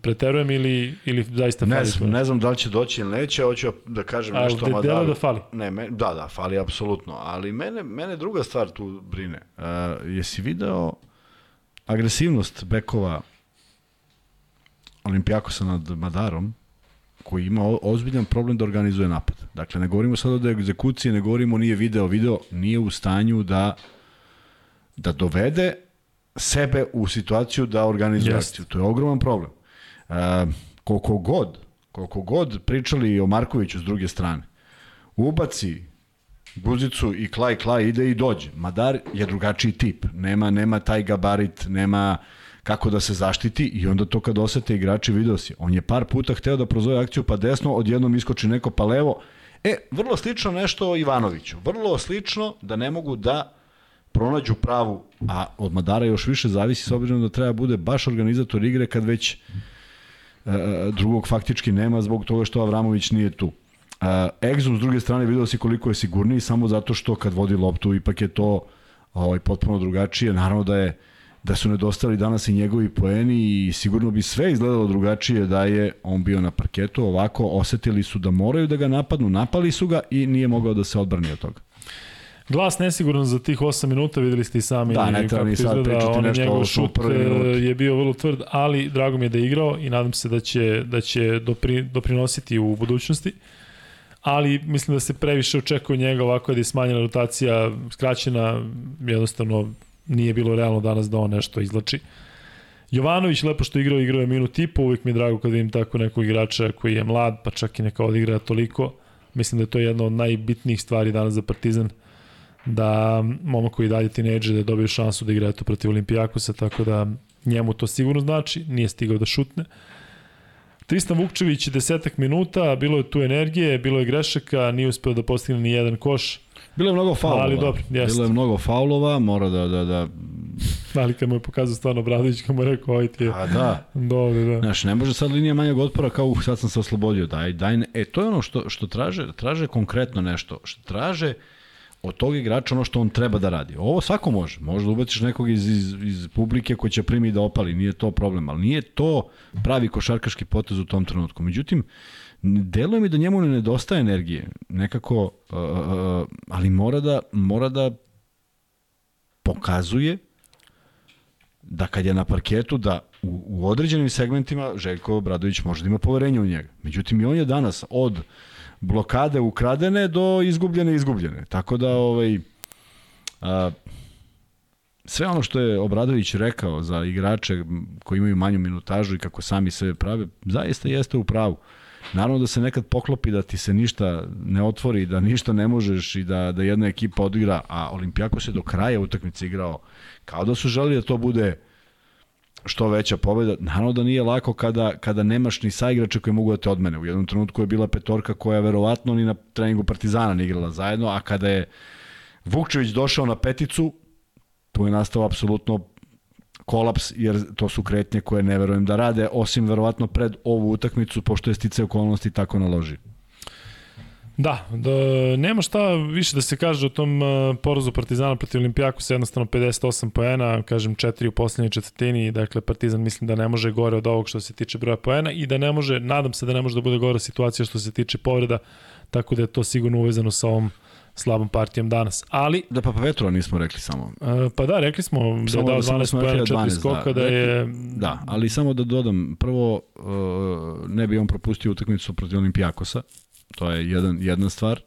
preterujem ili, ili zaista ne fali? Znam, ne znam da li će doći ili neće, hoću da kažem A, nešto. A, da, da fali? Ne, me, da, da, fali apsolutno, ali mene, mene druga stvar tu brine. Uh, jesi video agresivnost bekova Olimpijakosa nad Madarom, koji ima ozbiljan problem da organizuje napad. Dakle, ne govorimo sada o egzekuciji, ne govorimo nije video, video nije u stanju da da dovede sebe u situaciju da organizuje Jest. akciju. To je ogroman problem. Uh, koliko god, koliko god pričali o Markoviću s druge strane, ubaci Guzicu i Klaj Klaj ide i dođe. Madar je drugačiji tip. Nema, nema taj gabarit, nema kako da se zaštiti i onda to kad osete igrači video si. On je par puta hteo da prozove akciju pa desno, odjednom iskoči neko pa levo. E, vrlo slično nešto o Ivanoviću. Vrlo slično da ne mogu da pronađu pravu, a od Madara još više zavisi s obzirom da treba bude baš organizator igre kad već e, drugog faktički nema zbog toga što Avramović nije tu. Uh, Exum s druge strane video si koliko je sigurniji samo zato što kad vodi loptu ipak je to ovaj, potpuno drugačije. Naravno da je da su nedostali danas i njegovi poeni i sigurno bi sve izgledalo drugačije da je on bio na parketu. Ovako osetili su da moraju da ga napadnu, napali su ga i nije mogao da se odbrani od toga. Glas nesigurno za tih 8 minuta, videli ste i sami da, ne ni sad pričati nešto njegov šut e, je bio vrlo tvrd, ali drago mi je da je igrao i nadam se da će, da će dopri, doprinositi u budućnosti. Ali mislim da se previše očekuje njega ovako da je smanjena rotacija, skraćena, jednostavno nije bilo realno danas da on nešto izlači. Jovanović lepo što igrao, igrao je minut i po, uvijek mi je drago kad vidim tako nekog igrača koji je mlad, pa čak i neka odigra toliko. Mislim da je to jedna od najbitnijih stvari danas za Partizan, da momak koji dalje tineđe da dobije šansu da igra to protiv Olimpijakosa, tako da njemu to sigurno znači, nije stigao da šutne. Tristan Vukčević desetak minuta, bilo je tu energije, bilo je grešaka, nije uspeo da postigne ni jedan koš. Bilo je mnogo faulova. Ali dobro, jeste. Bilo je mnogo faulova, mora da, da, da... Ali kad mu je pokazao stvarno Bradović, kad mu je rekao, oj ti je... A da. Dobro, da. Znaš, ne može sad linija manjeg otpora kao, uh, sad sam se oslobodio, daj, daj, ne. E, to je ono što, što traže, traže konkretno nešto, što traže od tog igrača ono što on treba da radi. Ovo svako može. Može da ubaciš nekog iz, iz, iz publike koji će primi da opali, nije to problem, ali nije to pravi košarkaški potez u tom trenutku. Međutim, deluje mi da njemu ne nedostaje energije, nekako, uh, uh, ali mora da, mora da pokazuje da kad je na parketu da u, u određenim segmentima Željko Obradović može da ima poverenje u njega. Međutim, i on je danas od blokade ukradene do izgubljene izgubljene. Tako da ovaj, a, sve ono što je Obradović rekao za igrače koji imaju manju minutažu i kako sami sebe prave, zaista jeste u pravu. Naravno da se nekad poklopi da ti se ništa ne otvori, da ništa ne možeš i da, da jedna ekipa odigra, a Olimpijako se do kraja utakmice igrao kao da su želi da to bude što veća pobeda. Naravno da nije lako kada, kada nemaš ni saigrača koji mogu da te odmene. U jednom trenutku je bila petorka koja verovatno ni na treningu Partizana ne igrala zajedno, a kada je Vukčević došao na peticu, tu je nastao apsolutno kolaps, jer to su kretnje koje ne verujem da rade, osim verovatno pred ovu utakmicu, pošto je stice okolnosti tako naloži. Da, da, nema šta više da se kaže o tom uh, porazu Partizana protiv Olimpijakosa, jednostavno 58 poena, kažem 4 u poslednjoj četvrtini, dakle Partizan mislim da ne može gore od ovog što se tiče broja poena i da ne može, nadam se da ne može da bude gore situacija što se tiče povreda, tako da je to sigurno uvezano sa ovom slabom partijom danas. Ali da pa Petrova nismo rekli samo. Uh, pa da, rekli smo da je dao 12 poena, 4 skoka, da, da je Da, ali samo da dodam, prvo uh, ne bi on propustio utakmicu protiv Olimpijakosa To je jedan, jedna stvar.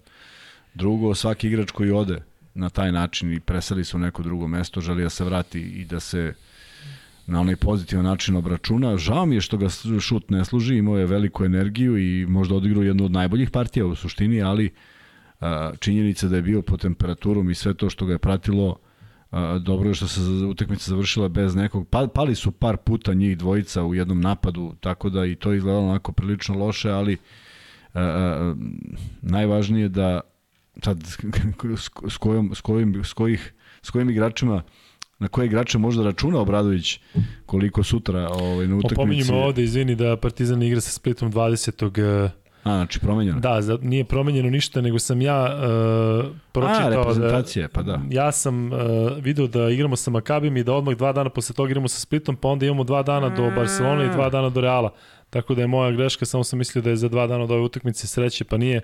Drugo, svaki igrač koji ode na taj način i preseli se u neko drugo mesto, želi da se vrati i da se na onaj pozitivan način obračuna. Žao mi je što ga šut ne služi, imao je veliku energiju i možda odigrao jednu od najboljih partija u suštini, ali a, činjenica da je bio po temperaturom i sve to što ga je pratilo, dobro je što se utakmica završila bez nekog, pa, pali su par puta njih dvojica u jednom napadu, tako da i to je izgledalo onako prilično loše, ali najvažnije da sad s, kojom, s, kojim, s, kojih, s kojim igračima na koje igrače možda računa Obradović koliko sutra ovaj, na utakmici. Opominjamo ovde, izvini, da Partizan igra sa Splitom 20. A, znači promenjeno. Da, za, nije promenjeno ništa, nego sam ja uh, pročitao... A, reprezentacije, da, pa da. Ja sam uh, video da igramo sa Makabim i da odmah dva dana posle toga igramo sa Splitom, pa onda imamo dva dana do Barcelona i dva dana do Reala. Tako da je moja greška, samo sam mislio da je za dva dana od ove utakmice sreće, pa nije.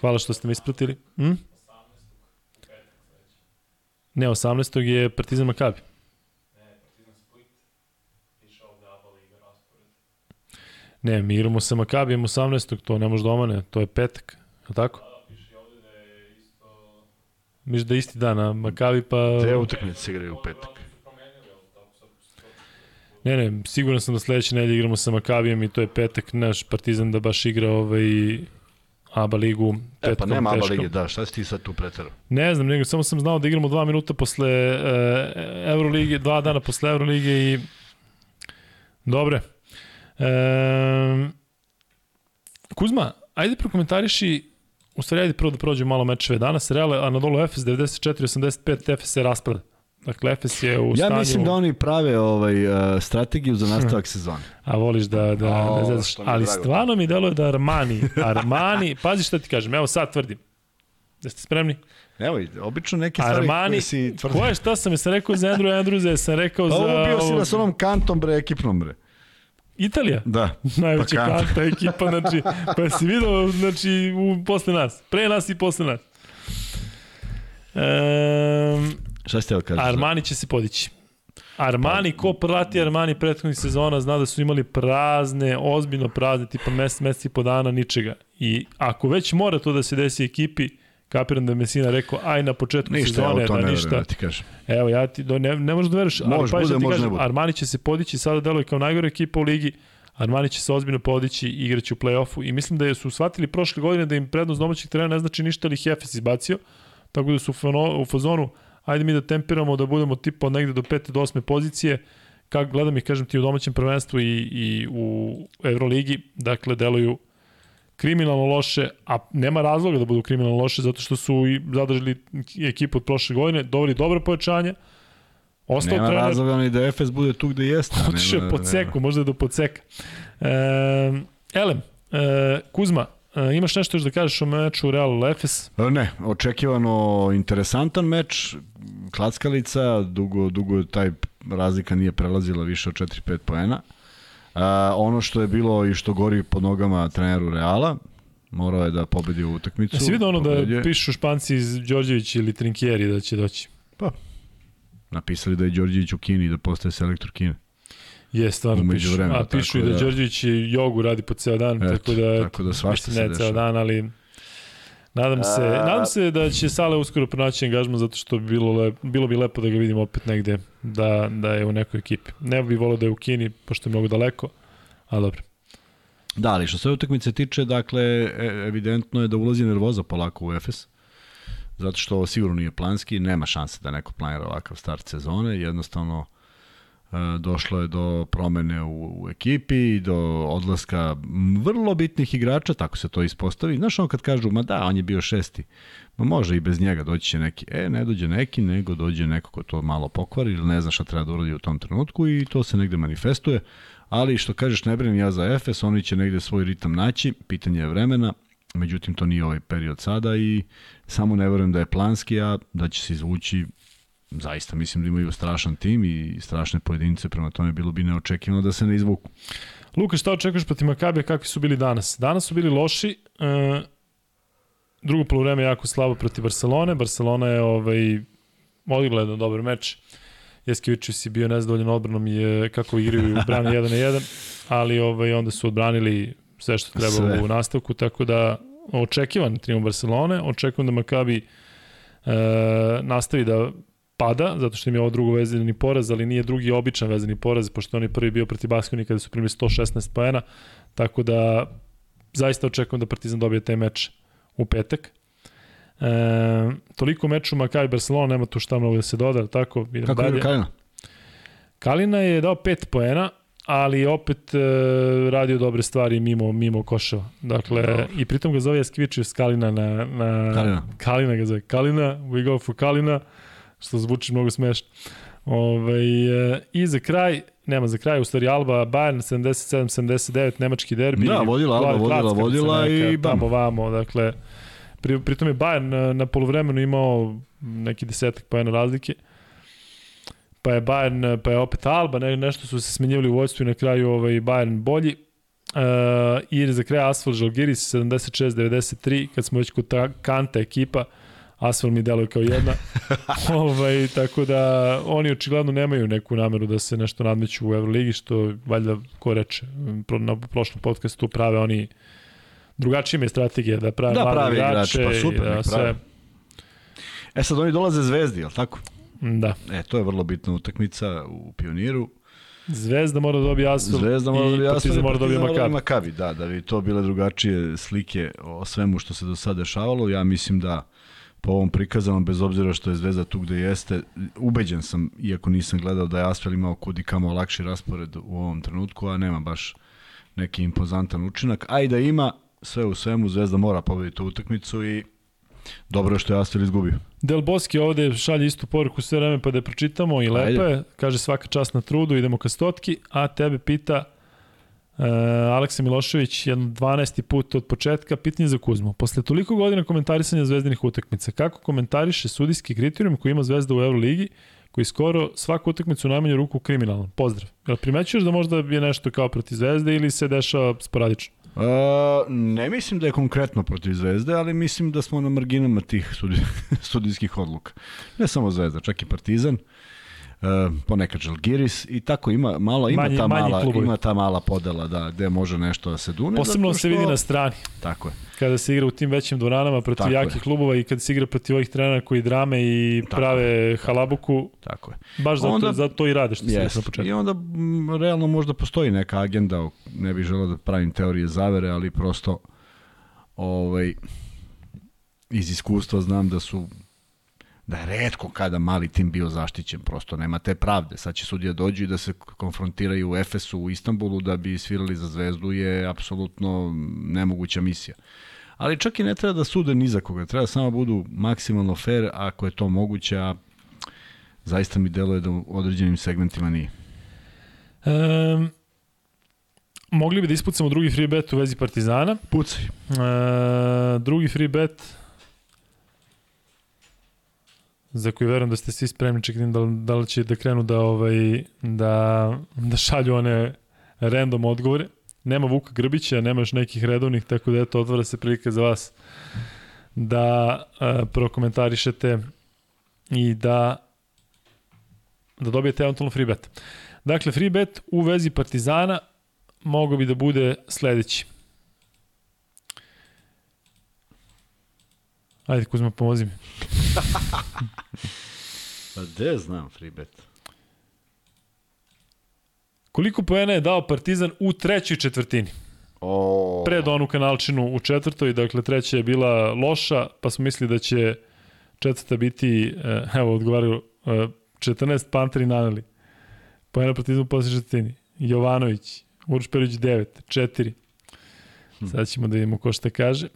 Hvala što ste me ispratili. Hm? Ne, 18. je Partizan Makabi. Ne, mi igramo sa Makabijem 18. To ne može da omane, to je petak. Je tako? Da, piše ovde da je isto... Miš da isti dan, a Makabi pa... Dve utakmice se igraju u petak. Ne, ne, siguran sam da sledeće nedelje igramo sa Makabijem i to je petak naš Partizan da baš igra ovaj ABA ligu petkom E pa nema ABA lige, da, šta si ti sad tu preterao? Ne znam, nego samo sam znao da igramo dva minuta posle e, Euroligije, dva dana posle Euroligije i dobre. E, Kuzma, ajde prokomentariši U stvari, ajde prvo da prođemo malo mečeve danas. Real Anadolu Efes 94-85, Efes se raspada. Dakle, Efes je u ja stanju... Ja mislim da oni prave ovaj, uh, strategiju za nastavak sezone. A voliš da... da, o, da zazaš, ali drago. stvarno mi deluje da Armani, Armani, pazi šta ti kažem, evo sad tvrdim. Da ste spremni? Evo, obično neke stvari Armani, koje si tvrdim. Koje šta sam, sam rekao za Andrew Andrews, sam rekao za... Ovo bio si na s onom kantom, bre, ekipnom, bre. Italija? Da. Najveća pa kanta ekipa, znači, pa si vidio, znači, u, posle nas. Pre nas i posle nas. Um, Šta ste kažeš? Armani će se podići. Armani, ko prati Armani prethodnih sezona zna da su imali prazne, ozbiljno prazne, tipa mesec, mesec i po dana, ničega. I ako već mora to da se desi ekipi, kapiram da je Mesina rekao, aj na početku ništa, sezone, evo, to da ne ništa. Ti kažem. Evo, ja ti, do, ne, ne možeš da veriš, ali pa da ti kažem, Armani će se podići, sada deluje kao najgore ekipa u ligi, Armani će se ozbiljno podići, igraće u play-offu i mislim da su shvatili prošle godine da im prednost domaćih terena ne znači ništa, ali Hefes izbacio, tako da su u fazonu, ajde mi da tempiramo da budemo tipa negde do 5. do 8. pozicije, kako gledam ih, kažem ti, u domaćem prvenstvu i, i u Euroligi, dakle, deluju kriminalno loše, a nema razloga da budu kriminalno loše, zato što su i zadržali ekipu od prošle godine, dobili dobro pojačanje, Ostao nema trener, razloga ni da FS bude tu gde jeste. Otišao je pod seku, možda do pod seka. E, Elem, e, Kuzma, E, imaš nešto još da kažeš o meču Real Efes? E, ne, očekivano interesantan meč, klackalica, dugo, dugo taj razlika nije prelazila više od 4-5 poena. Uh, ono što je bilo i što gori pod nogama treneru Reala, morao je da pobedi u utakmicu. Jesi vidio ono da pobedio. da pišu španci iz Đorđević ili Trinkieri da će doći? Pa, napisali da je Đorđević u Kini, da postaje selektor Kine. Je, stvarno pišu. Vremena, a pišu i da, da Đorđević jogu radi po ceo dan, Eto, tako da, tako da svašta se ne ceo dan, ali nadam se, a... nadam se da će Sale uskoro pronaći angažman zato što bi bilo, lep, bilo bi lepo da ga vidim opet negde, da, da je u nekoj ekipi. Ne bi volio da je u Kini, pošto je mnogo daleko, ali dobro. Da, ali što se utakmice tiče, dakle, e, evidentno je da ulazi nervoza polako u Efes, zato što ovo sigurno nije planski, nema šanse da neko planira ovakav start sezone, jednostavno došlo je do promene u, u ekipi, do odlaska vrlo bitnih igrača, tako se to ispostavi. Znaš ono kad kažu, ma da, on je bio šesti, ma može i bez njega doći će neki. E, ne dođe neki, nego dođe neko ko to malo pokvari ili ne zna šta treba da uradi u tom trenutku i to se negde manifestuje. Ali što kažeš, ne brinem ja za Efes, oni će negde svoj ritam naći, pitanje je vremena, međutim to nije ovaj period sada i samo ne verujem da je planski, a da će se izvući zaista mislim da imaju strašan tim i strašne pojedince, prema tome bilo bi neočekivano da se ne izvuku. Luka, šta očekuješ protiv Makabija, kakvi su bili danas? Danas su bili loši, e, drugo polovreme jako slabo protiv Barcelone, Barcelona je ovaj, odigla jedan dobar meč, Jeskevičius si bio nezadovoljan odbranom je kako igraju brane 1 na 1, ali ovaj, onda su odbranili sve što treba sve. u nastavku, tako da očekivan triumf Barcelone, očekujem da Makabi e, nastavi da pada, zato što im je ovo drugo vezani poraz, ali nije drugi običan vezani poraz, pošto on je prvi bio protiv Baskoni kada su primili 116 poena, tako da zaista očekujem da Partizan dobije taj meč u petak. E, toliko meču Makabi Barcelona, nema tu šta mnogo da se doda, tako? Idemo Kako dalje. je Kalina? Kalina je dao 5 poena, ali opet e, radio dobre stvari mimo mimo koševa. Dakle, no. i pritom ga zove Jaskivičius Kalina na, na Kalina. Kalina ga zove Kalina, we go for Kalina što zvuči mnogo smešno. Ove, ovaj, I za kraj, nema za kraj, u stvari Alba, Bayern 77-79, nemački derbi. Da, vodila Alba, vodila, vodila i bam. Tamo vamo, dakle, pri, pritom je Bayern na polovremenu imao neki desetak pojena razlike. Pa je Bayern, pa je opet Alba, ne, nešto su se smenjivali u vojstvu i na kraju ovaj, Bayern bolji. Uh, I za kraj Asfalt Žalgiris 76-93, kad smo već kod ta Kanta ekipa, uh, Asfal mi deluje kao jedna. ovaj, tako da oni očigledno nemaju neku nameru da se nešto nadmeću u Euroligi, što valjda ko reče na prošlom podcastu prave oni drugačije je strategija da prave da, pravi igrače, igrač, pa super, da sve... E sad oni dolaze zvezdi, je tako? Da. E, to je vrlo bitna utakmica u Pioniru. Zvezda mora da dobije Asfel Zvezda mora da dobije Asfel i mora da dobije Makabi. Makabi. Da, da bi to bile drugačije slike o svemu što se do sada dešavalo. Ja mislim da po ovom prikazanom, bez obzira što je Zvezda tu gde jeste, ubeđen sam, iako nisam gledao da je Asfel imao kudi kamo lakši raspored u ovom trenutku, a nema baš neki impozantan učinak, a i da ima, sve u svemu, Zvezda mora pobediti utakmicu i dobro je što je Asfel izgubio. Del Boski ovde šalje istu poruku sve vreme pa da je pročitamo i lepo je, kaže svaka čast na trudu, idemo ka stotki, a tebe pita Uh, Aleksa Milošević, jedan 12. put od početka, pitanje za Kuzmu. Posle toliko godina komentarisanja zvezdanih utakmica, kako komentariše sudijski kriterijum koji ima zvezda u Euroligi, koji skoro svaku utakmicu najmanje ruku kriminalan? Pozdrav. Jel primećuješ da možda je nešto kao protiv zvezde ili se dešava sporadično? Uh, ne mislim da je konkretno protiv Zvezde, ali mislim da smo na marginama tih sudi, sudijskih odluka. Ne samo Zvezda, čak i Partizan. Uh, ponekad Žalgiris i tako ima malo ima manji, ta mala klubovi. ima ta mala podela da gde može nešto da se dune posebno što... se vidi na strani tako je kada se igra u tim većim dvoranama protiv tako jakih je. klubova i kada se igra protiv ovih trenera koji drame i tako prave je. halabuku tako je baš zato, onda, zato to i rade što se na početku i onda m, realno možda postoji neka agenda ne bih želeo da pravim teorije zavere ali prosto ovaj iz iskustva znam da su da je redko kada mali tim bio zaštićen, prosto nema te pravde. Sad će sudija dođu i da se konfrontiraju u Efesu, u Istanbulu, da bi svirali za zvezdu je apsolutno nemoguća misija. Ali čak i ne treba da sude ni za koga, treba samo budu maksimalno fair ako je to moguće, a zaista mi deluje da u određenim segmentima nije. Um, mogli bi da ispucamo drugi free bet u vezi Partizana. Pucaj. Uh, drugi free bet za koji verujem da ste svi spremni, čekam da, da li će da krenu da, ovaj, da, da šalju one random odgovore. Nema Vuka Grbića, nema još nekih redovnih, tako da eto, otvara se prilika za vas da uh, prokomentarišete i da da dobijete eventualno free bet. Dakle, free bet u vezi Partizana mogao bi da bude sledeći. Ajde, Kuzma, pomozi mi. pa gde znam free bet? Koliko poena je dao Partizan u trećoj četvrtini? O... Pred onu kanalčinu u četvrtoj, dakle treća je bila loša, pa smo mislili da će četvrta biti, eh, evo odgovaraju, 14 eh, Panteri naneli. Pojena Partizan u posljednjoj četvrtini. Jovanović, Uroš Perić 9, 4. Hm. Sad ćemo da vidimo ko šta kaže.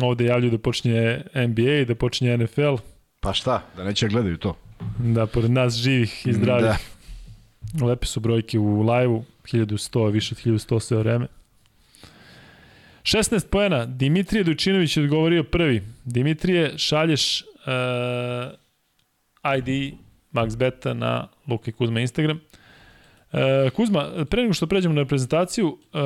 Ovde javljaju da počinje NBA i da počinje NFL. Pa šta, da neće gledaju to. Da, pored nas živih i zdravih. Da. Lepe su brojke u live-u, 1100, više od 1100 sve vreme. 16 poena, Dimitrije Dujčinović je odgovorio prvi. Dimitrije, šalješ uh, ID Max Beta na Luka Kuzma Instagram. Uh, Kuzma, pre nego što pređemo na reprezentaciju, uh,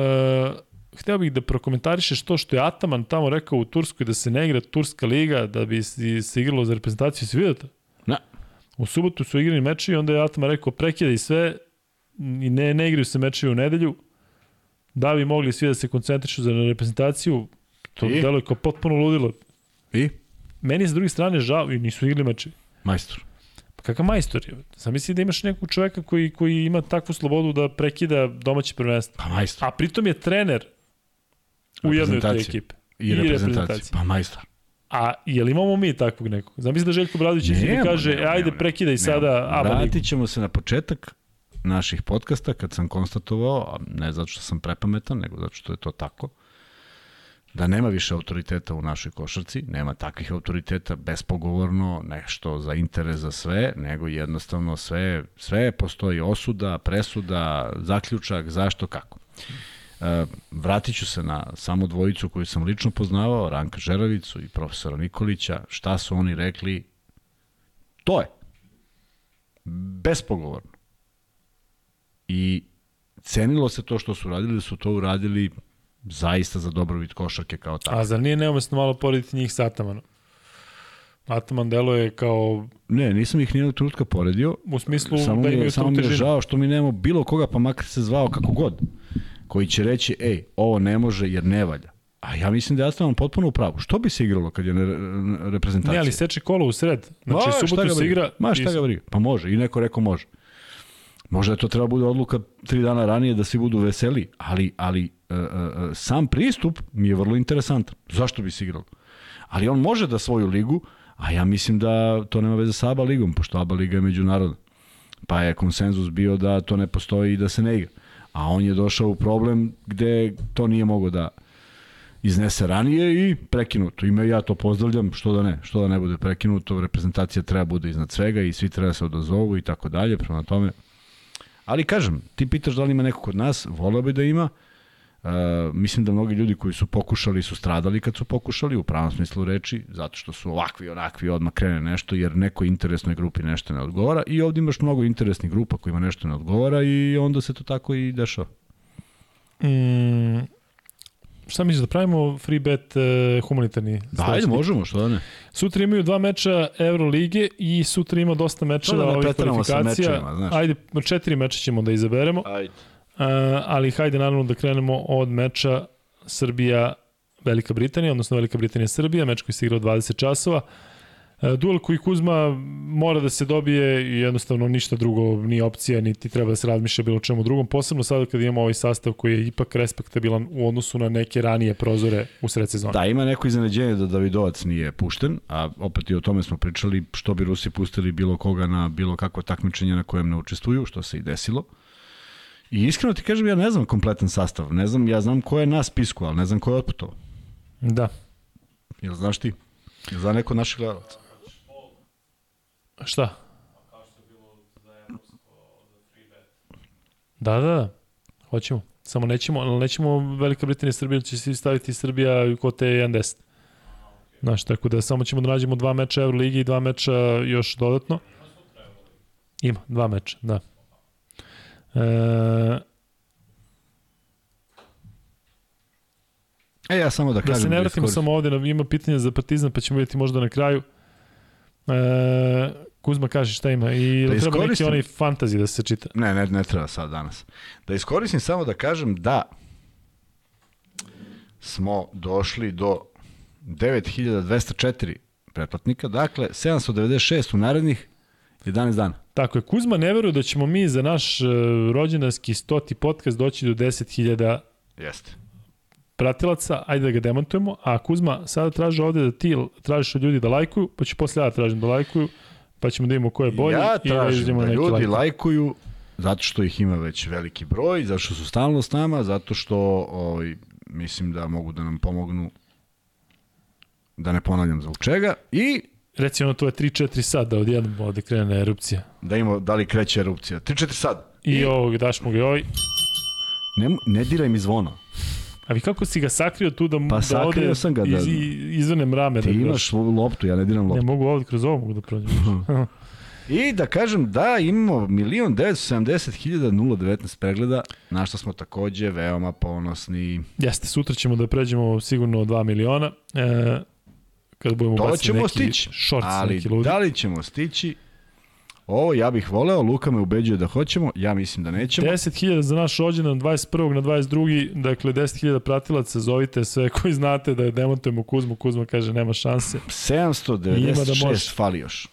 hteo bih da prokomentarišeš to što je Ataman tamo rekao u Turskoj da se ne igra Turska liga, da bi se igralo za reprezentaciju, si vidio to? Ne. U subotu su igrani meči i onda je Ataman rekao prekida sve i ne, ne igraju se meči u nedelju. Da bi mogli svi da se koncentrišu za reprezentaciju, to I? deluje kao potpuno ludilo. I? Meni je s druge strane žao i nisu igrali meči. Majstor. Pa kakav majstor je? Sam misli da imaš nekog čoveka koji, koji ima takvu slobodu da prekida domaće prvenstvo. Pa majstor. A pritom je trener u jednoj od te ekipe. I, I reprezentacija. Pa majstor. A je li imamo mi takvog nekog? Zamisli da Željko Bradović će da kaže, nema, ajde nema, prekidaj sada ABA Vratit ćemo se na početak naših podcasta kad sam konstatovao, ne zato što sam prepametan, nego zato što je to tako, da nema više autoriteta u našoj košarci, nema takvih autoriteta bespogovorno, nešto za interes za sve, nego jednostavno sve, sve postoji osuda, presuda, zaključak, zašto, kako. E, vratit ću se na samo dvojicu koju sam lično poznavao, Ranka Žeravicu i profesora Nikolića, šta su oni rekli, to je. Bespogovorno. I cenilo se to što su radili, da su to uradili zaista za dobrobit košarke kao tako. A za nije neumestno malo porediti njih sa Atamanom? Ataman deluje kao... Ne, nisam ih nijednog trenutka poredio. U smislu samo da imaju Samo mi je žao što mi nemamo bilo koga, pa makar se zvao kako god koji će reći, ej, ovo ne može jer ne valja. A ja mislim da ja stavim potpuno u pravu. Što bi se igralo kad je ne, reprezentacija? Ne, ali seče kolo u sred. Znači, Ma, subotu se igra... Ma, šta ga briga? Pa može. I neko rekao može. Možda je to treba bude odluka tri dana ranije da svi budu veseli, ali, ali uh, uh, sam pristup mi je vrlo interesantan. Zašto bi se igralo? Ali on može da svoju ligu, a ja mislim da to nema veze sa ABA ligom, pošto ABA liga je međunarodna. Pa je konsenzus bio da to ne postoji i da se ne igra a on je došao u problem gde to nije mogo da iznese ranije i prekinuto. Ime ja to pozdravljam, što da ne, što da ne bude prekinuto, reprezentacija treba bude iznad svega i svi treba da se odazovu i tako dalje, prema tome. Ali kažem, ti pitaš da li ima neko kod nas, voleo bi da ima, Uh, mislim da mnogi ljudi koji su pokušali su stradali kad su pokušali u pravom smislu reči, zato što su ovakvi, onakvi, odmah krene nešto, jer neko interesnoj grupi nešto ne odgovara i ovdje imaš mnogo interesnih grupa kojima nešto ne odgovara i onda se to tako i dešava. Mm, šta misliš da pravimo free bet uh, humanitarni? Da, ajde, možemo, što da ne. Sutra imaju dva meča Eurolige i sutra ima dosta mečeva da ovih kvalifikacija. Mečima, znaš. Ajde, četiri meča ćemo da izaberemo. Ajde. Uh, ali hajde naravno da krenemo od meča Srbija Velika Britanija, odnosno Velika Britanija Srbija, meč koji se igra 20 časova. Uh, duel koji Kuzma mora da se dobije i jednostavno ništa drugo ni opcija, niti treba da se razmišlja bilo čemu drugom, posebno sada kad imamo ovaj sastav koji je ipak respektabilan u odnosu na neke ranije prozore u sred sezona. Da, ima neko iznenađenje da Davidovac nije pušten, a opet i o tome smo pričali što bi Rusi pustili bilo koga na bilo kakvo takmičenje na kojem ne učestvuju, što se i desilo. Uh, I iskreno ti kažem, ja ne znam kompletan sastav. Ne znam, ja znam ko je na spisku, ali ne znam ko je otputovao. Da. Jel znaš ti? Jel zna neko naših gledalaca? Šta? Da, da, da. Hoćemo. Samo nećemo, nećemo Velika Britanija i Srbija, će se staviti Srbija kod te 1-10. Znaš, tako da samo ćemo da nađemo dva meča Euroligi i dva meča još dodatno. Ima, dva meča, da. E, ja samo da kažem... Da se ne da vratimo da samo ovde, ima pitanja za Partizan, pa ćemo vidjeti možda na kraju. E, Kuzma kaže šta ima i da treba neki onaj fantazi da se čita. Ne, ne, ne treba sad danas. Da iskoristim samo da kažem da smo došli do 9204 pretplatnika, dakle 796 u narednih 11 dana. Tako je, Kuzma ne veruje da ćemo mi za naš uh, rođendanski stoti podcast doći do 10.000 Jeste. pratilaca, ajde da ga demontujemo, a Kuzma sada traži ovde da ti tražiš od ljudi da lajkuju, pa ću posle ja da tražim da lajkuju, pa ćemo da vidimo ko je bolji. Ja tražim i da, da ljudi lajkuju zato što ih ima već veliki broj, zato što su stalno s nama, zato što ovaj, mislim da mogu da nam pomognu da ne ponavljam zbog čega i Reci ono, to je 3-4 sad da odjednom ovde krene erupcija. Da ima, da li kreće erupcija? 3-4 sad. I, I ovog daš mu ga ovaj. Ne, ne diraj mi zvono. A vi kako si ga sakrio tu da, pa da ode sam ga, da, iz, izvane mrame? Ti da imaš loptu, ja ne diram loptu. Ne mogu ovde kroz ovo mogu da prođem. I da kažem da imamo 1.970.019 pregleda, na što smo takođe veoma ponosni. Jeste, sutra ćemo da pređemo sigurno 2 miliona. E, kad budemo to ćemo neki stići, shorts, ali neki ludi. da li ćemo stići, Ovo ja bih voleo, Luka me ubeđuje da hoćemo, ja mislim da nećemo. 10.000 za naš rođendan 21. na 22. Dakle, 10.000 pratilaca, zovite sve koji znate da demontujemo Kuzmu. Kuzma kaže nema šanse. 796 da može. fali još.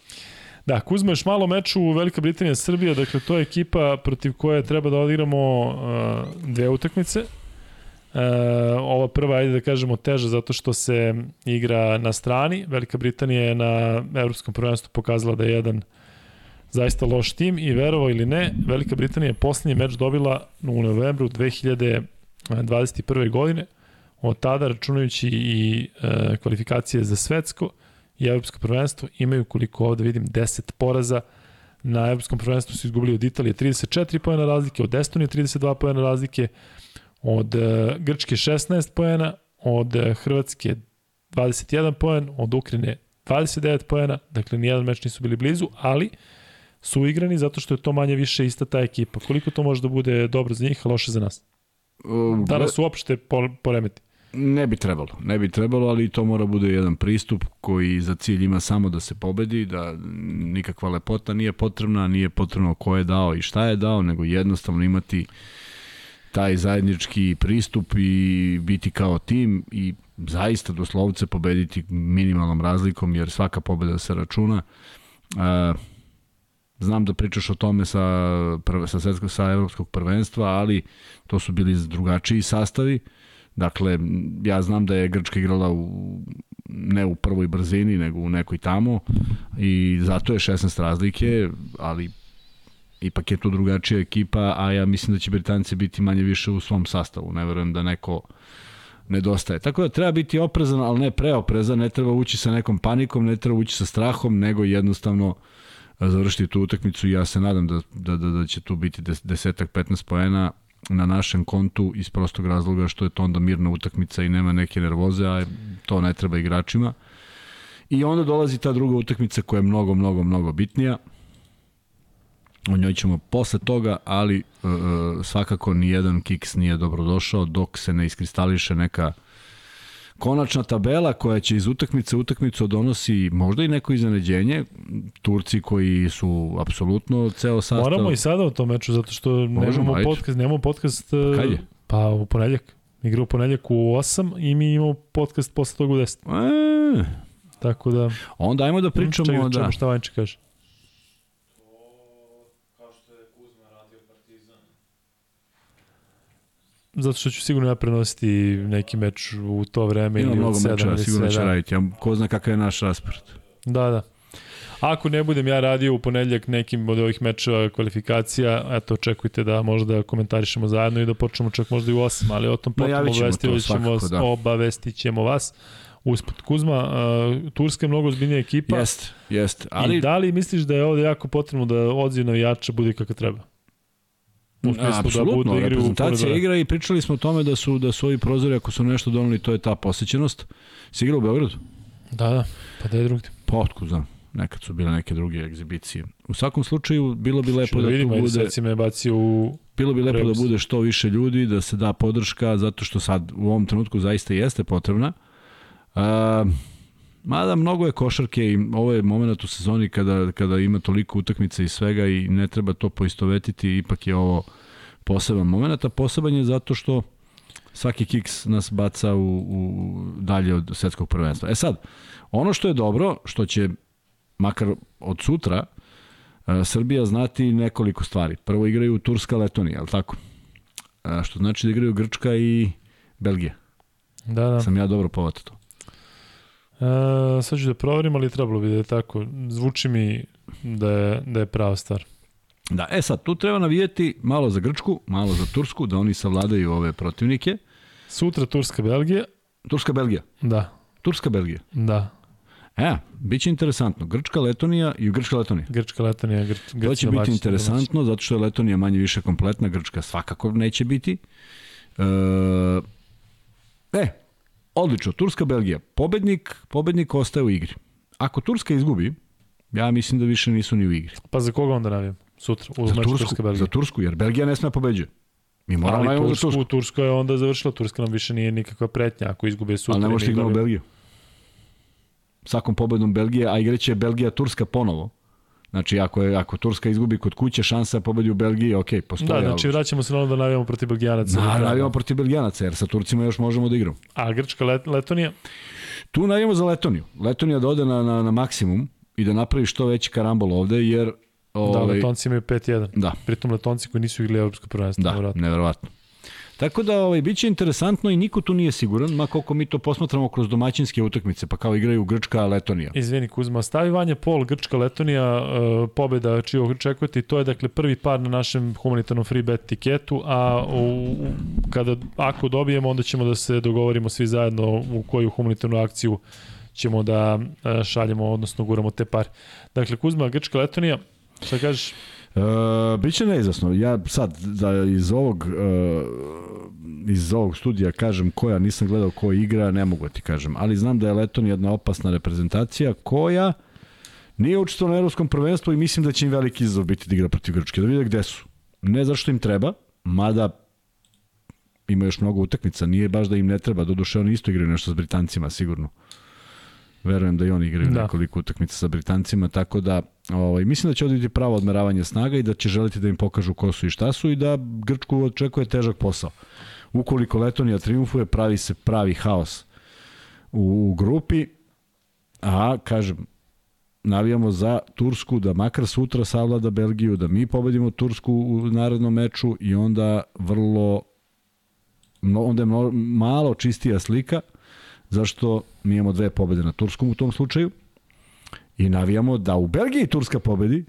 Da, Kuzma još malo meču u Velika Britanija Srbija, dakle to je ekipa protiv koje treba da odigramo uh, dve utakmice. Uh, ova prva, ajde da kažemo, teža zato što se igra na strani. Velika Britanija je na Evropskom prvenstvu pokazala da je jedan zaista loš tim i verovo ili ne, Velika Britanija je poslednji meč dobila u novembru 2021. godine. Od tada, računajući i uh, kvalifikacije za svetsko, i Evropsko prvenstvo imaju koliko ovde vidim 10 poraza. Na Evropskom prvenstvu su izgubili od Italije 34 pojena razlike, od Estonije 32 pojena razlike, od uh, Grčke 16 pojena, od uh, Hrvatske 21 poen, od Ukrajine 29 pojena, dakle nijedan meč nisu bili blizu, ali su igrani zato što je to manje više ista ta ekipa. Koliko to može da bude dobro za njih, a loše za nas? Um, da nas uopšte poremeti. Ne bi trebalo, ne bi trebalo, ali to mora bude jedan pristup koji za cilj ima samo da se pobedi, da nikakva lepota nije potrebna, nije potrebno ko je dao i šta je dao, nego jednostavno imati taj zajednički pristup i biti kao tim i zaista doslovce pobediti minimalnom razlikom, jer svaka pobeda se računa. znam da pričaš o tome sa, sa, svetskog, sa evropskog prvenstva, ali to su bili drugačiji sastavi. Dakle, ja znam da je Grčka igrala u, ne u prvoj brzini, nego u nekoj tamo i zato je 16 razlike, ali ipak je to drugačija ekipa, a ja mislim da će Britanci biti manje više u svom sastavu. Ne verujem da neko nedostaje. Tako da treba biti oprezan, ali ne preoprezan, ne treba ući sa nekom panikom, ne treba ući sa strahom, nego jednostavno završiti tu utakmicu i ja se nadam da, da, da, da će tu biti desetak, 15 poena na našem kontu iz prostog razloga što je to onda mirna utakmica i nema neke nervoze, a to ne treba igračima. I onda dolazi ta druga utakmica koja je mnogo, mnogo, mnogo bitnija. O njoj ćemo posle toga, ali uh, svakako ni jedan kiks nije dobrodošao dok se ne iskristališe neka konačna tabela koja će iz utakmice utakmicu donosi možda i neko iznenađenje. Turci koji su apsolutno ceo sastav... Moramo i sada o tom meču, zato što Možemo, nemamo ajde. podcast, nemamo podcast... Pa kad je? Pa u ponedljak. Igra u ponedljak u 8 i mi imamo podcast posle toga u 10. E. Tako da... Onda ajmo da pričamo... Čekaj, da... šta Vanče kaže. Zato što ću sigurno ja prenositi neki meč u to vreme Ima ili mnogo meča, sigurno će da. raditi. Ja, ko zna kakav je naš raspored. Da, da. Ako ne budem ja radio u ponedljak nekim od ovih mečeva kvalifikacija, eto, očekujte da možda komentarišemo zajedno i da počnemo čak možda i u 8, ali o tom potom no, obavestit ćemo, da. obavestit ćemo vas usput. Kuzma, uh, Turska je mnogo zbiljnija ekipa. Jest, jest. Ali... I da li misliš da je ovde jako potrebno da odziv navijača bude kako treba? U smislu da budu igri reprezentacija igra i pričali smo o tome da su da su ovi prozori ako su nešto doneli to je ta posjećenost. Si igrao u Beogradu? Da, da. Pa da je drugdje. Pa otkud znam. Nekad su bile neke druge egzibicije. U svakom slučaju bilo bi lepo da, da vidim, tu bude me bacio u bilo bi lepo da bude što više ljudi, da se da podrška zato što sad u ovom trenutku zaista jeste potrebna. Uh, Mada mnogo je košarke i ovo je moment u sezoni kada, kada ima toliko utakmica i svega i ne treba to poistovetiti, ipak je ovo poseban moment, a poseban je zato što svaki kiks nas baca u, u dalje od svetskog prvenstva. E sad, ono što je dobro, što će makar od sutra uh, Srbija znati nekoliko stvari. Prvo igraju Turska, Letonija, ali tako? Uh, što znači da igraju Grčka i Belgija. Da, da. Sam ja dobro povatao. E, sad ću da proverim, ali trebalo bi da je tako. Zvuči mi da je, da je prava stvar. Da, e sad, tu treba navijeti malo za Grčku, malo za Tursku, da oni savladaju ove protivnike. Sutra Turska, Belgija. Turska, Belgija. Da. Turska, Belgija. Da. E, bit će interesantno. Grčka, Letonija i Grčka, Letonija. Grčka, Letonija, Grč, Grčka, To će biti interesantno, zato što je Letonija manje više kompletna, Grčka svakako neće biti. E, e odlično, Turska, Belgija. Pobednik, pobednik ostaje u igri. Ako Turska izgubi, ja mislim da više nisu ni u igri. Pa za koga onda navijam? Sutra, u za Tursku, Turska, Belgija. Za Tursku, jer Belgija ne sme pobeđuje. Mi moramo Ali Tursku, Tursku. Turska je onda završila, Turska nam više nije nikakva pretnja ako izgube sutra. Ali ne možete igrati Belgiju svakom pobedom Belgije, a igraće Belgija-Turska ponovo. Znači, ako, je, ako Turska izgubi kod kuće, šansa pobedi u Belgiji, ok, postoje. Da, znači vraćamo se na ono da navijamo protiv Belgijanaca. Da, navijamo protiv Belgijanaca, jer sa Turcima još možemo da igramo. A Grčka, Let, Letonija? Tu navijamo za Letoniju. Letonija da ode na, na, na maksimum i da napravi što veći karambol ovde, jer... Ovaj, da, Letonci imaju 5-1. Da. Pritom Letonci koji nisu igrali Evropsko prvenstvo. Da, nevjerovatno. Tako da ovaj, bit će interesantno i niko tu nije siguran, ma koliko mi to posmatramo kroz domaćinske utakmice, pa kao igraju Grčka, Letonija. Izvini Kuzma, stavi Vanja Pol, Grčka, Letonija, uh, pobeda čiju očekujete i to je dakle prvi par na našem humanitarnom free bet tiketu, a u, kada, ako dobijemo, onda ćemo da se dogovorimo svi zajedno u koju humanitarnu akciju ćemo da uh, šaljemo, odnosno guramo te pare. Dakle, Kuzma, Grčka, Letonija, šta kažeš? Uh, biće neizasno. Ja sad da iz ovog uh, iz ovog studija kažem koja nisam gledao ko igra, ne mogu da ti kažem, ali znam da je Leton jedna opasna reprezentacija koja nije učestvovala na evropskom prvenstvu i mislim da će im veliki izazov biti da igra protiv Grčke, da vide gde su. Ne zašto im treba, mada ima još mnogo utakmica, nije baš da im ne treba, doduše oni isto igraju nešto s Britancima sigurno. Verujem da i oni igraju da. nekoliko utakmica sa Britancima, tako da ovaj, mislim da će ovdje biti pravo odmeravanje snaga i da će želiti da im pokažu ko su i šta su i da Grčku očekuje težak posao. Ukoliko Letonija triumfuje, pravi se pravi haos u, u grupi, a kažem, navijamo za Tursku da makar sutra savlada Belgiju, da mi pobedimo Tursku u narednom meču i onda vrlo onda je malo čistija slika zašto mi imamo dve pobede na Turskom u tom slučaju? I navijamo da u Belgiji Turska pobedi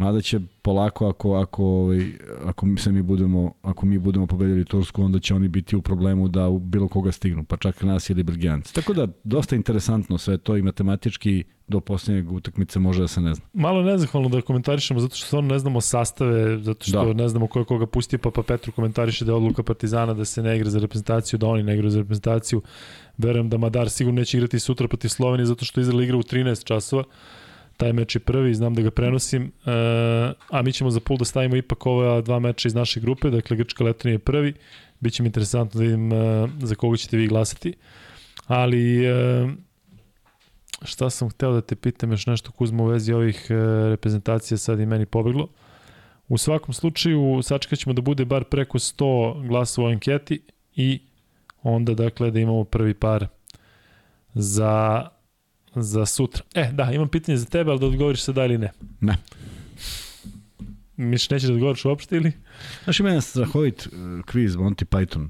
Mada će polako ako ako ovaj ako mi se mi budemo ako mi budemo pobedili Tursku onda će oni biti u problemu da u bilo koga stignu pa čak nas ili Belgijanci. Tako da dosta interesantno sve to i matematički do poslednjeg utakmice može da se ne zna. Malo nezahvalno da komentarišemo zato što stvarno ne znamo sastave, zato što da. ne znamo ko je koga pustio, pa, pa Petru komentariše da je odluka Partizana da se ne igra za reprezentaciju, da oni ne igraju za reprezentaciju. Verujem da Madar sigurno neće igrati sutra protiv Slovenije zato što Izrael igra u 13 časova taj meč je prvi, znam da ga prenosim, uh, a mi ćemo za pul da stavimo ipak ova dva meča iz naše grupe, dakle Grčka Letonija je prvi, Biće mi interesantno da vidim uh, za koga ćete vi glasati, ali uh, šta sam hteo da te pitam još nešto Kuzma u vezi ovih uh, reprezentacija sad i meni pobeglo. U svakom slučaju sačekat ćemo da bude bar preko 100 glasova u anketi i onda dakle da imamo prvi par za za sutra. E, da, imam pitanje za tebe, ali da odgovoriš se da ili ne. Ne. Misliš nećeš da odgovoriš uopšte ili? Znaš ima jedan strahovit uh, quiz Monty Python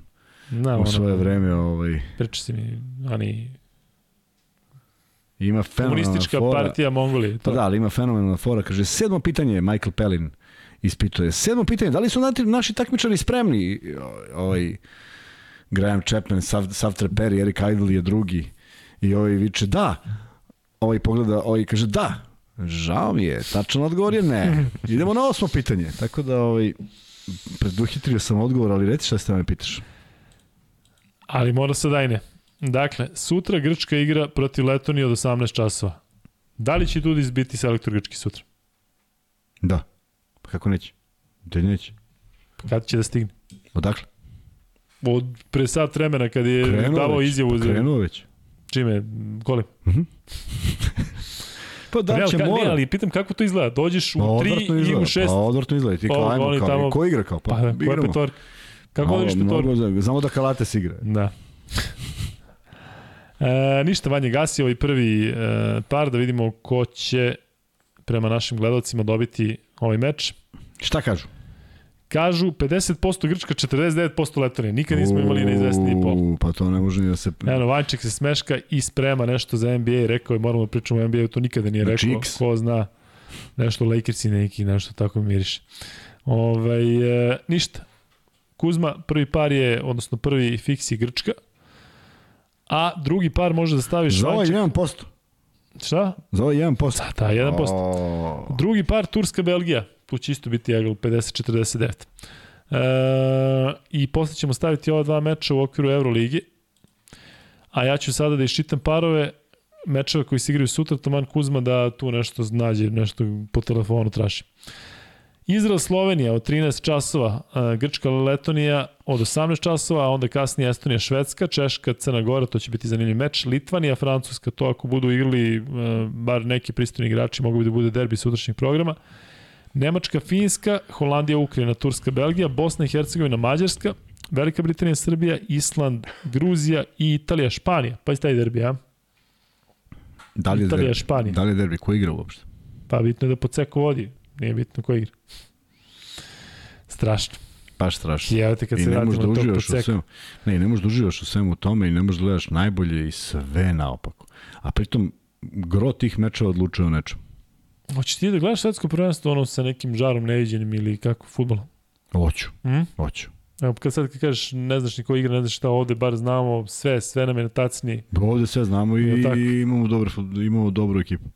da, u svoje ono, vreme. Ovaj... Priča si mi, oni Ima fenomenalna Komunistička fora. partija Mongolije. Pa da, ali ima fenomenalna fora. Kaže, sedmo pitanje, Michael Pellin ispituje. Sedmo pitanje, da li su naši takmičari spremni? Ovaj, Graham Chapman, Sav, Sav Treperi, Eric Idle je drugi. I ovaj viče, da, ovaj pogleda, ovaj kaže da, žao mi je, tačan odgovor je ne. Idemo na osmo pitanje. Tako da, ovaj, preduhitrio sam odgovor, ali reci šta ste me pitaš. Ali mora se dajne. Dakle, sutra Grčka igra protiv Letonije od 18 časova. Da li će Dudis biti selektor Grčki sutra? Da. Pa kako neće? Da neće. Pa kada će da stigne? Odakle? Od pre sat vremena kad je krenuo davao već, izjavu. Krenuo već. Čime? Kolim? Mm -hmm. pa da će mora. Ne, ali pitam kako to izgleda. Dođeš u 3 pa, i u 6. Pa odvrtno izgleda. Ti kao, ajmo, kao, tamo... ko igra kao? Pa, pa igramo. Petor? Kako odeš petorku? Znamo da Kalates igra. Da. e, ništa manje gasi ovaj prvi e, par da vidimo ko će prema našim gledalcima dobiti ovaj meč. Šta kažu? Kažu 50% Grčka, 49% Letonija. Nikad nismo imali neizvestni pol. Pa to ne može ni da se... Eno, Vanček se smeška i sprema nešto za NBA. Rekao je, moramo da pričamo o NBA, to nikada nije znači rekao. X. Ko zna. Nešto Lakersi neki, nešto tako miriše. Ovaj, e, ništa. Kuzma, prvi par je, odnosno prvi fiks je Grčka, a drugi par može da staviš Za ovaj 1%. Šta? Za ovaj 1%. Da, da, 1%. Oh. Drugi par Turska-Belgija, tu će isto biti Egel 50-49. E, I posle ćemo staviti ova dva meča u okviru Euroligi. A ja ću sada da iščitam parove mečeva koji se igraju sutra, Toman Kuzma da tu nešto nađe, nešto po telefonu traži. Izrael Slovenija od 13 časova, Grčka Letonija od 18 časova, a onda kasnije Estonija Švedska, Češka Crna Gora, to će biti zanimljiv meč, Litvanija Francuska, to ako budu igrali bar neki pristojni igrači, mogu bi da bude derbi sutrašnjeg programa. Nemačka Finska, Holandija Ukrajina, Turska Belgija, Bosna i Hercegovina Mađarska, Velika Britanija Srbija, Island, Gruzija i Italija Španija. Pa i taj derbi, a? Da li je Italija, derbi? Španija. Da li je derbi? Ko igra uopšte? Pa bitno je da Poceko vodi. Nije bitno ko igra. Strašno. Baš strašno. I evo te kad I se možeš da u svemu. Ne, ne možeš da uživaš u svemu tome i ne možeš da gledaš najbolje i sve naopako. A pritom, gro tih mečeva odlučuje o nečemu. Hoćeš ti da gledaš svetsko prvenstvo ono sa nekim žarom neviđenim ili kako futbolom? Hoću. Mm? Hoću. Evo, kad sad kad kažeš ne znaš ni ko igra, ne znaš šta ovde, bar znamo sve, sve nam je na tacni. Ovde sve znamo i, i imamo, dobro, imamo dobru ekipu.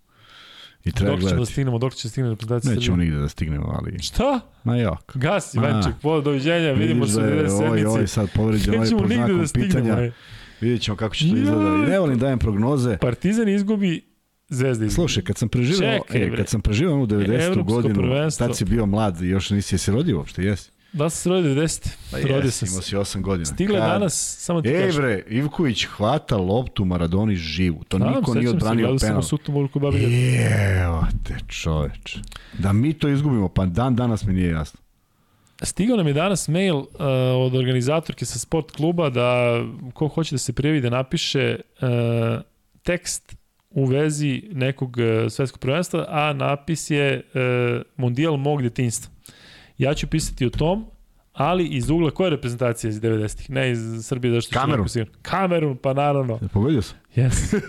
I treba dok ćemo da stignemo, dok će da stignemo reprezentacija Nećemo nigde da stignemo, ali... Šta? Ma jok. Gasi, Vanček, po, doviđenja, vidimo se u 90 sedmici. Ovaj, ovaj sad povređen, ovaj pod znakom da pitanja. Vidjet ćemo kako će to izgleda. I ne volim dajem prognoze. Partizan izgubi Zvezda izgubi. Slušaj, kad sam preživao, e, kad sam preživao u 90. godinu, prvenstvo. tad si bio mlad i još nisi se rodio uopšte, jesi? Da se rodio 90. Pa rodio jes, imao si 8 godina. Stigle Kad? danas, samo ti kažem. Ej bre, Ivković hvata loptu Maradoni živu. To Znam, niko nije odbranio penal. Gledao sam u Babilja. Evo te čoveč. Da mi to izgubimo, pa dan danas mi nije jasno. Stigao nam je danas mail uh, od organizatorke sa sport kluba da ko hoće da se prijavi da napiše uh, tekst u vezi nekog uh, svetskog prvenstva, a napis je uh, Mundijal mog detinjstva. Ja ću pisati o tom, ali iz ugla koje reprezentacije iz 90-ih? Ne iz Srbije, zašto ću Kamerun. Kamerun, pa naravno. Pogodio sam. Yes.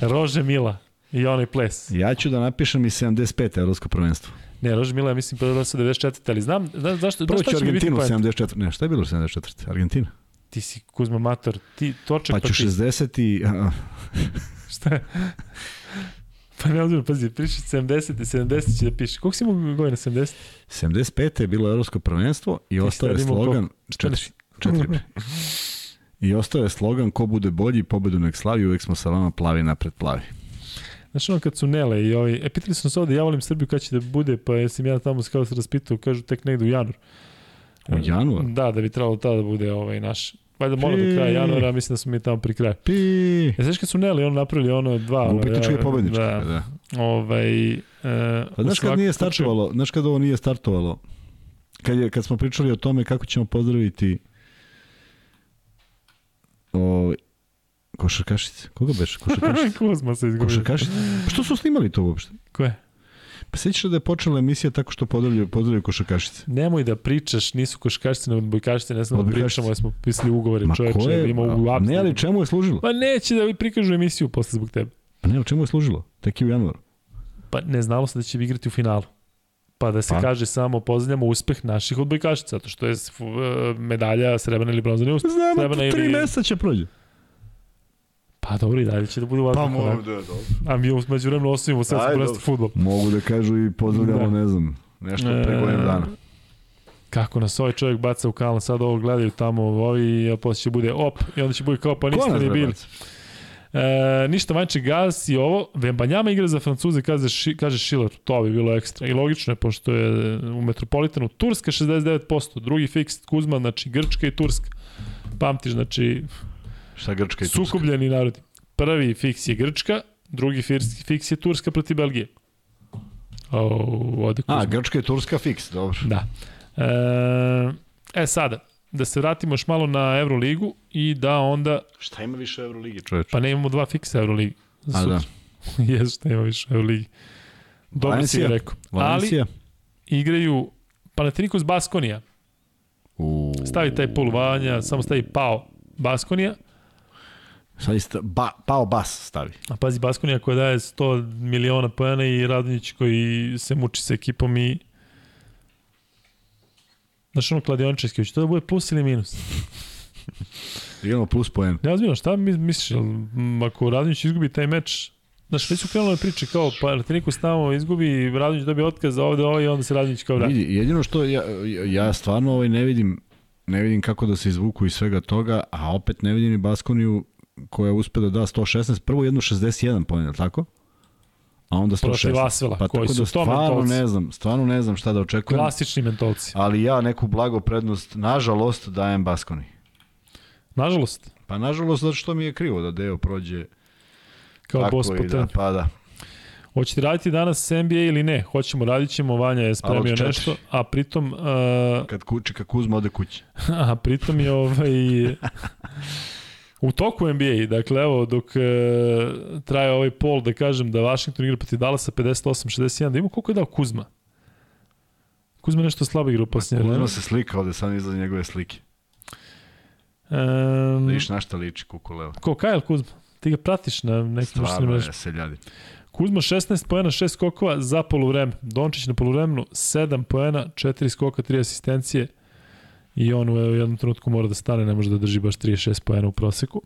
Rože Mila i onaj ples. Ja ću da napišem i 75. evropsko prvenstvo. Ne, Rože Mila, ja mislim, pa da se 94. Ali znam, znaš, zašto, Prvo ću Argentinu 74. Ne, šta je bilo 74. Argentina? Ti si Kuzma Mator, ti točak pa, pa ću pa 60 i... šta je? Pa ne ozbiljno, pazi, priši 70, 70 će da piše. Koliko si mogu godina 70? 75. je bilo evropsko prvenstvo i ostao je slogan... 4, 4. I ostao je slogan ko bude bolji, pobedu nek slavi, uvek smo sa vama plavi napred plavi. Znaš ono kad su Nele i ovi, e pitali su nas ovde, ja volim Srbiju kad će da bude, pa jesam ja tamo kao se raspitao, kažu tek negde u januar. U januar? Da, da bi trebalo tada da bude ovaj naš Valjda mora do kraja januara, mislim da smo mi tamo pri kraju. Pi. Ja znaš kad su Neli ono napravili ono dva. Upitnička i pobednička. Da. da. Ovaj, e, pa, znaš kad nije startovalo, znaš kad ovo nije startovalo, kad, je, kad smo pričali o tome kako ćemo pozdraviti o, košarkašice. Koga beš? Košarkašice? Kozma se izgubio. Košarkašice? Pa što su snimali to uopšte? Ko je? Pa sećaš da je počela emisija tako što pozdravljaju, pozdravljaju košarkašice? Nemoj da pričaš, nisu košarkašice, nego odbojkašice, ne znamo da pričamo, jer smo pisali ugovore čoveče, je, ima u apsu. Ne, ali čemu je služilo? Pa neće da vi prikažu emisiju posle zbog tebe. Pa ne, ali čemu je služilo? Tek i u januaru. Pa ne znalo se da će igrati u finalu. Pa da se pa? kaže samo pozdravljamo uspeh naših odbojkašica, zato što je medalja srebrna ili bronzani uspeh. Znamo, tri ili... meseca će prođe. Pa dobro, i dalje će da bude u Pa mogu da, dobro. A mi umeđu vremenu osvojimo sve prvenstvo futbol. Mogu da kažu i pozdravljamo, da. ne znam, nešto pre godinu e, dana. Kako nas ovaj čovjek baca u kalan, sad ovo gledaju tamo ovi, a posle će bude op, i onda će bude kao pa niste ni bili. E, ništa manje gas i ovo, Vembanjama igra za Francuze, kaže, ši, kaže Schiller, to bi bilo ekstra. I logično je, pošto je u Metropolitanu Turska 69%, drugi fiks Kuzma, znači Grčka i Turska. Pamtiš, znači Šta Grčka i Turska? Sukobljeni narodi. Prvi fiks je Grčka, drugi fiks je Turska protiv Belgije. O, ode A, Grčka i Turska fiks, dobro. Da. E, e sada, da se vratimo još malo na Euroligu i da onda... Šta ima više Euroligi, čoveč? Pa ne imamo dva fiksa Euroligi. A, da. Jesu šta ima više Euroligi. Dobro Valencija. si je rekao. Valencija. Ali igraju Panathinaikos Baskonija. U... Stavi taj pol Vanja, samo stavi Pao Baskonija Sad je ba, Pao Bas stavi. A pazi, Baskonija koja daje 100 miliona pojena i Radonjić koji se muči sa ekipom i Znaš ono kladiončarski, hoće to da bude plus ili minus? Idemo plus poen. Ja znam, šta mi misliš, ako Radonjić izgubi taj meč, Znaš, već su krenule priče kao, pa Ratiniku stavamo izgubi, Radonjić dobije otkaz ovde ovo i onda se Radonjić kao vrati. Vidi, jedino što ja, ja stvarno ovaj ne vidim, ne vidim kako da se izvuku iz svega toga, a opet ne vidim ni Baskoniju koja uspe da da 116, prvo jedno 61 poena, tako? a onda 116. Protiv Asvela, pa koji su da stvarno mentolci. ne znam, stvarno ne znam šta da očekujem. Klasični mentolci. Ali ja neku blago prednost, nažalost, dajem Baskoni. Nažalost? Pa nažalost, zato što mi je krivo da Deo prođe kao tako boss i da pada. Hoćete raditi danas NBA ili ne? Hoćemo, radit ćemo, Vanja je spremio nešto, a pritom... Uh, kad kući, kad Kuzma ode kući. a pritom je ovaj... U toku NBA, dakle evo dok e, traje ovaj pol da kažem da Washington igra protiv Dallasa 58-61, da ima koliko je dao Kuzma? Kuzma nešto slabo igra u posljednje. Kuzma se slika ovde, sad izlazi njegove slike. Um, viš na šta liči Kukuleo. Ko, Kyle Kuzma? Ti ga pratiš na nekim društvenim mrežama. Stvarno je. Kuzma 16 poena, 6 skokova za poluvreme. Dončić na poluvremenu 7 poena, 4 skoka, 3 asistencije i on u jednom trenutku mora da stane, ne može da drži baš 36 poena u proseku.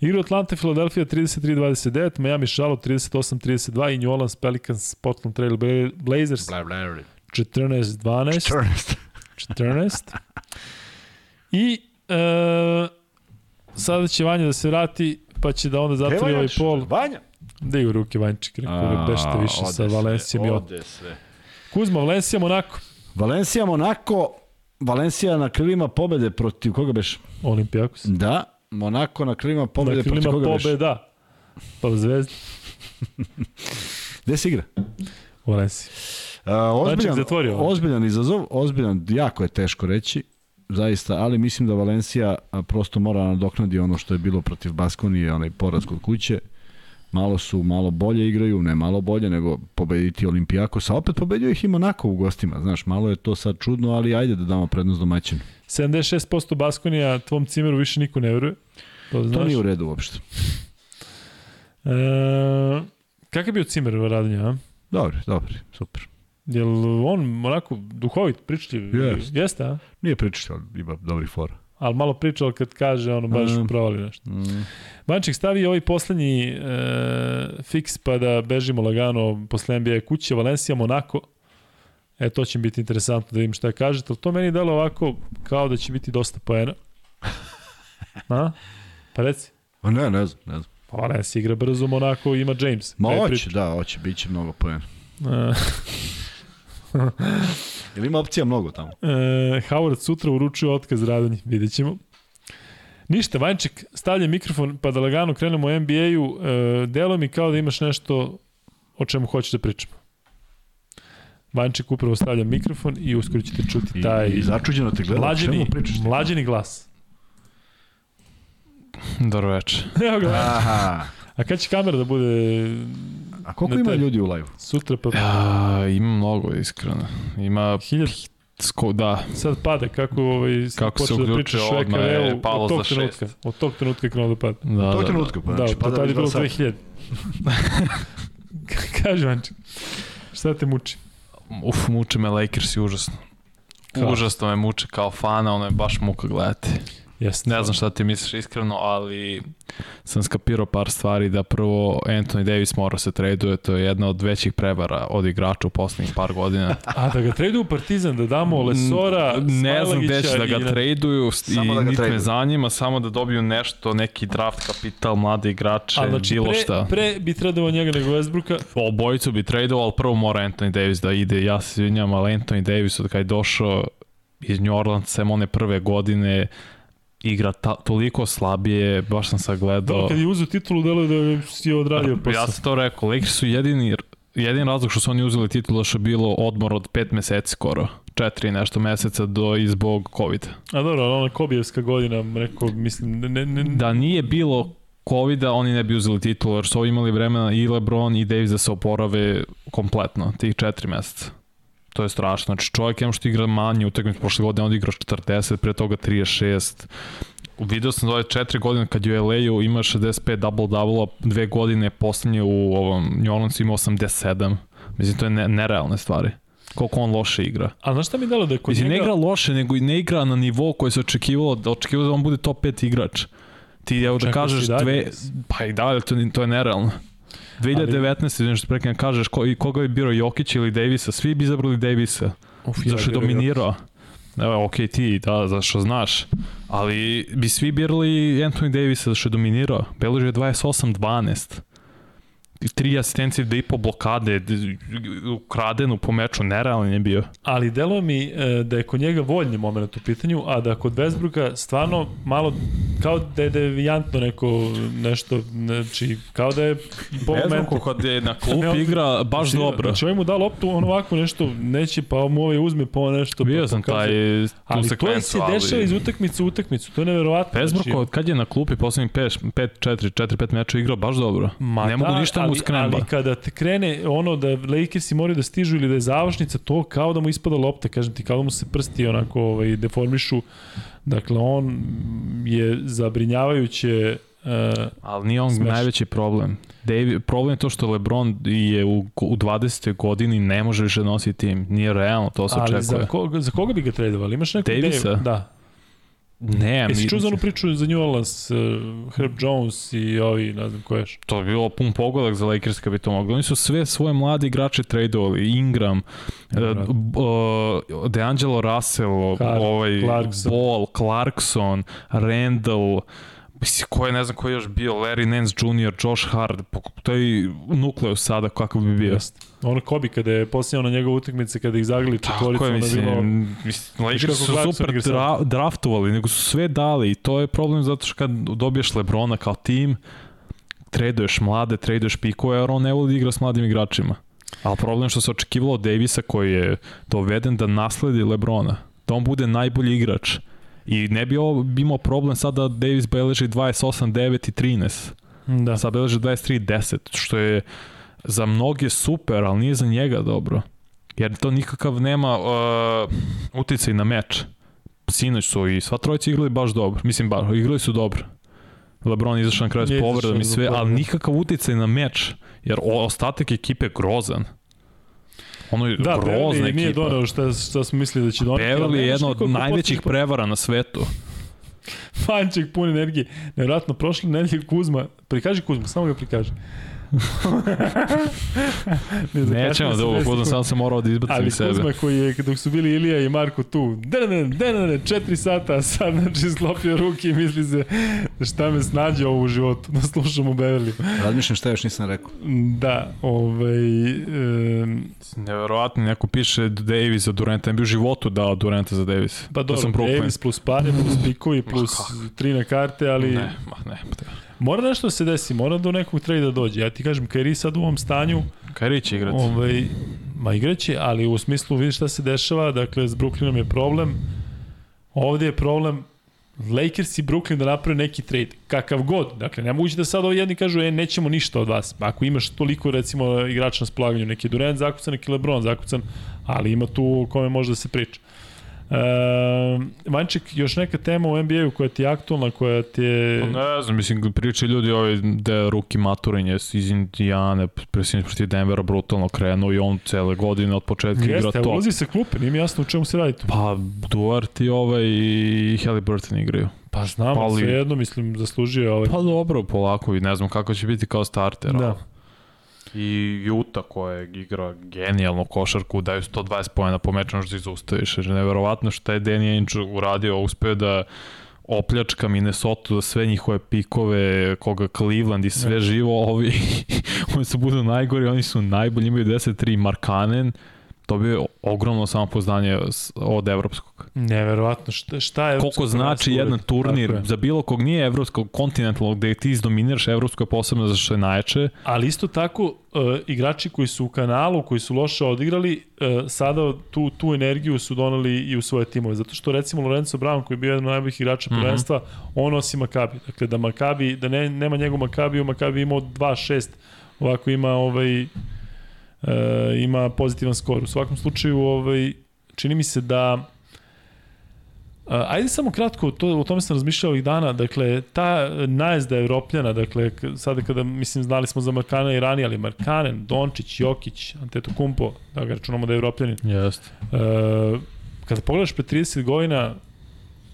Igra Atlanta, Philadelphia 33-29, Miami Charlotte 38-32 i New Orleans Pelicans, Portland Trail Blazers 14-12. 14. I e, sada će Vanja da se vrati, pa će da onda zatvori ovaj pol. Vanja? Da u ruke Vančik, rekao da bešte više sa Valencijom i sve. Kuzma, Valencija, Monako. Valencija, Monako, Valencija na krilima pobede protiv koga beš? Olimpijakos. Da, Monako na krilima pobede na krilima protiv koga beš? pobeda. Pa zvezda. Gde se igra? U Valenciji. Uh, ozbiljan, zatvorio. ozbiljan izazov, ozbiljan, jako je teško reći, zaista, ali mislim da Valencija prosto mora nadoknadi ono što je bilo protiv Baskonije, onaj poraz kod kuće malo su malo bolje igraju, ne malo bolje, nego pobediti Olimpijakos, a opet pobedio ih i Monako u gostima, znaš, malo je to sad čudno, ali ajde da damo prednost domaćinu. 76% Baskonija, tvom cimeru više niko ne veruje. To, znaš. to nije u redu uopšte. E, kakav je bio cimer u radnju, a? Dobri, dobri, super. Jel on onako duhovit, pričljiv? Jeste. Jeste, a? Nije pričljiv, ima dobri fora ali malo pričao kad kaže ono baš mm. provali nešto. Mm. Vanček stavi ovaj poslednji e, fiks pa da bežimo lagano posle NBA kuće, Valencija, Monako. E, to će biti interesantno da vidim šta kažete, ali to meni delo ovako kao da će biti dosta poena. A? Pa reci. Pa ne, ne znam, ne znam. Pa Valencija igra brzo, Monako ima James. Ma hoće, da, hoće, bit će mnogo poena. Ili ima opcija mnogo tamo? E, Howard sutra uručuje otkaz radanje, vidjet ćemo. Ništa, Vanček stavlja mikrofon pa da lagano krenemo u NBA-u. E, delo mi kao da imaš nešto o čemu hoćeš da pričamo. Vanček upravo stavlja mikrofon i uskoro ćete čuti taj... I, i začuđeno te gleda, mlađeni, mlađeni glas. Dobro večer. Evo ga. Aha. A kad će kamera da bude A koliko ima ljudi u live? Sutra pa... Ja, ima mnogo, iskreno. Ima... Hiljad. Sko, da. Sad pada kako ovaj kako se da pričaš odmah je palo za trenutka, od tog trenutka krenuo da pada. Da, od tog da, trenutka pa znači da, pada da, je bilo 2000. Kaže Vanči. Šta te muči? Uf, muče me Lakers i užasno. Kao? Užasno me muče kao fana, ono je baš muka gledati. Jeste. Ne znam šta ti misliš iskreno, ali sam skapirao par stvari da prvo Anthony Davis mora se traduje, to je jedna od većih prevara od igrača u poslednjih par godina. A da ga traduju Partizan, da damo Lesora, Ne znam gde će da ga traduju i da nit me zanima, samo da dobiju nešto, neki draft kapital, mlade igrače, A, znači, bilo pre, šta. Pre bi tradovao njega nego Westbrooka? Obojicu bi tradovao, ali prvo mora Anthony Davis da ide. Ja se izvinjam, ali Anthony Davis od kada je došao iz New Orleans, sem one prve godine, igra ta, toliko slabije, baš sam sad gledao. Da, kad je uzeo titulu, delo da si odradio posao. Ja sam to rekao, Lakers su jedini, jedin razlog što su oni uzeli titulu što je bilo odmor od pet meseci skoro. Četiri nešto meseca do izbog COVID. A dobro, ona Kobijevska godina, rekao, mislim, ne, ne, ne... Da nije bilo COVID-a, oni ne bi uzeli titulu, jer su ovi imali vremena i LeBron i Davis da se oporave kompletno, tih četiri meseca. To je strašno. Znači čovjek ima što igra manje utakmice prošle godine, on igra 40, pre toga 36. Video sam ove četiri godine kad je u LA-u ima 65 double-double, dve godine poslednje u ovom New Orleansu ima 87. Mislim, to je ne, nerealne stvari koliko on loše igra. A znaš šta mi dalo da je kod Mislim, njega... ne igra loše, nego i ne igra na nivou koji se očekivalo, da očekivalo da on bude top 5 igrač. Ti evo da kažeš dve, pa i dalje, to, to je nerealno. 2019. Ali... što prekaj kažeš ko, i koga bi birao Jokić ili Davisa, svi bi izabrali Davisa. Uf, zašto je dominirao. Evo, ok, ti, da, zašto znaš. Ali bi svi birali Anthony Davisa zašto je dominirao. Beležio je 28-12 tri asistencije, da i po blokade, ukradenu po meču, nerealan je bio. Ali delo mi e, da je kod njega voljni moment u pitanju, a da kod Westbrooka stvarno malo, kao da je devijantno neko nešto, znači, kao da je po momentu... kad je na klub igra baš znači, dobro. Znači, ovaj mu da loptu, on ovako nešto neće, pa mu ovaj uzme pa nešto. Bio pa sam taj tu ali sekvencu, to se dešava ali... iz utakmice u utakmicu, to je neverovatno. Westbrook, znači... kad je na klupi poslednjih 5, 5, 4, 4, 5 meča igrao baš dobro. Ma ne da, mogu ništa mu skremba. Ali kada te krene ono da Lakersi moraju da stižu ili da je završnica, to kao da mu ispada lopta, kažem ti, kao da mu se prsti onako ovaj, deformišu. Dakle, on je zabrinjavajuće Uh, Ali nije on smeš. najveći problem. David, problem je to što LeBron je u, u 20. godini ne može više nositi tim. Nije realno, to se očekuje. Ali za, ko, za koga bi ga tradovali? Imaš nekog Davisa? Dave? Da. Ne, Jesi čuo za onu priču za New Orleans, uh, Herb Jones i ovi, ne znam ko ješ? To je bilo pun pogodak za Lakers kad bi to mogli. Oni su sve svoje mlade igrače tradovali, Ingram, uh, uh, DeAngelo Russell, Clark, ovaj, Clarkson. Ball, Clarkson, Randall, Mislim, ko je, ne znam ko je još bio, Larry Nance Jr., Josh Hart, to je nukleus sada kako bi bio. Jeste. Ono Kobi kada je posljedno na njegove utakmice kada ih zagli četvoricu, ono mislim, bilo... Mislim, Lakers su super dra, draftovali, nego su sve dali i to je problem zato što kad dobiješ Lebrona kao tim, traduješ mlade, traduješ pikove, jer on ne voli da igra s mladim igračima. Ali problem što se očekivalo od Davisa koji je doveden da nasledi Lebrona, da on bude najbolji igrač I ne bi ovo imao problem sada da Davis beleži 28, 9 i 13. Da. Sad beleži 23, 10, što je za mnoge super, ali nije za njega dobro. Jer to nikakav nema uh, uticaj na meč. Sinoć su i sva trojica igrali baš dobro. Mislim, baš, igrali su dobro. LeBron izašao na kraju s povredom i sve, ali nikakav uticaj na meč, jer ostatak ekipe je grozan. Ono je da, grozna ekipa. nije donao šta, šta smo mislili da će donati. Beverly je jedna od najvećih prevara na svetu. Fanček pun energije. Nevratno, prošle nedelje Kuzma, prikaži Kuzma, samo ga prikaži. ne, Nećemo da ovo budem, sam se morao da izbacim iz sebe. Ali Kuzma koji je, dok su bili Ilija i Marko tu, dene, dene, četiri sata, a sad znači sklopio ruke i misli se šta me snađe ovo u životu, da slušam u Beverly. Razmišljam šta još nisam rekao. Da, ovaj... Um, Neverovatno, neko piše Davis za Duranta, ne bi u životu dao Duranta za Davis. Pa dobro, Davis plus pare, plus pikovi, plus tri na karte, ali... Ne, ma ne, pa Mora nešto da se desi, mora do nekog trejda dođe. Ja ti kažem, Kairi sad u ovom stanju... Kairi će igrati. Ovaj, ma igraće, ali u smislu vidiš šta se dešava, dakle s Brooklynom je problem. Ovde je problem Lakers i Brooklyn da naprave neki trade, kakav god. Dakle, ne moguće da sad ovi jedni kažu, e, nećemo ništa od vas. Ako imaš toliko, recimo, igrača na spolaganju, neki Durant zakucan, neki LeBron zakucan, ali ima tu o kome može da se priča. Uh, Vanček, još neka tema u NBA-u koja ti je aktualna, koja ti je... Pa ne znam, mislim, priče ljudi ovaj da je Ruki Maturin iz Indijane, presim protiv Denvera brutalno krenuo i on cele godine od početka Jeste, igra to. Jeste, ulazi se klupe, nije mi jasno u čemu se radi tu. Pa Duarte i ovaj i Halliburton igraju. Pa znam, pa, ali... sve jedno, mislim, zaslužio ovaj. Pa dobro, polako i ne znam kako će biti kao starter. Da. Ali i Juta koja igra genijalnu košarku, daju 120 pojena po meču, možda ih zaustaviš. Neverovatno što je Danny Ainge uradio, uspeo da opljačka Minnesota da sve njihove pikove, koga Cleveland i sve živo, ovi, oni su budu najgori, oni su najbolji, imaju 10-3 Markanen, dobio je ogromno samopoznanje od evropskog. Neverovatno, šta, šta je Koliko znači jedan turnir za bilo kog nije evropskog kontinentalnog gde ti izdominiraš evropsko je posebno za što je najjače. Ali isto tako uh, igrači koji su u kanalu, koji su loše odigrali, uh, sada tu, tu energiju su donali i u svoje timove. Zato što recimo Lorenzo Brown koji je bio jedan od najboljih igrača mm -hmm. prvenstva, on nosi Makabi. Dakle da Makabi, da ne, nema njegov Makabiju, Makabi imao 2-6, ovako ima ovaj e, ima pozitivan skor. U svakom slučaju, ovaj, čini mi se da ajde samo kratko, to, o tome sam razmišljao ovih dana, dakle, ta najezda Evropljana, dakle, sada kada, mislim, znali smo za Markana i ranije, ali Markanen, Dončić, Jokić, Antetokumpo, da ga računamo da je Evropljanin. Jeste. Uh, kada pogledaš pre 30 godina,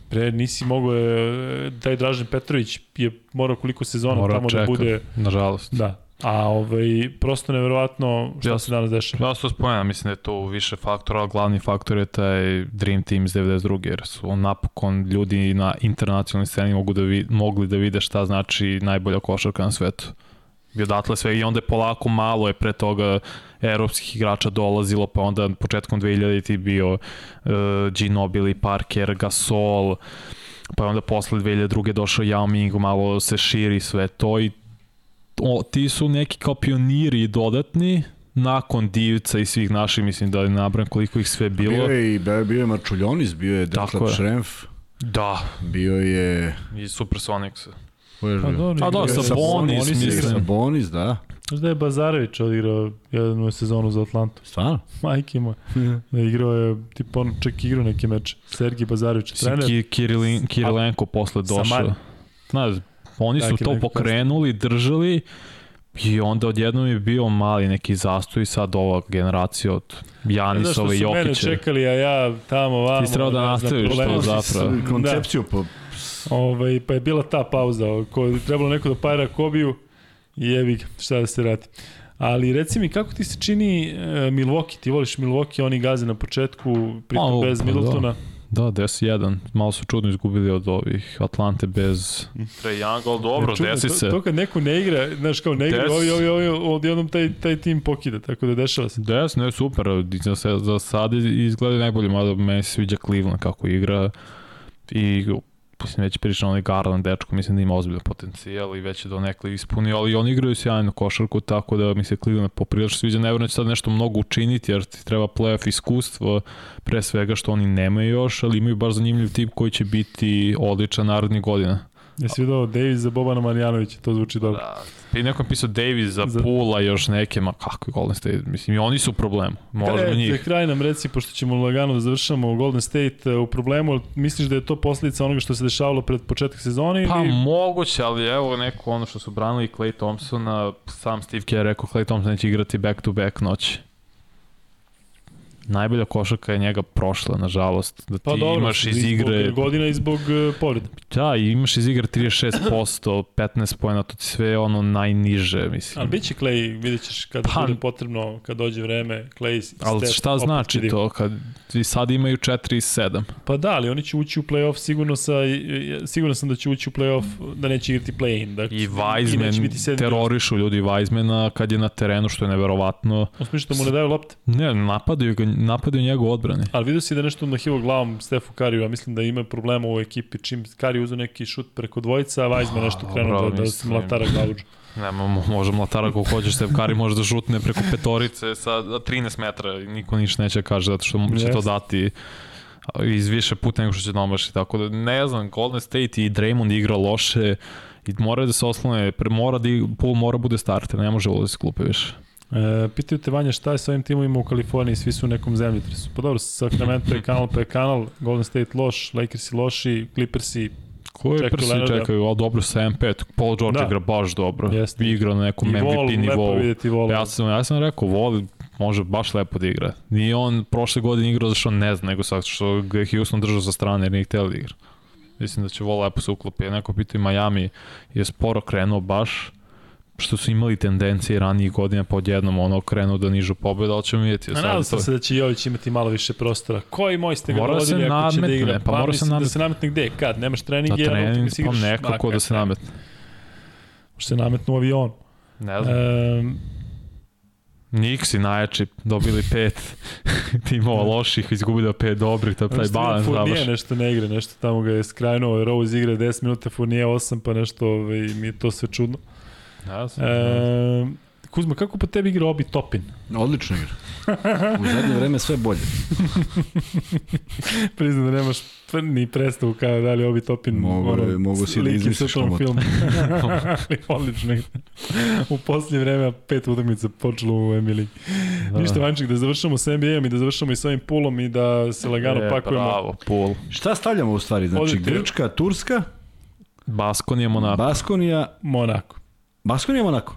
pre nisi mogao, e, taj Dražen Petrović je morao koliko sezona Mora tamo čeka, da bude... nažalost. Da, A ovaj, prosto neverovatno šta ja, se danas dešava. Ja se to spomenem, mislim da je to više faktora, ali glavni faktor je taj Dream Team iz 92. jer su napokon ljudi na internacionalnoj sceni mogu da vi, mogli da vide šta znači najbolja košarka na svetu. I odatle sve i onda je polako malo je pre toga evropskih igrača dolazilo, pa onda početkom 2000 ti bio uh, Ginobili, Parker, Gasol, pa onda posle 2002. došao Yao Ming, malo se širi sve to i o, ti su neki kao pioniri dodatni, nakon Divca i svih naših, mislim da je nabran koliko ih sve bilo. Bio je i bio je Marčuljonis, bio je Detlef Šremf. Da. Bio je... I Supersonics. Ko je pa, dobro, A da, sa Bonis, mislim. Sa Bonis, da. Znaš da je Bazarević odigrao jednu sezonu za Atlantu. Stvarno? Majke moj. da igrao je, tipa on čak igrao neki meč. Sergij Bazarević, trener. Si Kirilin, Kirilenko posle došao. Znaš, Oni su to pokrenuli, držali i onda odjednom je bio mali neki zastoj sad ova generacija od Janisova i Jokića. Znaš što su mene čekali, a ja tamo, vamo. Ti treba da nastaviš to zapravo. Koncepciju da. po... Ovaj, pa je bila ta pauza, ko je trebalo neko da pajra Kobiju i jevi šta da se radi. Ali reci mi, kako ti se čini uh, Milwaukee? Ti voliš Milwaukee, oni gaze na početku, pritom bez pa da. Middletona. Da. Da, 10-1. Malo su čudno izgubili od ovih Atlante bez Trae Young, ali dobro, čudno, desi se. To, to kad neko ne igra, znaš kao ne igra, Des... ovi, ovi, ovi, odjednom taj, taj tim pokida, tako da dešava se. Des, ne, super, za, za sad izgleda najbolje, mada meni se sviđa Cleveland kako igra i mislim već pričao onaj Garland dečko, mislim da ima ozbiljan potencijal i već je do nekle ispunio, ali oni igraju sjajnu košarku, tako da mi se Cleveland poprilično sviđa, ne da će sad nešto mnogo učiniti, jer ti treba playoff iskustvo, pre svega što oni nemaju još, ali imaju baš zanimljiv tip koji će biti odličan narednih godina. Jesi vidio Davis za Bobana Marjanovića, to zvuči dobro. Da, I nekom pisao Davis za, za... Pula još neke, ma kako je Golden State, mislim i oni su u problemu, možemo e, njih. Za kraj nam reci, pošto ćemo lagano da završamo Golden State e, u problemu, misliš da je to posledica onoga što se dešavalo pred početak sezone? Pa ili... moguće, ali evo neko ono što su branili Clay Thompsona, sam Steve Kerr rekao Clay Thompson neće igrati back to back noći najbolja košarka je njega prošla, nažalost. Da ti pa dobro, imaš iz igre... Zbog godina i zbog uh, povreda. Da, i imaš iz igre 36%, 15 pojena, to ti sve ono najniže, mislim. Ali bit će Clay, vidjet ćeš kada pa, bude potrebno, kad dođe vreme, Clay Ali step, šta znači to, kad i sad imaju 4 i 7? Pa da, ali oni će ući u play-off sigurno sa, sigurno sam da će ući u play-off, da neće igrati play-in. Da, I Weizman, terorišu ljudi Weizmana kad je na terenu, što je neverovatno. Osmišljate da mu ne daju lopte? Ne, napadaju ga napadaju njegov odbrane. Ali vidio si da nešto nahivo glavom Stefu Kariju, a mislim da ima problema u ekipi. Čim Kariju uzeo neki šut preko dvojica, a Vajzman nešto krenuo da, da se mlatara glavuđu. Ne, može mlatara kako hoćeš, Stef Kari može da šutne preko petorice sa 13 metara i niko ništa neće kaže zato što mu će yes. to dati iz više puta nego što će domaši. Tako da ne znam, Golden State i Draymond igra loše i mora da se oslone, pre mora da Pool mora bude starter, ne može ulaziti klupe više. E, pitaju te Vanja šta je sa ovim timovima u Kaliforniji, svi su u nekom zemljotresu. Pa dobro, Sacramento je kanal pa je kanal, Golden State loš, Lakersi loši, Clippersi Koji prsi čekaju, ali dobro 7-5, Paul George da. igra baš dobro, Jeste. igra na nekom I MVP nivou. Vol, ja sam, ja sam rekao, voli, može baš lepo da igra. Nije on prošle godine igrao zašto ne zna, nego sad što ga je Houston držao sa strane jer nije htjeli da igra. Mislim da će vol lepo se uklopi. Neko pitao i Miami je sporo krenuo baš, što su imali tendencije ranijih godina pa odjednom ono krenu da nižu pobjeda, ali ćemo vidjeti. Nadam to... se da će Jović imati malo više prostora. Koji moj ste ga mora se nametne, da igra? Pa, pa mora se nametne. Da se nametne gde? Kad? Nemaš trening? Na trening, pa nekako da se nametne. Može se nametne u avion. Ne znam. Um, Nixi najjači, dobili pet timova loših, izgubili pet dobrih, to je taj balans završi. Furnije nešto ne igre, nešto tamo ga je skrajnuo, Rose igre 10 minuta, Furnije 8, pa nešto, ovaj, mi je to sve čudno. Ja sam, e, Kuzma, kako po tebi igra Obi Topin? Odlično igra. U zadnje vreme sve bolje. Priznam da nemaš ni predstavu kao da li Obi Topin mogu, ono, mogu si da izmisliš film. Ali odlično igra. U posljednje vreme pet utakmica počelo u Emili. Da. Ništa Vanček, da završamo sa NBA-om i da završamo i s ovim pulom i da se lagano e, pakujemo. Bravo, pul. Šta stavljamo u stvari? Znači Odite. Grčka, Turska? Baskonija, Monako. Baskonija, Monako. Baskonija, Monako.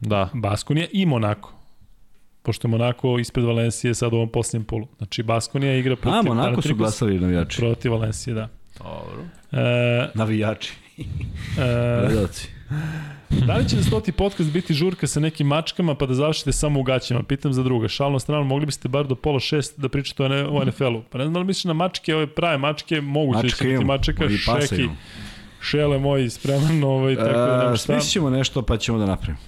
Da. Baskonija i Monako. Pošto je Monako ispred Valencije sad u ovom posljednjem polu. Znači Baskonija igra protiv... A, Monako su glasali navijači. Protiv Valencije, da. Dobro. E, navijači. e, da li će da stoti podcast biti žurka sa nekim mačkama pa da završite samo u gaćima? Pitam za druga. Šalno stranu, mogli biste bar do pola šest da pričate o NFL-u. Pa ne znam da li misliš na mačke, ove prave mačke, moguće da će biti mačaka, šeki. Šele moj spreman, ovaj, tako da nam šta... Smislit nešto pa ćemo da napravimo.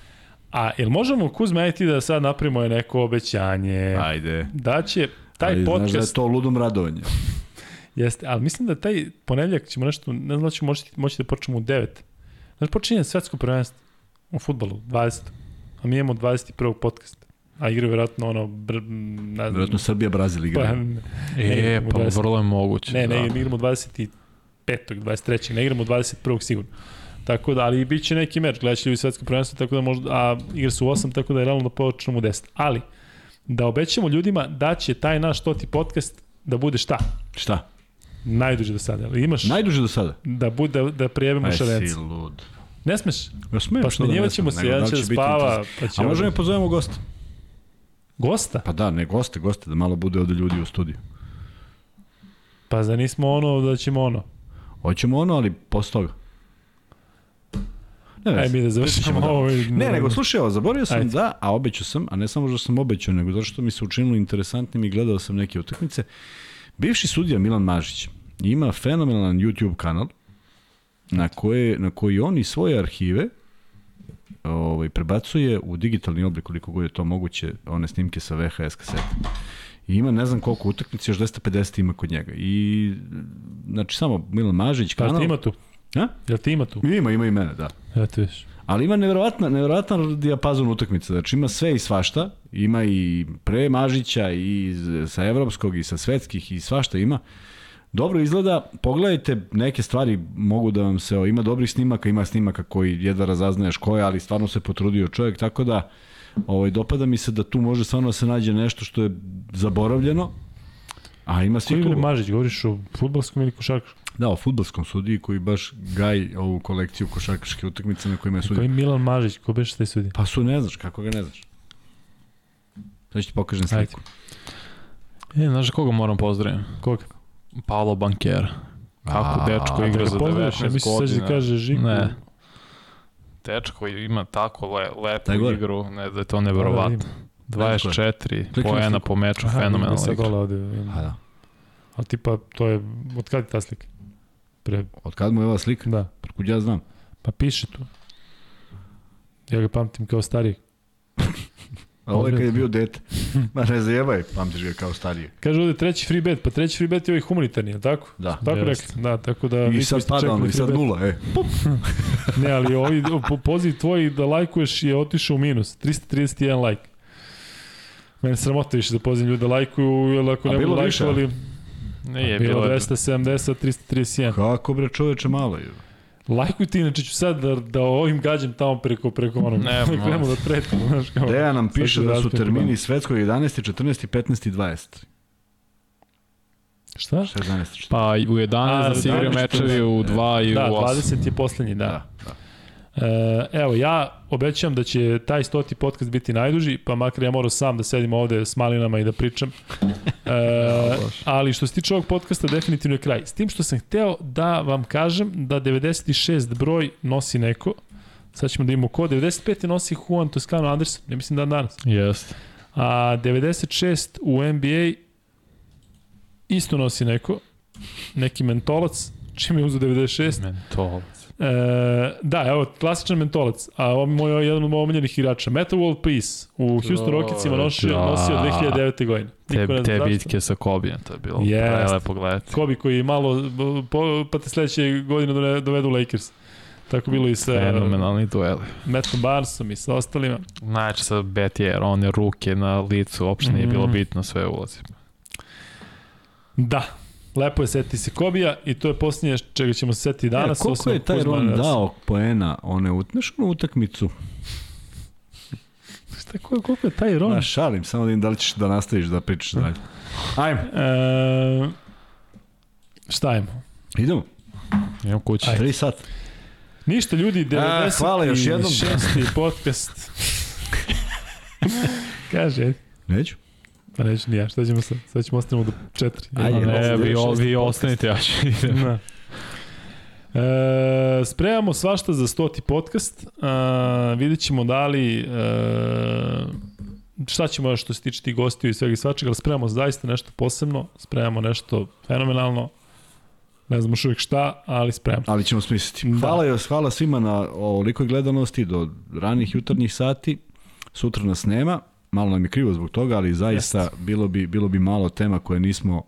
A jel možemo, Kuzma, ajti da sad napravimo neko obećanje? Ajde. Da će taj Ali, podcast... Znaš da je to ludom radovanje. Jeste, ali mislim da taj ponedljak ćemo nešto, ne znam da ćemo moći, moći da počnemo u 9. Znaš, počinje svetsko prvenstvo u futbolu, 20. A mi imamo 21. podcast. A igra vjerojatno ono, br, ne znam. Vjerojatno Srbija, Brazil igra. Pa, ne, e, pa 20, vrlo je moguće. Ne, ne, da. ne igramo 25. 23. Ne igramo 21. sigurno. Tako da, ali bit će neki meč, gledat će ljudi svetsko prvenstvo, tako da možda, a igra su u 8, tako da je realno da počnemo u 10. Ali, da obećamo ljudima da će taj naš toti podcast da bude šta? Šta? Najduže do sada. Ali imaš... Najduže do sada? Da, bude, da, da prijevimo šarenca. Aj si lud. Ne smeš? Ja smem, pa snimljivat ćemo se, jedan da će da spava. Pa će A možemo da pozovemo gosta? Gosta? Pa da, ne goste, goste, da malo bude ovde ljudi u studiju. Pa za nismo ono da ćemo ono. Hoćemo ono, ali posle toga. Ne, Aj mi da završimo ovo. Ne, nego slušaj, ovo, zaboravio sam Ajde. da, a obećao sam, a ne samo što sam obećao, nego zato što mi se učinilo interesantnim i gledao sam neke utakmice. Bivši sudija Milan Mažić ima fenomenalan YouTube kanal na, koje, na koji on i svoje arhive ovaj, prebacuje u digitalni oblik koliko god je to moguće, one snimke sa VHS kasete. I ima ne znam koliko utakmica, još 250 ima kod njega. I, znači, samo Milan Mažić kanal... Jel ti ima tu? A? Jel ti ima tu? Ima, ima i mene, da. Eto viš. Ali ima nevjerovatna, nevjerovatan dijapazon utakmica. Znači ima sve i svašta. Ima i pre Mažića i sa evropskog i sa svetskih i svašta ima. Dobro izgleda, pogledajte neke stvari, mogu da vam se, o, ima dobrih snimaka, ima snimaka koji jedva razaznaješ ko je, ali stvarno se potrudio čovjek, tako da ovaj, dopada mi se da tu može stvarno da se nađe nešto što je zaboravljeno, a ima svi Koji Mažić, govoriš o futbolskom ili košarkaškom? Da, o futbolskom sudiji koji baš gaj ovu kolekciju košarkaške utakmice na kojima je sudio. Koji Milan Mažić, ko beš taj sudi? Pa su ne znaš, kako ga ne znaš. Sad ću ti pokažem sliku. Ajde. E, znaš koga moram pozdraviti? Koga? Paolo Banker. Kako dečko igra da za 19 godina. Misli da kaže Žiku. Ne. Dečko ima tako le, lepu igru, ne, da je to nevjerovatno. 24 poena po meču, fenomenalno igra. Aha, ovde. A da. A tipa, to je, od kada je ta slika? Pre... Od kada mu je ova slika? Da. Prekud ja znam. Pa piše tu. Ja ga pamtim kao starijeg. A ovo je kad je bio dete. Ma ne zajebaj, pamtiš ga kao starije. Kaže ovde treći free bet, pa treći free bet je ovaj humanitarni, je tako? Da. Tako rekli, da, tako da... I sad pada ono, i sad nula, e. ne, ali ovaj poziv tvoj da lajkuješ je otišao u minus, 331 lajk. Mene sramota više da pozivam ljude da lajkuju, jer ako ne budu lajkovali... Nije, bilo, bilo 270, 331. Kako bre čoveče malo je. Lajkuj ti, inače ću sad da, da ovim gađam tamo preko, preko onog. Ne, Krenu da pretimo, znaš kao. Deja nam piše da su termini svetskog 11, 14, 15 i 20. Šta? 16, 14. Pa u 11 da se igraju mečevi, u 2 i da, u 8. Da, 20 je poslednji, da. da, da. E, evo, ja obećam da će taj stoti podcast biti najduži, pa makar ja moram sam da sedim ovde s malinama i da pričam. E, ali što se tiče ovog podcasta, definitivno je kraj. S tim što sam hteo da vam kažem da 96 broj nosi neko, sad ćemo da imamo ko, 95 nosi Juan Toscano Anderson, ne mislim dan danas. Jeste. A 96 u NBA isto nosi neko, neki mentolac, čim je uzu 96. Mentolac. E, da, evo, klasičan mentolac, a ovo je moj jedan od omiljenih igrača. Meta World Peace u Houston Rocketsima nosio, da. nosio 2009. godine. Te, te bitke sa Kobijem, to je bilo yes. prelepo gledati. Kobi koji malo, po, pa te sledeće godine dovedu Lakers. Tako bilo i sa Fenomenalni dueli. Mattom Barnesom i sa ostalima. Znači sa Betier, one ruke na licu, uopšte nije mm. bilo bitno sve ulazi. Da, lepo je seti se Kobija i to je posljednje čega ćemo se setiti danas. E, koliko je taj Ron dao poena one utnešnu utakmicu? Šta, ko, koliko je taj Ron? Na, šalim, samo da im da li ćeš da nastaviš da pričaš dalje. Ajmo. E, šta ajmo? Idemo. Idemo kući. Ajde. 3 sata. Ništa ljudi, 90. A, hvala još jednom. Šesti podcast. Kaže. Neću. Pa neću ni ja, šta ćemo sad? Sad ćemo ostavimo do četiri. Ajde, ne, vi, vi ostanite, ja ću idem. Da. E, spremamo svašta za stoti podcast. E, vidjet ćemo da li... E, šta ćemo još što se tiče tih gostiju i svega i svačega, ali spremamo zaista nešto posebno, spremamo nešto fenomenalno, ne znamo još uvijek šta, ali spremamo. Ali ćemo smisliti. Da. Hvala, da. hvala svima na ovolikoj gledanosti do ranih jutarnjih sati. Sutra nas nema, malo nam je krivo zbog toga, ali zaista bilo bi, bilo bi malo tema koje nismo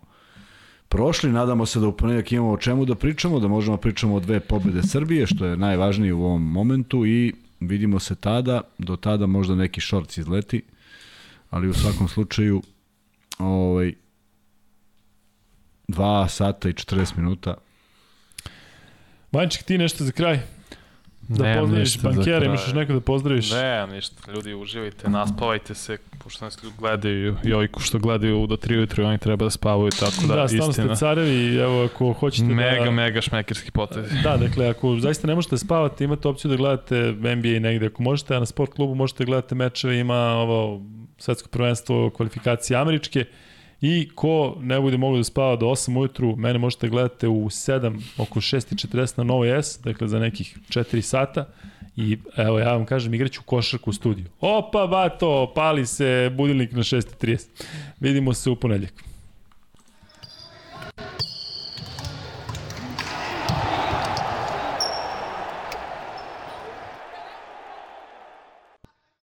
prošli. Nadamo se da u ponedjak imamo o čemu da pričamo, da možemo da pričamo o dve pobede Srbije, što je najvažnije u ovom momentu i vidimo se tada, do tada možda neki šorc izleti, ali u svakom slučaju ovaj, 2 sata i 40 minuta. Vanček, ti nešto za kraj? Da ne, pozdraviš bankjera, imaš neko da pozdraviš? Ne, ništa, ljudi uživajte, naspavajte se, pošto nas ljudi gledaju i ovi što gledaju do 3 ujutru, oni treba da spavaju, tako da, da istina. Da, ste carevi, evo ako hoćete mega, da... Mega, šmekerski potez. Da, dakle, ako zaista ne možete spavati, imate opciju da gledate NBA negde, ako možete, a na sport klubu možete da gledate mečeve, ima ovo svetsko prvenstvo kvalifikacije američke, I ko ne bude mogao da spava do 8 ujutru, mene možete gledati u 7, oko 6.40 na Novo S, dakle za nekih 4 sata. I evo ja vam kažem, igraću košarku u studiju. Opa, bato, pali se budilnik na 6.30. Vidimo se u ponedljak.